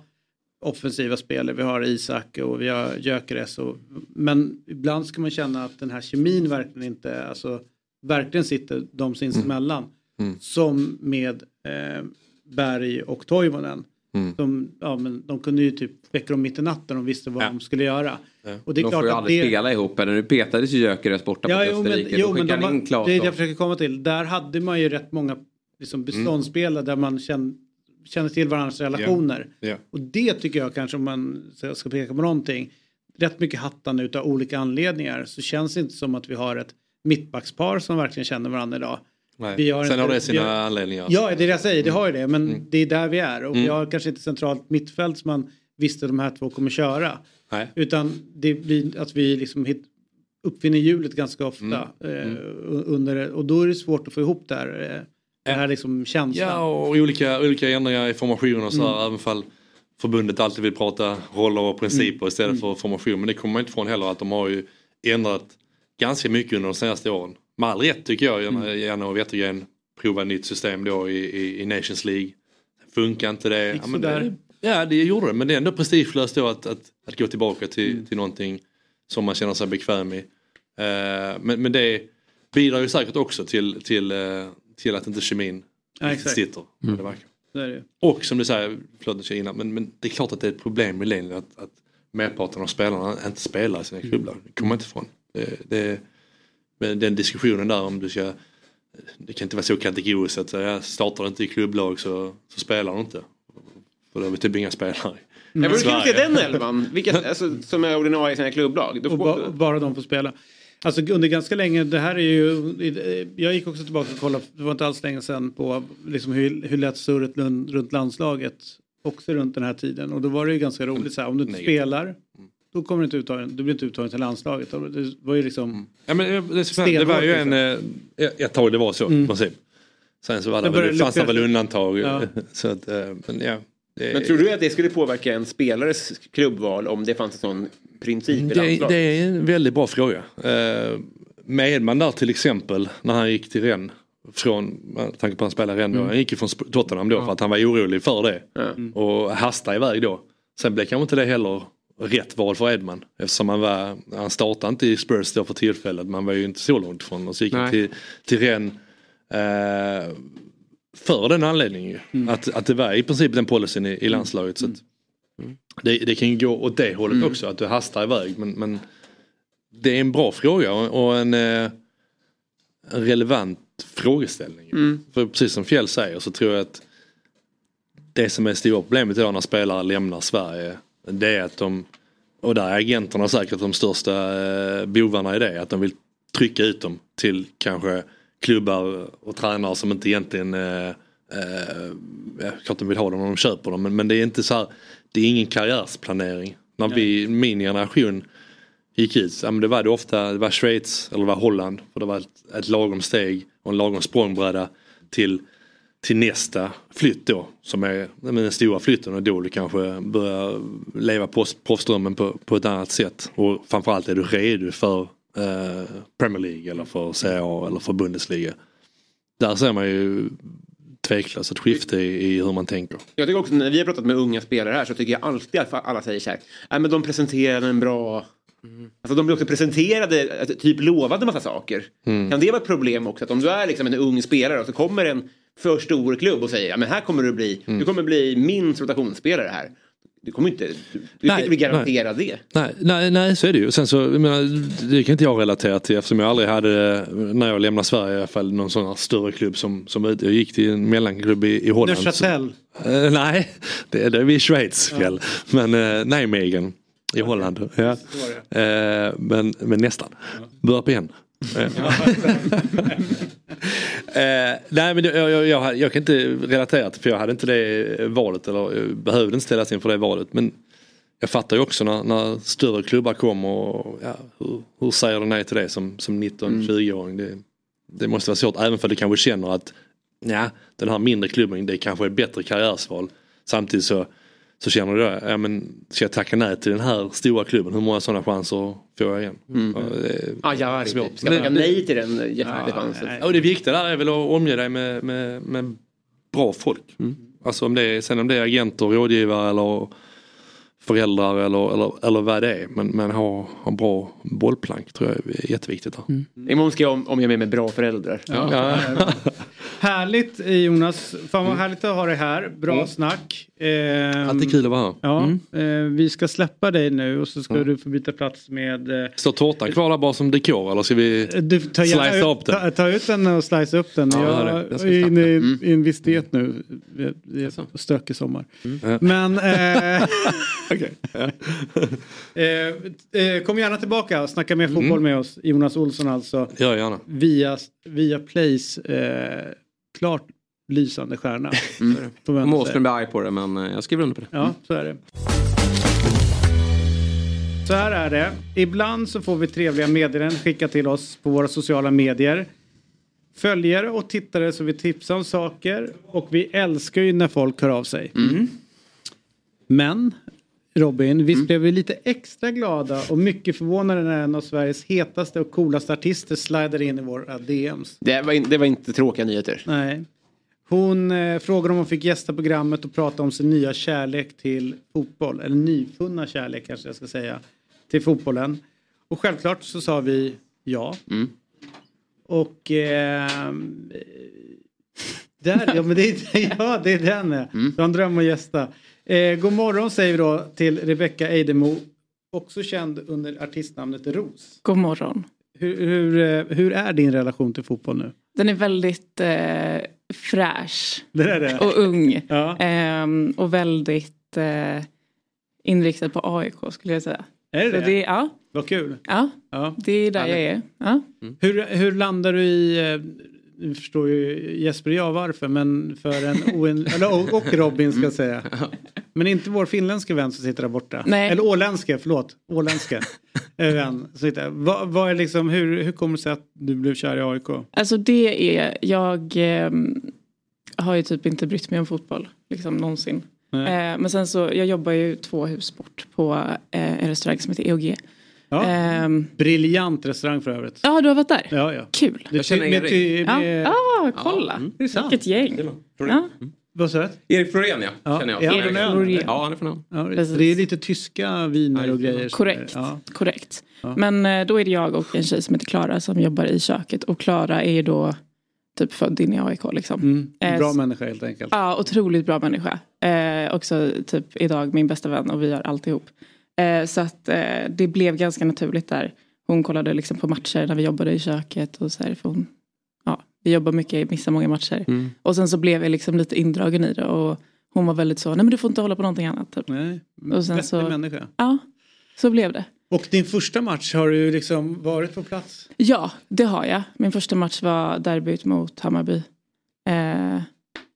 offensiva spelare, vi har Isak och vi har Gyökeres och, men ibland ska man känna att den här kemin verkligen inte, alltså verkligen sitter de sinsemellan. Mm. Som med eh, Berg och Toivonen. Mm. De, ja, men de kunde ju typ väcka dem mitt i natten och visste vad de skulle göra. Och det är de klart får ju att aldrig det... spela ihop. Eller nu petades ju Gyökeres borta Ja, mot jo, men, Österrike. jo, Då men de, han in var- Claesson. det är det jag försöker komma till. Där hade man ju rätt många liksom, beståndsspelare där man kände, kände till varandras relationer. Ja. Och det tycker jag kanske om man ska ska peka på någonting. Rätt mycket hattande utav olika anledningar så känns det inte som att vi har ett mittbackspar som verkligen känner varandra idag. Nej. Vi har Sen inte- har det sina har- anledningar. Ja, det är det jag säger. Det har ju det. Men Mm. det är där vi är. Och Mm. vi har kanske inte centralt mittfält som man visste de här två kommer köra. Nej. Utan det blir att vi liksom hit, uppfinner hjulet ganska ofta. Mm. Eh, u- under, och då är det svårt att få ihop det här. Eh, det här liksom känslan. Ja, och olika, olika ändringar i formationer och så här, Mm. även fall förbundet alltid vill prata roller och principer Mm. istället Mm. för formation. Men det kommer man inte ifrån heller att de har ju ändrat ganska mycket under de senaste åren. Med all rätt tycker jag, Mm. gärna, gärna och Wettergren prova ett nytt system då i, i, i Nations League. Funkar inte det? Ja, men det ja, det gjorde det. Men det är ändå prestigelöst då att, att, att gå tillbaka till, Mm. till någonting som man känner sig bekväm i. Eh, men, men det bidrar ju säkert också till, till, eh, till att inte kemin Ja, riktigt exakt. sitter. Mm. Det verkar. Och som du säger, förlåt Kina, men, men det är klart att det är ett problem med linjen att, att merparten av spelarna inte spelar i sina klubbar. Det kommer man inte ifrån. Det, det, men den diskussionen där om du ska det kan inte vara så kategoriskt att säga startar du inte i klubblag så, så spelar du inte. För då har vi typ inga spelare Jag vill Sverige. se den elvan, vilka, alltså, som är ordinarie i sina klubblag. Får, ba, bara de får spela. Alltså under ganska länge, det här är ju, jag gick också tillbaka och kollade, det var inte alls länge sedan på liksom hur, hur lätt surret runt landslaget. Också runt den här tiden. Och då var det ju ganska roligt så här, om du inte Nej. spelar, då kommer du inte uttagen, du blir inte uttagen till landslaget. Det var ju liksom Ja, men det, det, det var ju en, Stenhårt, eh, ett tag det var så Mm. i princip. Sen så var det, Det väl, fanns det väl undantag. Ja. Så att, eh, men ja. Det, Men tror du att det skulle påverka en spelares klubbval om det fanns en sån princip i Det, landslaget? det är en väldigt bra fråga. Eh, Medman där till exempel när han gick till Rennes. Från, med tanke på att han spelade i Rennes då. Mm. Han gick ju från Tottenham då för att han var orolig för det. Och hastade iväg då. Sen blev kanske inte det heller rätt val för Edman. Eftersom han var, han startade inte i Spurs då för tillfället. Man var ju inte så långt ifrån. Och så gick han till, till Rennes. Eh, för den anledningen ju. Att, att det var i princip den policyn i, i landslaget. Så att det, det kan ju gå åt det hållet också, att du hastar iväg. Men, men det är en bra fråga och, och en, eh, en relevant frågeställning. Mm. För precis som Fjäll säger så tror jag att det som är stora problemet idag när spelare lämnar Sverige det är att de, och där är agenterna säkert de största eh, bovarna i det, att de vill trycka ut dem till kanske klubbar och tränare som inte egentligen, eh, eh, klart de vill ha dem om de köper dem, men, men det är inte så här, det är ingen karriärsplanering. När vi, min generation gick ut, ja, men det var det ofta, det var Schweiz eller det var Holland, för det var ett, ett lagom steg och en lagom språngbräda till till nästa flytt då som är den stora flytten och då du kanske börjar leva proffsdrömmen på, på ett annat sätt. Och framförallt är du redo för eh, Premier League eller för Serie A eller för Bundesliga. Där ser man ju tveklöst ett skifte i, i hur man tänker. Jag tycker också när vi har pratat med unga spelare här så tycker jag alltid att alla säger så här. Nej men de presenterade en bra... Alltså de blir också presenterade, att typ lovade massa saker. Mm. Kan det vara ett problem också? Att om du är liksom en ung spelare och så kommer en för stor klubb och säger ja men här kommer du bli, Mm. du kommer bli minst rotationsspelare här. Du kommer inte, du, Nej, inte bli garanterad det. Nej, nej, nej så är det ju. Sen så, jag menar, det kan inte jag relatera till eftersom jag aldrig hade, när jag lämnade Sverige i alla fall, någon sån här större klubb som, som jag gick till en mellanklubb i, i Holland. Neuchâtel. Eh, nej, det, det är vi i Schweiz Fjäll. Men uh, Nijmegen i Holland. Ja. Eh, men, men nästan. Börja på igen. Eh, nej men jag, jag, jag, jag kan inte relatera till för jag hade inte det valet eller jag behövde inte ställas inför det valet. Men jag fattar ju också när, när större klubbar kommer och ja, hur, hur säger du nej till det som, som 19-20-åring. Det, det måste vara svårt även för du kanske känner att ja, den här mindre klubben det kanske är ett bättre karriärsval. Samtidigt så, så känner du ja, men ska jag tacka nej till den här stora klubben? Hur många sådana chanser får jag igen? Mm. Ja, det är Ah, ja, svårt. typ. Ska jag tacka nej till den jättechansen? Ja, och det viktiga där är väl att omge dig med, med, med bra folk. Alltså om det är, sen om det är agenter, rådgivare eller föräldrar eller, eller, eller vad det är. Men, men ha, ha bra bollplank tror jag är jätteviktigt. Där. Imorgon ska jag om, omge mig med bra föräldrar. Ja. Härligt eh, Jonas, fan vad härligt att ha dig här. Bra Mm. snack. Eh, Alltid kul att vara här. Ja, Mm. eh, vi ska släppa dig nu och så ska Ja. du få byta plats med... Eh, Står tårtan kvar där bara som dekor eller ska vi du, ta, gärna slice ut, upp den? ta, ta ut den och slice upp den. Ja, jag det är det. Inne i, Mm. i en viss diet nu. Det- är stökig sommar. Ja. Men... Eh, Okej. eh, eh, kom gärna tillbaka och snacka mer fotboll Mm. med oss. Jonas Olsson alltså. Ja, gärna. Via, via Plays eh, klart lysande stjärna. Mm. Måström blir arg på det men eh, jag skriver under på det. Ja, så är det. Så här är det. Ibland så får vi trevliga meddelanden skickat till oss på våra sociala medier. Följare och tittare så vi tipsar om saker och vi älskar ju när folk hör av sig. Men Robin, visst blev vi lite extra glada och mycket förvånade när en av Sveriges hetaste och coolaste artister slidade in i våra DMs. Det var, in, det var inte tråkiga nyheter. Nej. Hon eh, frågade om hon fick gästa programmet och prata om sin nya kärlek till fotboll. Eller nyfunna kärlek kanske jag ska säga. Till fotbollen. Och självklart så sa vi ja. Och... ehm, där, ja men det är, ja, det är den. Mm. Så en dröm att gästa. Eh, god morgon säger vi då till Rebecca Eidemo. Också känd under artistnamnet Ros. God morgon. Hur, hur, eh, hur är din relation till fotboll nu? Den är väldigt eh, fräsch. Det det. Och ung. Ja. Ehm, och väldigt eh, inriktad på AIK skulle jag säga. Är det Så det? Ja, Vad kul. ja, Ja. det är där jag är. Ja. Hur, hur landar du i, eh, nu förstår ju Jesper och jag varför, men för en oen, eller, och- Robin ska jag säga. Men inte vår finländska vän som sitter där borta. Nej. Eller åländska, förlåt. Åländska eh, vän. som sitter. Vad, vad är liksom, hur, hur kommer det sig att du blev kär i AIK? Alltså det är, jag ehm, har ju typ inte brytt mig om fotboll. Liksom någonsin. Eh, men sen så, jag jobbar ju två hus bort på eh, en restaurang som heter EOG. Ja. Ehm, Briljant restaurang för övrigt. ja, du har varit där? Ja, ja. Kul. Jag känner med, Erik. Ja, med, ah, kolla. Det är sant. Vilket gäng. Ja. Vad sa du? Erik Florén ja. Ja, Känner jag. Erik? Florén. Ja han är från ön. Ja, det är lite tyska viner och grejer. Korrekt. Ja. Korrekt. Ja. Men eh, då är det jag och en tjej som heter Klara som jobbar i köket. Och Klara är ju då typ född in i AIK liksom. Mm. Eh, Bra s- människa helt enkelt. Ja, otroligt bra människa. Eh, också typ idag min bästa vän och vi gör alltihop. Eh, så att eh, det blev ganska naturligt där. Hon kollade liksom på matcher när vi jobbade i köket och så här. För hon, ja, vi jobbar mycket, missar många matcher. Mm. Och sen så blev jag liksom lite indragen i det och hon var väldigt så, nej men du får inte hålla på någonting annat. Typ. Nej, och sen så, människa. Ja, så blev det. Och din första match har du liksom varit på plats. Ja, det har jag. Min första match var derbyt mot Hammarby. Eh,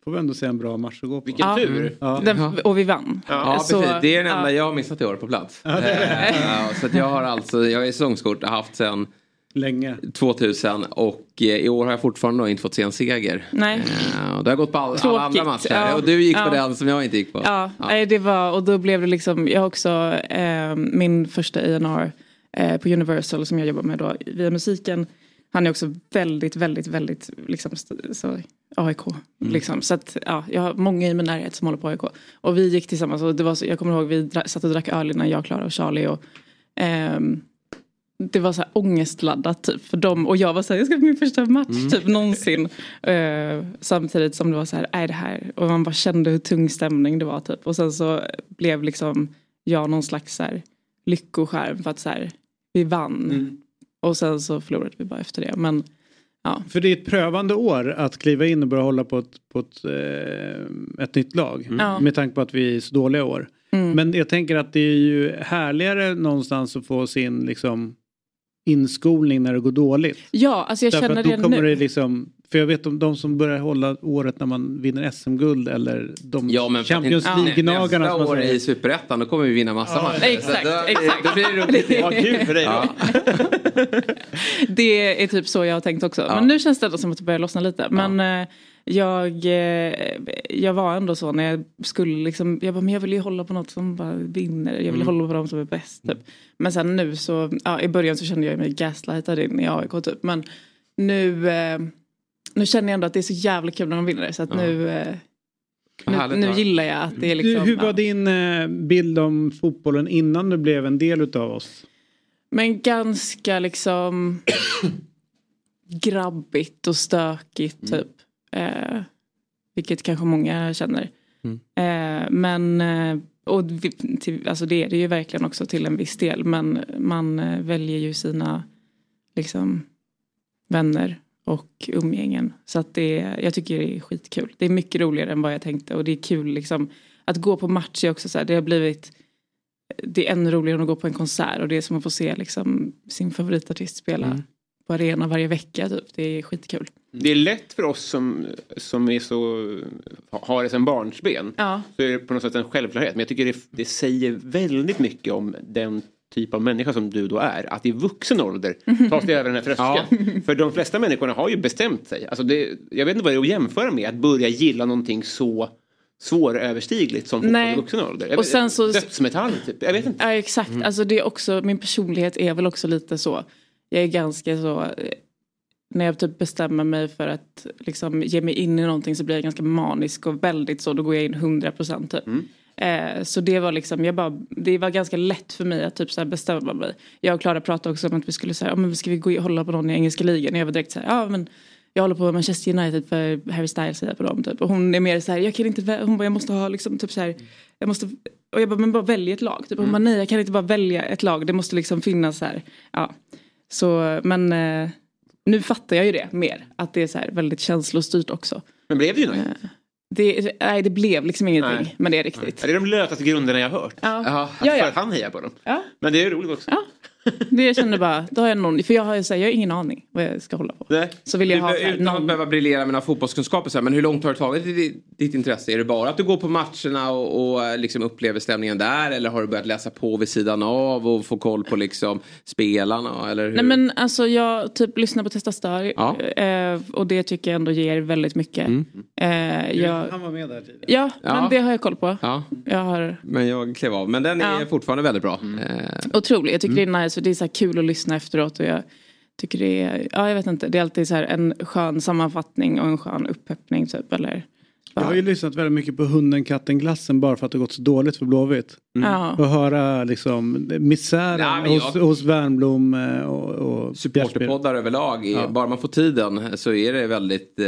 Får vi ändå säga en bra match att gå på. Vilken Ja. tur. Ja. den, och vi vann. Ja, Så, precis. Det är den enda ja. jag har missat i år på plats. Ja, det är det. Eh, ja, så att jag har alltså, jag är säsongskort, haft sedan Länge. 2000 och eh, i år har jag fortfarande inte fått se en seger. Nej. Eh, det har gått på all, alla andra matcher. ja. Och du gick på Ja. den som jag inte gick på. Ja, Nej, det var och då blev det liksom, jag har också eh, min första A&R eh, på Universal som jag jobbar med då via musiken. Han är också väldigt, väldigt, väldigt liksom så, AIK. Liksom. Så att ja, jag har många i min närhet som håller på AIK. Och vi gick tillsammans och det var så, jag kommer ihåg vi dra, satt och drack öl innan jag, Klara och Charlie och ehm, det var så här ångestladdat typ för dem och jag var så här, jag ska på min första match Mm. typ någonsin. Eh, samtidigt som det var så här, är det här? Och man bara kände hur tung stämning det var typ. Och sen så blev liksom jag någon slags så här lyckoskärm för att så här, vi vann. Mm. Och sen så förlorade vi bara efter det. Men ja. För det är ett prövande år att kliva in och börja hålla på ett, på ett, eh, ett nytt lag. Mm. Med tanke på att vi är så dåliga år. Mm. Men jag tänker att det är ju härligare någonstans att få sin liksom inskolning när det går dåligt. Ja, alltså jag Därför känner det kommer nu. det liksom, för jag vet om de som börjar hålla året när man vinner SM-guld eller de Ja, men Champions League-gnagarna Nästa år i Superettan då kommer vi vinna massa Ja, matcher. exakt, då, exakt. Då blir det roligt. Ja, kul för dig. Ja. Det är typ så jag har tänkt också. Ja. Men nu känns det ändå som att det börjar lossna lite. Men eh, jag, eh, jag var ändå så när jag skulle liksom, jag bara, men jag vill ju hålla på något som bara vinner. Jag vill Mm. hålla på dem som är bäst. Typ. Men sen nu så, ja, i början så kände jag mig gaslightad in i AIK typ. Men nu, eh, nu känner jag ändå att det är så jävla kul när de vinner. Så att Ja. nu, eh, nu, härligt, nu gillar jag att det är Du, liksom. hur var ja. din eh, bild om fotbollen innan du blev en del utav oss? Men ganska liksom grabbigt och stökigt typ. Eh, vilket kanske många känner. Eh, men eh, och till, alltså det är det ju verkligen också till en viss del. Men man eh, väljer ju sina liksom vänner och umgängen. Så att det, jag tycker det är skitkul. Det är mycket roligare än vad jag tänkte och det är kul liksom att gå på match är också så här, det har blivit det är ännu roligare än att gå på en konsert och det är som att få se liksom, sin favoritartist spela Mm. på arena varje vecka. Typ. Det är skitkul. Det är lätt för oss som, som är så, har det sedan barnsben. Ja. Så är det på något sätt en självklarhet. Men jag tycker det, det säger väldigt mycket om den typ av människa som du då är. Att i vuxen ålder ta sig över den här tröskeln. För de flesta människorna har ju bestämt sig. Alltså det, jag vet inte vad det är att jämföra med att börja gilla någonting så svåröverstigligt som fotboll i vuxen ålder. Jag Och vet- sen så- Dödsmetall typ. Jag vet inte. Ja exakt, alltså det är också, min personlighet är väl också lite så. Jag är ganska så, eh, när jag typ bestämmer mig för att liksom ge mig in i någonting så blir jag ganska manisk och väldigt så, då går jag in 100% typ. Eh, så det var liksom, jag bara, det var ganska lätt för mig att typ så bestämma mig. Jag och Klara pratade också om att vi skulle säga, ja men ska vi gå och hålla på någon i engelska ligan? Jag var direkt så här, ja men jag håller på Manchester United för Harry Styles säger på dem typ. Och hon är mer så här, jag kan inte, hon bara, jag måste ha liksom typ så här, jag måste, och jag bara, men bara välj ett lag. Typ. Hon bara, nej jag kan inte bara välja ett lag, det måste liksom finnas så här, ja. Så, men eh, nu fattar jag ju det mer, att det är så här väldigt känslostyrt också. Men blev det United? Det, nej det blev liksom ingenting, Nej. men det är riktigt. Det är de lösaste grunderna jag har hört. Ja. Att Ja, ja. För att han hejar på dem. Ja. Men det är roligt också. Det jag känner bara, då har jag någon, för jag har ju så här, jag har ingen aning vad jag ska hålla på. Nej. Så vill jag ha här, utan att någon, behöva briljera med några fotbollskunskaper så här, men hur långt har du tagit ditt, ditt intresse? Är det bara att du går på matcherna och, och eh, liksom upplever stämningen där eller har du börjat läsa på vid sidan av och få koll på liksom spelarna? Eller hur? Nej men alltså jag typ lyssnar på Testa Stör Ja. eh, och det tycker jag ändå ger väldigt mycket. Mm. Eh, jag, Han var med där tidigare. ja, Ja. men det har jag koll på. Ja, Jag har men jag klev av. Men den är Ja. fortfarande väldigt bra. Eh, otroligt, jag tycker Mm. det är nice så det är så här kul att lyssna efteråt och jag tycker det är, ja jag vet inte, det är alltid så här en skön sammanfattning och en skön upppeppning typ eller? Jag har ju lyssnat väldigt mycket på Hunden, katten, glassen bara för att det gått så dåligt för Blåvitt. Mm. Ja. Och höra liksom misären Nej, men hos, jag- hos Värnblom eh, och, och Supporterpoddar överlag, Ja. bara man får tiden så är det väldigt eh,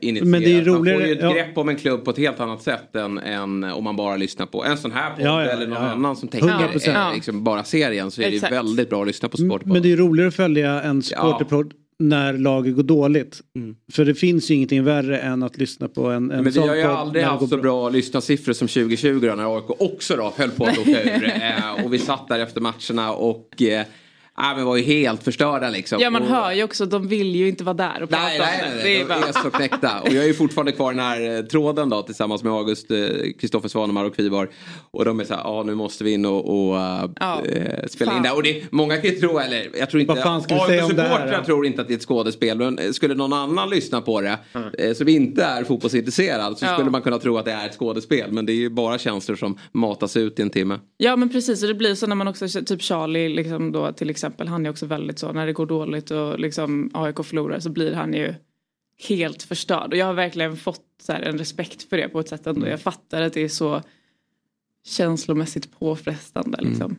initierat. Men det är man roligare- får ju ett ja. grepp om en klubb på ett helt annat sätt än, än om man bara lyssnar på en sån här podd Ja, ja, eller någon ja, ja. annan som täcker 100%. eh, liksom bara serien så är Exakt. det väldigt bra att lyssna på Supporterpodd. Men det är roligare att följa en supporterpodd när laget går dåligt. För det finns ju ingenting värre än att lyssna på en, en Men vi har ju aldrig haft så bra lyssnarsiffror som 2020 då, när AIK också då höll på att åka ur. eh, och vi satt där efter matcherna och eh, äh, men var ju helt förstörda liksom. Ja man och, hör ju också, de vill ju inte vara där och prata Nej, nej, det. nej, det nej. är bara... de är så knäckta. Och jag är ju fortfarande kvar i den här eh, tråden då tillsammans med August, eh, Kristoffer Svanemar och Kvivar. Och de är så här, ja nu måste vi in och, och eh, Ja. eh, spela Fan. in det. Och det, många kan ju tro, eller jag tror inte, Vad fan ska vi säga om det här, då? tror inte att det är ett skådespel. Men eh, skulle någon annan lyssna på det, eh, som inte är fotbollsintresserad, så Ja. skulle man kunna tro att det är ett skådespel. Men det är ju bara känslor som matas ut i en timme. Ja men precis och det blir så när man också, typ Charlie liksom då till exempel, han är också väldigt så när det går dåligt och liksom AIK förlorar så blir han ju helt förstörd. Och jag har verkligen fått så här, en respekt för det på ett sätt ändå. Jag fattar att det är så känslomässigt påfrestande liksom.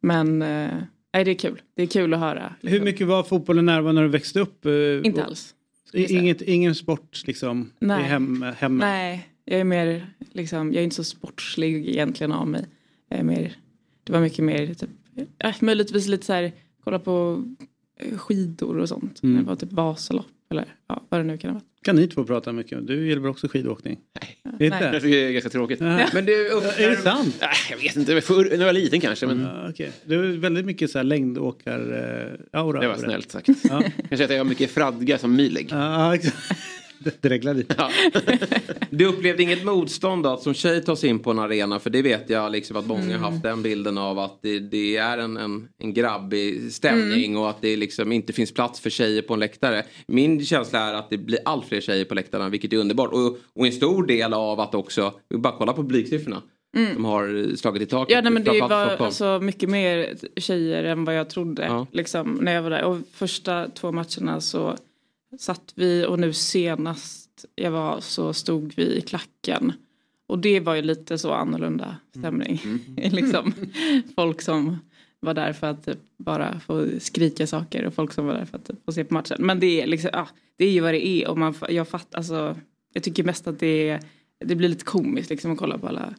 Men eh, nej, det är kul. Det är kul att höra. Hur mycket var fotbollen närvarande när du växte upp? eh, Inte alls. Inget, ingen sport liksom? Nej. I hem, hemmet? Nej, jag är mer liksom, jag är inte så sportslig egentligen av mig. Jag är mer, det var mycket mer typ, äh, möjligtvis lite så här, kolla på eh, skidor och sånt. Mm. När det var typ Vasalopp eller ja, vad det nu kan vara. Kan ni två prata mycket om? Du gillar väl också skidåkning? Nej. Det är Nej. tycker det är ganska tråkigt. Ja. Men det, Är det sant? Nej, jag vet inte, förr, när jag var liten kanske. Men Ja, okej. Det är väldigt mycket så här längdåkar-aura. det var snällt sagt. Ja. Kanske att jag har mycket fradga som milig. Ja, exakt. Det dreglar lite. Du upplevde inget motstånd då att som tjej ta sig in på en arena? För det vet jag liksom att många har haft den bilden av att det, det är en, en, en grabbig stämning och att det liksom inte finns plats för tjejer på en läktare. Min känsla är att det blir allt fler tjejer på läktarna vilket är underbart. Och, och en stor del av att också, vi bara kolla på publiksiffrorna. Mm. Som har slagit i taket. Ja nej, men det var alltså mycket mer tjejer än vad jag trodde. Ja. Liksom, när jag var där. Och första två matcherna så satt vi och nu senast jag var så stod vi i klacken. Och det var ju lite så annorlunda stämning. liksom, folk som var där för att typ, bara få skrika saker och folk som var där för att typ, få se på matchen. Men det är, liksom, ja, det är ju vad det är och man, jag fattar, alltså, jag tycker mest att det, är, det blir lite komiskt liksom att kolla på alla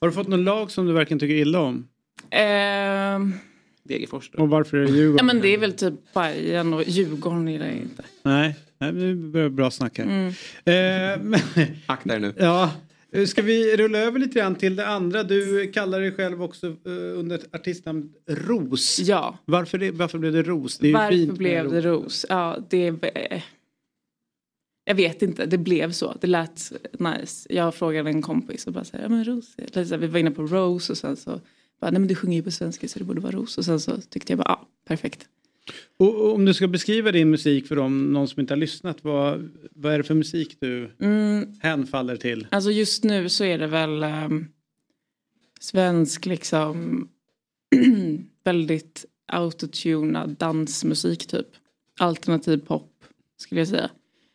Har du fått någon lag som du verkligen tycker illa om? Ehm, Degerfors Och varför är det Djurgården? ja men det är väl typ Bayern och Djurgården gillar jag inte. Nej, Nej det börjar bra snack här. Mm. Eh, men, Akta er nu. ja, ska vi rulla över lite grann till det andra? Du kallar dig själv också eh, under ett artistnamn Ros. Ja. Varför, det, varför blev det Ros? Det är ju Varför blev det ros? Ja, det... Jag vet inte, det blev så. Det lät nice. Jag frågade en kompis och bara så här, ja men ros. Eller så här, vi var inne på Rose och sen så bara, nej men du sjunger ju på svenska så det borde vara ros. Och sen så tyckte jag bara, ja, perfekt. Och, och om du ska beskriva din musik för dem, någon som inte har lyssnat, vad, vad är det för musik du Mm. hänfaller till? Alltså just nu så är det väl ehm, svensk liksom väldigt autotunad dansmusik typ. Alternativ pop skulle jag säga.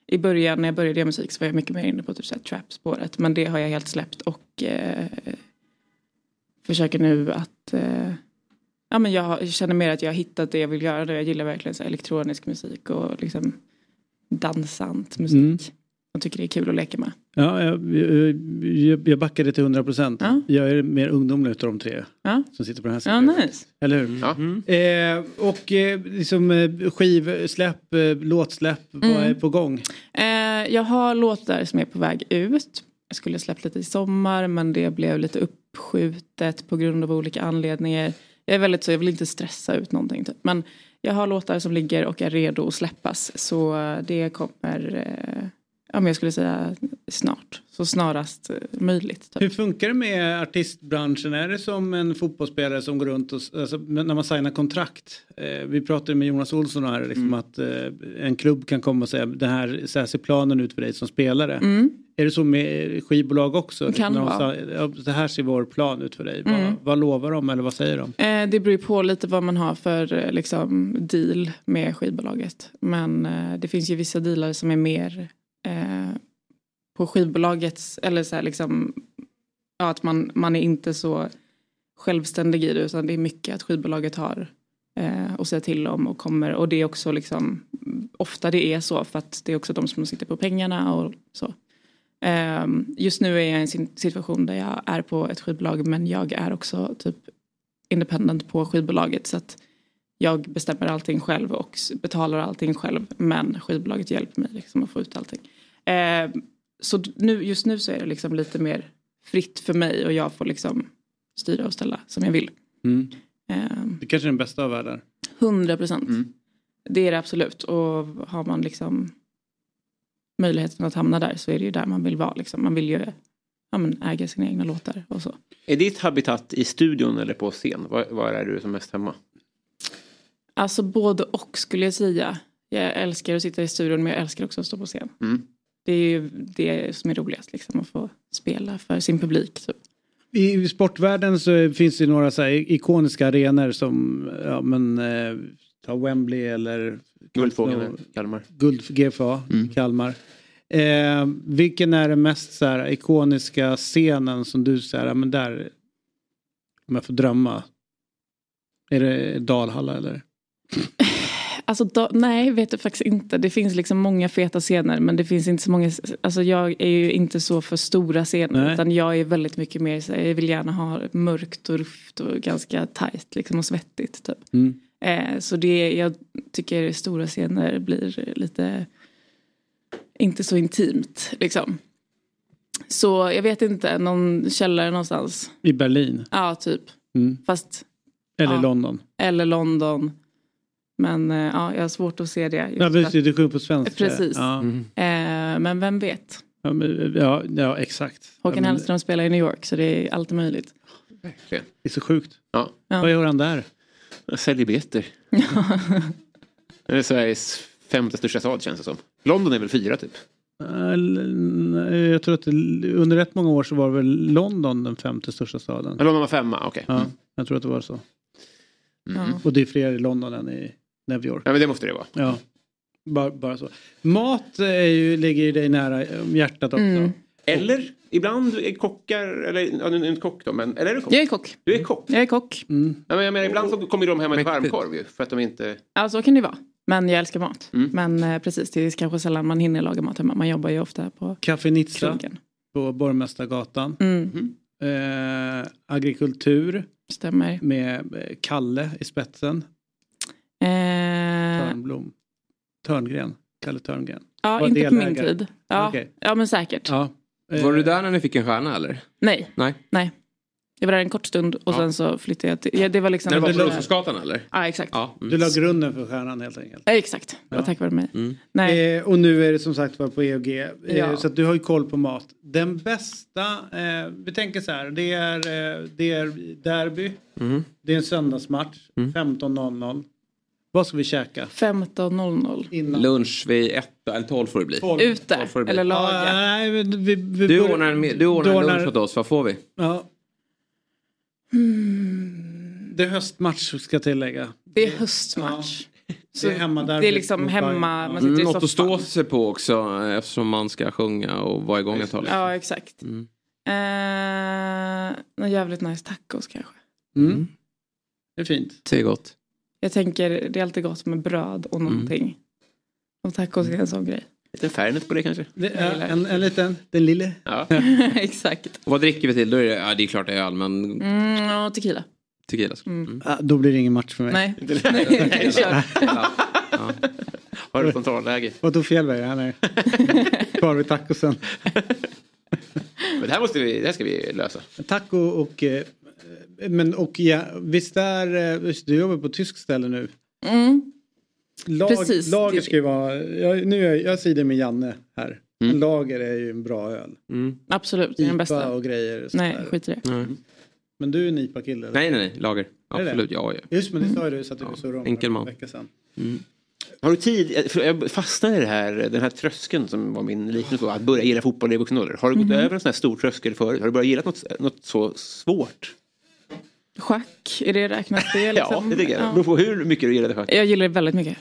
I början när jag började göra musik så var jag mycket mer inne på typ så här trap-spåret. Men det har jag helt släppt och eh, försöker nu att eh, Ja men jag, har- jag känner mer att jag har hittat det jag vill göra. Jag gillar verkligen så elektronisk musik och liksom dansant musik. Mm. Jag tycker det är kul att leka med. Ja, jag, jag, jag backar det till 100 procent. Jag är mer ungdomlig utav de tre Ja. som sitter på den här Ja, sidan. nice. Eller hur? Eh, och eh, liksom eh, skivsläpp, eh, låtsläpp, vad Mm. är på gång? Eh, jag har låtar som är på väg ut. Jag skulle släppt lite i sommar men det blev lite uppskjutet på grund av olika anledningar. Jag är väldigt så, jag vill inte stressa ut någonting typ. Men jag har låtar som ligger och är redo att släppas. Så eh, det kommer, eh, ja men jag skulle säga snart. Så snarast eh, möjligt. Typ. Hur funkar det med artistbranschen? Är det som en fotbollsspelare som går runt och, alltså, när man signar kontrakt? Eh, vi pratade med Jonas Olsson här, liksom Mm. att eh, en klubb kan komma och säga det här, så här ser planen ut för dig som spelare. Mm. Är det så med skivbolag också? Det kan de vara. sa, ja, det här ser vår plan ut för dig. Mm. Vad, vad lovar de eller vad säger de? Eh, det beror ju på lite vad man har för eh, liksom, deal med skivbolaget. Men eh, det finns ju vissa dealar som är mer eh, på skivbolagets, eller så här liksom, ja, att man, man är inte så självständig i det utan det är mycket att skivbolaget har eh, att säga till om och kommer och det är också liksom ofta det är så för att det är också de som sitter på pengarna och så. Eh, just nu är jag i en situation där jag är på ett skivbolag men jag är också typ independent på skivbolaget så att jag bestämmer allting själv och betalar allting själv men skivbolaget hjälper mig liksom att få ut allting. Eh, så nu, just nu så är det liksom lite mer fritt för mig och jag får liksom styra och ställa som jag vill. Mm. Eh, Det kanske är den bästa av världar. 100 procent. Det är det absolut. Och har man liksom möjligheten att hamna där så är det ju där man vill vara. Liksom. Man vill ju ja, men äga sina egna låtar och så. Är ditt habitat i studion eller på scen? Var, var är du som mest hemma? Alltså både och skulle jag säga. Jag älskar att sitta i studion men jag älskar också att stå på scen. Mm. Det är ju det som är roligast, liksom, att få spela för sin publik. Typ. I sportvärlden så finns det några så här ikoniska arenor som, ja men, eh, ta Wembley eller Guldfågeln i Kalmar. Guld GFA Mm. Kalmar. Eh, vilken är den mest så här, ikoniska scenen som du säger, men där, om jag får drömma. Är det Dalhalla eller? Alltså då, nej, vet du faktiskt inte. Det finns liksom många feta scener men det finns inte så många. Alltså jag är ju inte så för stora scener Nej. utan jag är väldigt mycket mer så jag vill gärna ha mörkt och rufft och ganska tajt liksom och svettigt typ. Mm. Eh, så det, jag tycker stora scener blir lite inte så intimt liksom. Så jag vet inte, någon källare någonstans. I Berlin? Ja, typ. Mm. Fast Eller Ja. London? eller London. Men eh, ja, jag har svårt att se det. just Ja, precis, du sjunger på svenska. Precis. Ja, Eh, men vem vet? ja, men, ja, ja exakt. Håkan ja, men, Hellström spelar i New York så det är allt möjligt. Det är så sjukt. Ja. Ja. Vad gör han där? Jag säljer biljetter. det är Sveriges femte största stad känns det som. London är väl fyra typ? Eh, Jag tror att det, under rätt många år så var väl London den femte största staden. London var femma, okej. Ja, jag tror att det var så. Mm. Och det är fler i London än i York. Ja men det måste det vara. Ja, bara, bara så. Mat är ju, ligger ju dig nära hjärtat också. Mm. Eller ibland är kockar, eller ja, du är inte kock då, men eller är du kock? Jag är kock. Du är kock? Jag är kock. Mm. Ja, men jag menar, ibland så kommer de hem med varmkorv ju, för att de inte... Ja, så kan det vara. Men jag älskar mat. Mm. Men eh, precis, det är kanske sällan man hinner laga mat hemma. Man jobbar ju ofta på Café Nizza krogen. på Borgmästargatan. Mm. Eh, agrikultur. Stämmer. Med eh, Kalle i spetsen. Eh, Törnblom. Törngren. Kalle Törngren. ja, Var inte på min delägare. tid. Ja, Okej. ja men säkert. Ja. Eh, Var du där när ni fick en stjärna eller? Nej, Nej. nej. Jag var där en kort stund och Ja. sen så flyttade jag till... Ja, det var liksom... När det var på Ja, Roslagsgatan eller? exakt. Ja. mm. Du la grunden för stjärnan helt enkelt. Ja, exakt. Ja. tack vare mig. Mm. Nej. Eh, och nu är det som sagt var på EOG. Eh, Ja. Så att du har ju koll på mat. Den bästa, eh, vi tänker så här, det är, eh, det är derby. Mm. Det är en söndagsmatch. 15.00. Vad ska vi käka? 15.00. Innan. Lunch vid ett eller tolv får det bli. Ute det bli. eller Ja, laga. nej, vi, vi, vi Du ordnar en, du ordnar du en ordnar- lunch åt oss, vad får vi? Ja. Det är höstmatch ska jag tillägga. Det är höstmatch. Det är hemma där. Det är liksom hemma, man sitter Mm, i något att stå sig på också eh, eftersom man ska sjunga och vara igång ett tag. liksom. Ja, exakt. Mm. Eh, någon jävligt nice tacos kanske. Mm. Det är fint. Det är gott. Jag tänker det är alltid gott med bröd och någonting. Och tacos är en sån grej. Lite Fernet på det kanske? Det är en, en liten, den lille. Ja. exakt. Och vad dricker vi till? Då är det, ja, det är klart det är öl men Mm, och tequila. tequila. Mm. Ah, då blir det ingen match för mig. Nej. Nej, kör. Har du kontrollläge? Vad tog Fjällberg? Han är kvar vid tacosen. Men det här, måste vi, det här ska vi lösa. Taco och... eh, Men och ja, visst är... eh, visst, Du jobbar på tysk ställe nu. Mm. Lag, Precis. Lager ska ju vara... Jag, nu är, jag säger det med Janne här. Mm. Lager är ju en bra öl. Mm. Absolut, det är den IPA bästa. och grejer. och Nej, skit i det. Nej. Men du är en IPA-kille? nej, nej, nej, lager. Är det? Absolut, ja, ja. Just men det sa ju du så att du Ja, surrade om enkel man. en vecka sedan. Mm. Har du tid, för jag fastnade i det här, den här tröskeln som var min liknelse på, att börja gilla fotboll i vuxen ålder. Har du gått Mhm. över en sån här stor tröskel förut? Har du börjat gilla något, något så svårt? Schack, är det räknas det? Ja, Liksom? det tycker jag. Ja. beror på hur mycket du gillade schack. Jag gillar det väldigt mycket.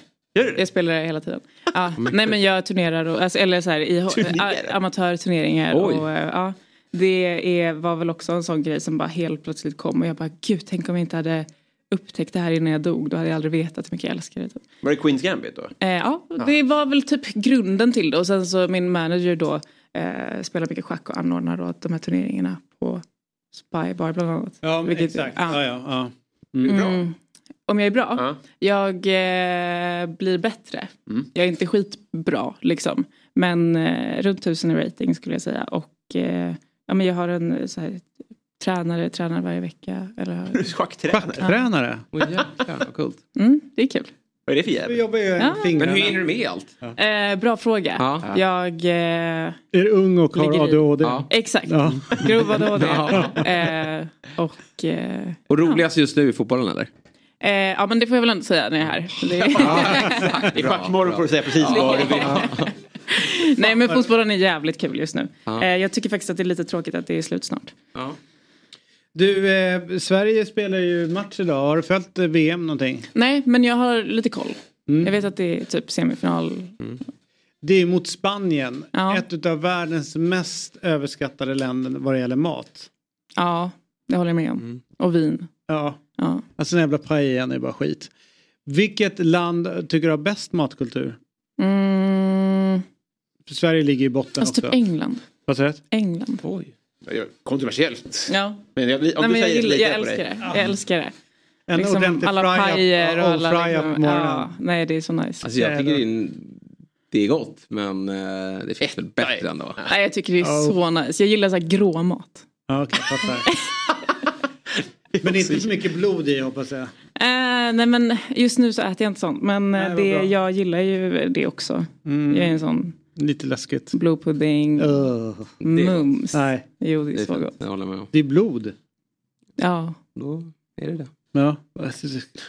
Jag spelar det hela tiden. Ja. Nej men jag turnerar, och, alltså, eller så här, i a- amatörturneringar. Oj. Och, eh, ja, det är, var väl också en sån grej som bara helt plötsligt kom och jag bara gud tänk om jag inte hade upptäckt det här innan jag dog. Då hade jag aldrig vetat hur mycket jag älskar det. Var det Queens Gambit då? Eh, ja, det var väl typ grunden till det. Och sen så min manager då eh, spelar mycket schack och anordnar då de här turneringarna på Spy Bar bland annat. Ja, Vilket- exakt. ja. Ja, ja, ja. Mm. Om jag är bra? Jag eh, blir bättre. Mm. Jag är inte skitbra liksom. Men eh, runt tusen i rating skulle jag säga. Och eh, ja, men jag har en eh, så här, tränare, tränar varje vecka. Eller... Schacktränare? Schacktränare? Oj, jäklar vad coolt. Mm, det är kul. Vad är det för jävel? jobbar ju Ja. Men hur hinner du med allt? Eh, bra fråga. Ja. Jag... Eh, Är ung och har. ADHD? Ja. Exakt. Ja. Grov ADHD. Ja. Eh, och... Eh, Och roligast just nu i fotbollen eller? eh, ja men det får jag väl ändå säga när jag är här. Det... I Schackmorgon får du säga precis vad du vill. Nej men fotbollen är jävligt kul just nu. Ja. Eh, jag tycker faktiskt att det är lite tråkigt att det är slut snart. Du, eh, Sverige spelar ju match idag. Har du följt eh, VM någonting? Nej men jag har lite koll. Mm. Jag vet att det är typ semifinal. Det är mot Spanien. Ett av världens mest överskattade länder vad det gäller mat. Ja, det håller jag med om. Mm. Och vin. Ja. Ja. Alltså den jävla paellan är bara skit. Vilket land tycker du har bäst matkultur? Mm, Sverige ligger i botten alltså också. typ England. Vad säger du? England. Oj. Kontroversiellt. Ja. Men jag, om Nej, du men jag, säger det gillar, jag dig. älskar det. Jag älskar det. En liksom ordentlig alla pajer och alla... Liksom, ja, nej det är så nice. Alltså jag tycker det är, det är gott men eh, det finns väl bättre ändå. Nej jag tycker det är Oh. så nice. Jag gillar så här grå mat. Okej, fattar. Men inte så mycket blod i hoppas jag. Eh, nej men just nu så äter jag inte sånt. Men Nej, eh, vad det, jag gillar ju det också. Mm. Jag är en sån Lite läskigt. blodpudding. Uh, Mums. Nej. Jo det är så fint, gott. Jag håller med om. Det är blod. Ja. Då är det det. Ja.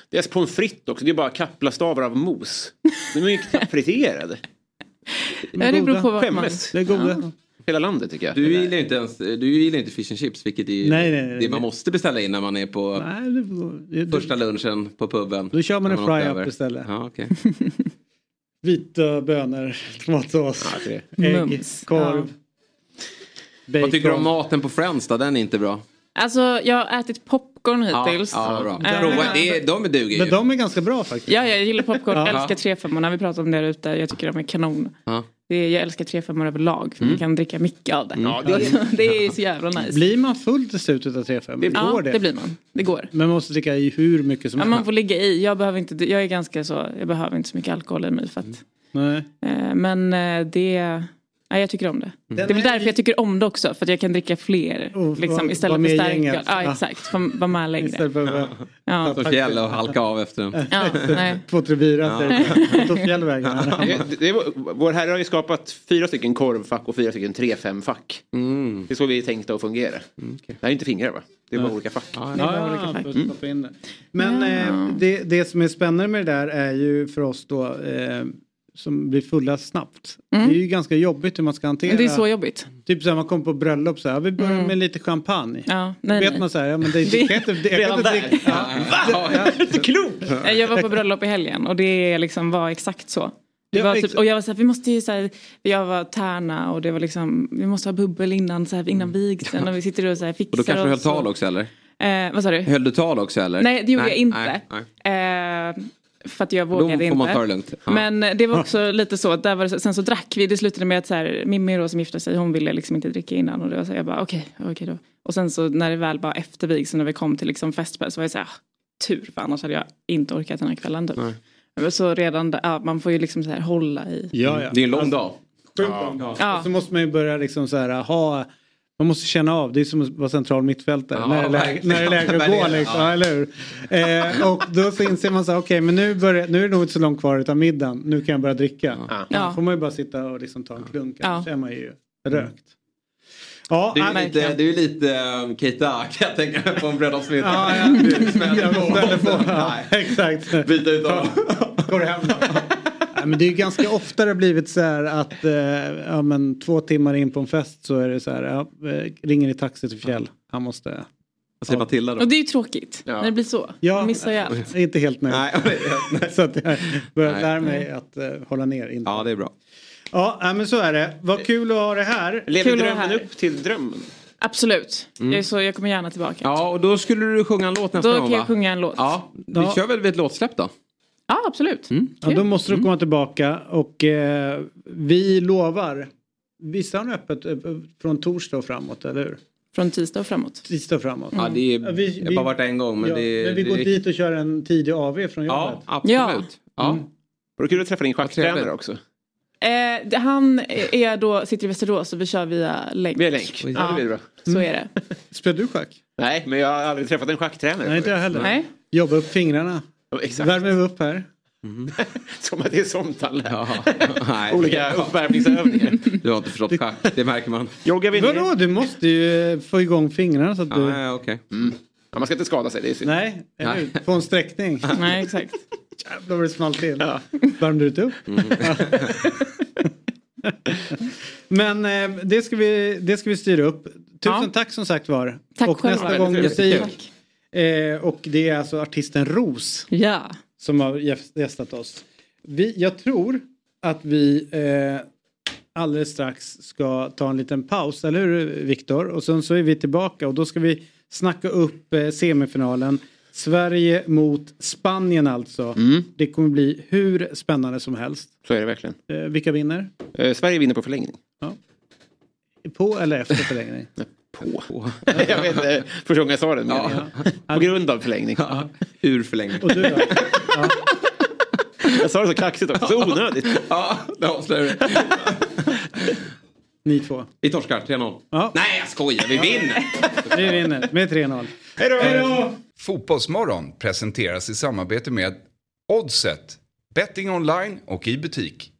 Det är pommes frites också. Det är bara kaplastavar av mos. De är ju knappt friterade. Ja, det beror på vad man... Det är goda. Hela landet tycker jag. Du gillar inte ens du gillar inte fish and chips vilket är Nej, nej, nej, det man måste beställa in när man är på Nej, det det- första lunchen på puben. Då kör man en fry-up istället. Ja, okej. Vita bönor, tomatsås, ägg, Mums. korv. Vad tycker du om maten på Friends då? Den är inte bra. Alltså jag har ätit popcorn Ja, hittills. ja bra. Eh, Prova, det är, de duger ju. Men de är ganska bra faktiskt. Ja, jag gillar popcorn. Ja. Älskar 3-5 Vi pratar om det där ute. Jag tycker de är kanon. Ja. Det är, jag älskar 3-5 överlag. Mm. man kan dricka mycket av det. Ja, det, är, det är så jävla nice. Blir man full till slutet av 3-5? Det- ja, Går det? det blir man. Det går. Men man måste dricka i hur mycket som Ja, helst. man får ligga i. Jag, behöver inte, jag är ganska så. Jag behöver inte så mycket alkohol i mig. För att, Nej. eh, men eh, det... Nej, jag tycker om det. Den Det är väl är därför jag tycker om det också. För att jag kan dricka fler. Och liksom, istället för gänget. Ja, Ja. exakt. Vara med längre. Istället för att Ja. På fjäll och halka av efter den. Ja, nej. Två, tre bira. Ja. Ja. Det, det, är vår- herre har ju skapat fyra stycken korvfack och fyra stycken 3-5-fack. Mm. Det är så vi är tänkta att fungera. Det här är inte fingrar va? Det är bara olika fack. Ja, bara olika fack. det. Men eh, det, det som är spännande med det där är ju för oss då eh, som blir fulla snabbt. Mm. Det är ju ganska jobbigt hur man ska hantera. Men det är så jobbigt. Typ så här, man kommer på bröllop så här, vi börjar Mm. med lite champagne. Ja, nej, vet nej. man så här, ja men det, det kan inte... Det, jag Redan inte där. dricka- Va? Klok! Eh, Jag var på bröllop i helgen och det liksom var exakt så. Det Ja, var typ, och jag var så här, vi måste ju så här, jag var tärna och det var liksom, vi måste ha bubbel innan, så här, innan vigseln och vi sitter och så här fixar Och då kanske du höll tal också eller? Eh, vad sa du? Höll du tal också eller? Nej, det gjorde jag inte. Nej, nej. Eh, för att jag vågade får inte. man ta det lugnt. Ja. Men eh, det var också lite så, att där var det, sen så drack vi, det slutade med att så här, Mimmi då som gifte sig, hon ville liksom inte dricka innan och det var så här, jag bara okej, okej då. Och sen så när det väl var efter vigseln, när vi kom till liksom festspel så var jag så här, ah, tur för annars hade jag inte orkat den här kvällen typ. Så redan där, ja, man får ju liksom så här hålla i. Ja, ja. Det är en lång dag. Sjukt lång dag. Ja. Och Så måste man ju börja liksom så här ha man måste känna av, det är som att vara central mittfältare. Ja, när, det är läge, verkligen. när det är läge att gå liksom. ja. Ja. eller hur? Eh, och då så inser man så här, okej men nu, börjar, nu är det nog inte så långt kvar utav middagen. Nu kan jag börja dricka. Ja. Då får man ju bara sitta och liksom ta en klunk. Ja. Annars är man ju rökt. Ja, Det är ju lite, det är lite um, Keita kan jag tänka mig på en bröllopsmiddag. Ja, ja. Smäller på. ställer på. Ja, Nej. exakt. Byta ut dem. Går hem då. Nej, men det är ju ganska ofta det har blivit så här att eh, ja, men två timmar in på en fest så är det så här, ja, eh, ringer i taxi till Fjäll. Han måste Vad säger Matilda då? Och det är ju tråkigt när det blir så. Ja, Man missar ju allt. Jag är inte helt nöjd. så att jag börjar lära mig att eh, hålla ner. Inte. Ja, det är bra. Ja, men så är det. Vad kul att ha det här. Lever Kul drömmen här. upp till drömmen? Absolut. Mm. Jag, är så, jag kommer gärna tillbaka. Ja, och då skulle du sjunga en låt nästa Då gång kan jag va? sjunga en låt. Ja, vi Ja. kör väl vid ett låtsläpp då? Ja, absolut. Ja, då måste du komma tillbaka och eh, vi lovar. Visst har ni öppet eh, från torsdag och framåt, eller hur? Från tisdag och framåt. Tisdag och framåt. Ja, det är, Ja, vi- jag har bara varit en gång men ja, det men vi det går är- dit och kör en tidig AV från jobbet. Ja, absolut. Ja. Mm. Var det kul att träffa din schacktränare också? Eh, det- han är då, sitter i Västerås och vi kör via länk. Via länk? Ja, det blir bra. Så är det. Spelar du schack? Nej, men jag har aldrig träffat en schacktränare. Nej, inte jag heller. Nej. Jobba upp fingrarna. Exakt. Värmer vi upp här. Som att det är. Ja. Nej. Olika uppvärmningsövningar. Du har inte förstått schack, det märker man. Joggar vi? Vadå, du måste ju eh, få igång fingrarna så att du... Ja, ja, okej. Ja, man ska inte skada sig, det är synd. Nej, eller Nej. Få en sträckning. Nej, exakt. Jävlar vad det small till. Ja. Värmde du inte upp? Men eh, det, ska vi, det ska vi styra upp. Tusen Ja. tack som sagt var. Tack och själva. nästa gång musik. Eh, och det är alltså artisten Ros Ja. som har gäst- gästat oss. Vi, jag tror att vi eh, alldeles strax ska ta en liten paus, eller hur Viktor? Och sen så är vi tillbaka och då ska vi snacka upp eh, semifinalen. Sverige mot Spanien alltså. Det kommer bli hur spännande som helst. Så är det verkligen. Eh, vilka vinner? Eh, Sverige vinner på förlängning. På eller efter förlängning? På. jag vet inte, första gången jag sa den meningen. På grund av förlängning. Ur förlängning. Och du då? Jag sa det så kaxigt också, så onödigt. Ja, det avslöjar du. Ni två. Vi torskar 3-0. Ja. Nej, jag skojar. Vi vinner. Vi vinner med 3-0. Hej då! Fotbollsmorgon presenteras i samarbete med Oddset, betting online och i butik.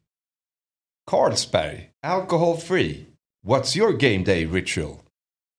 Carlsberg, alcohol free. What's your game day ritual?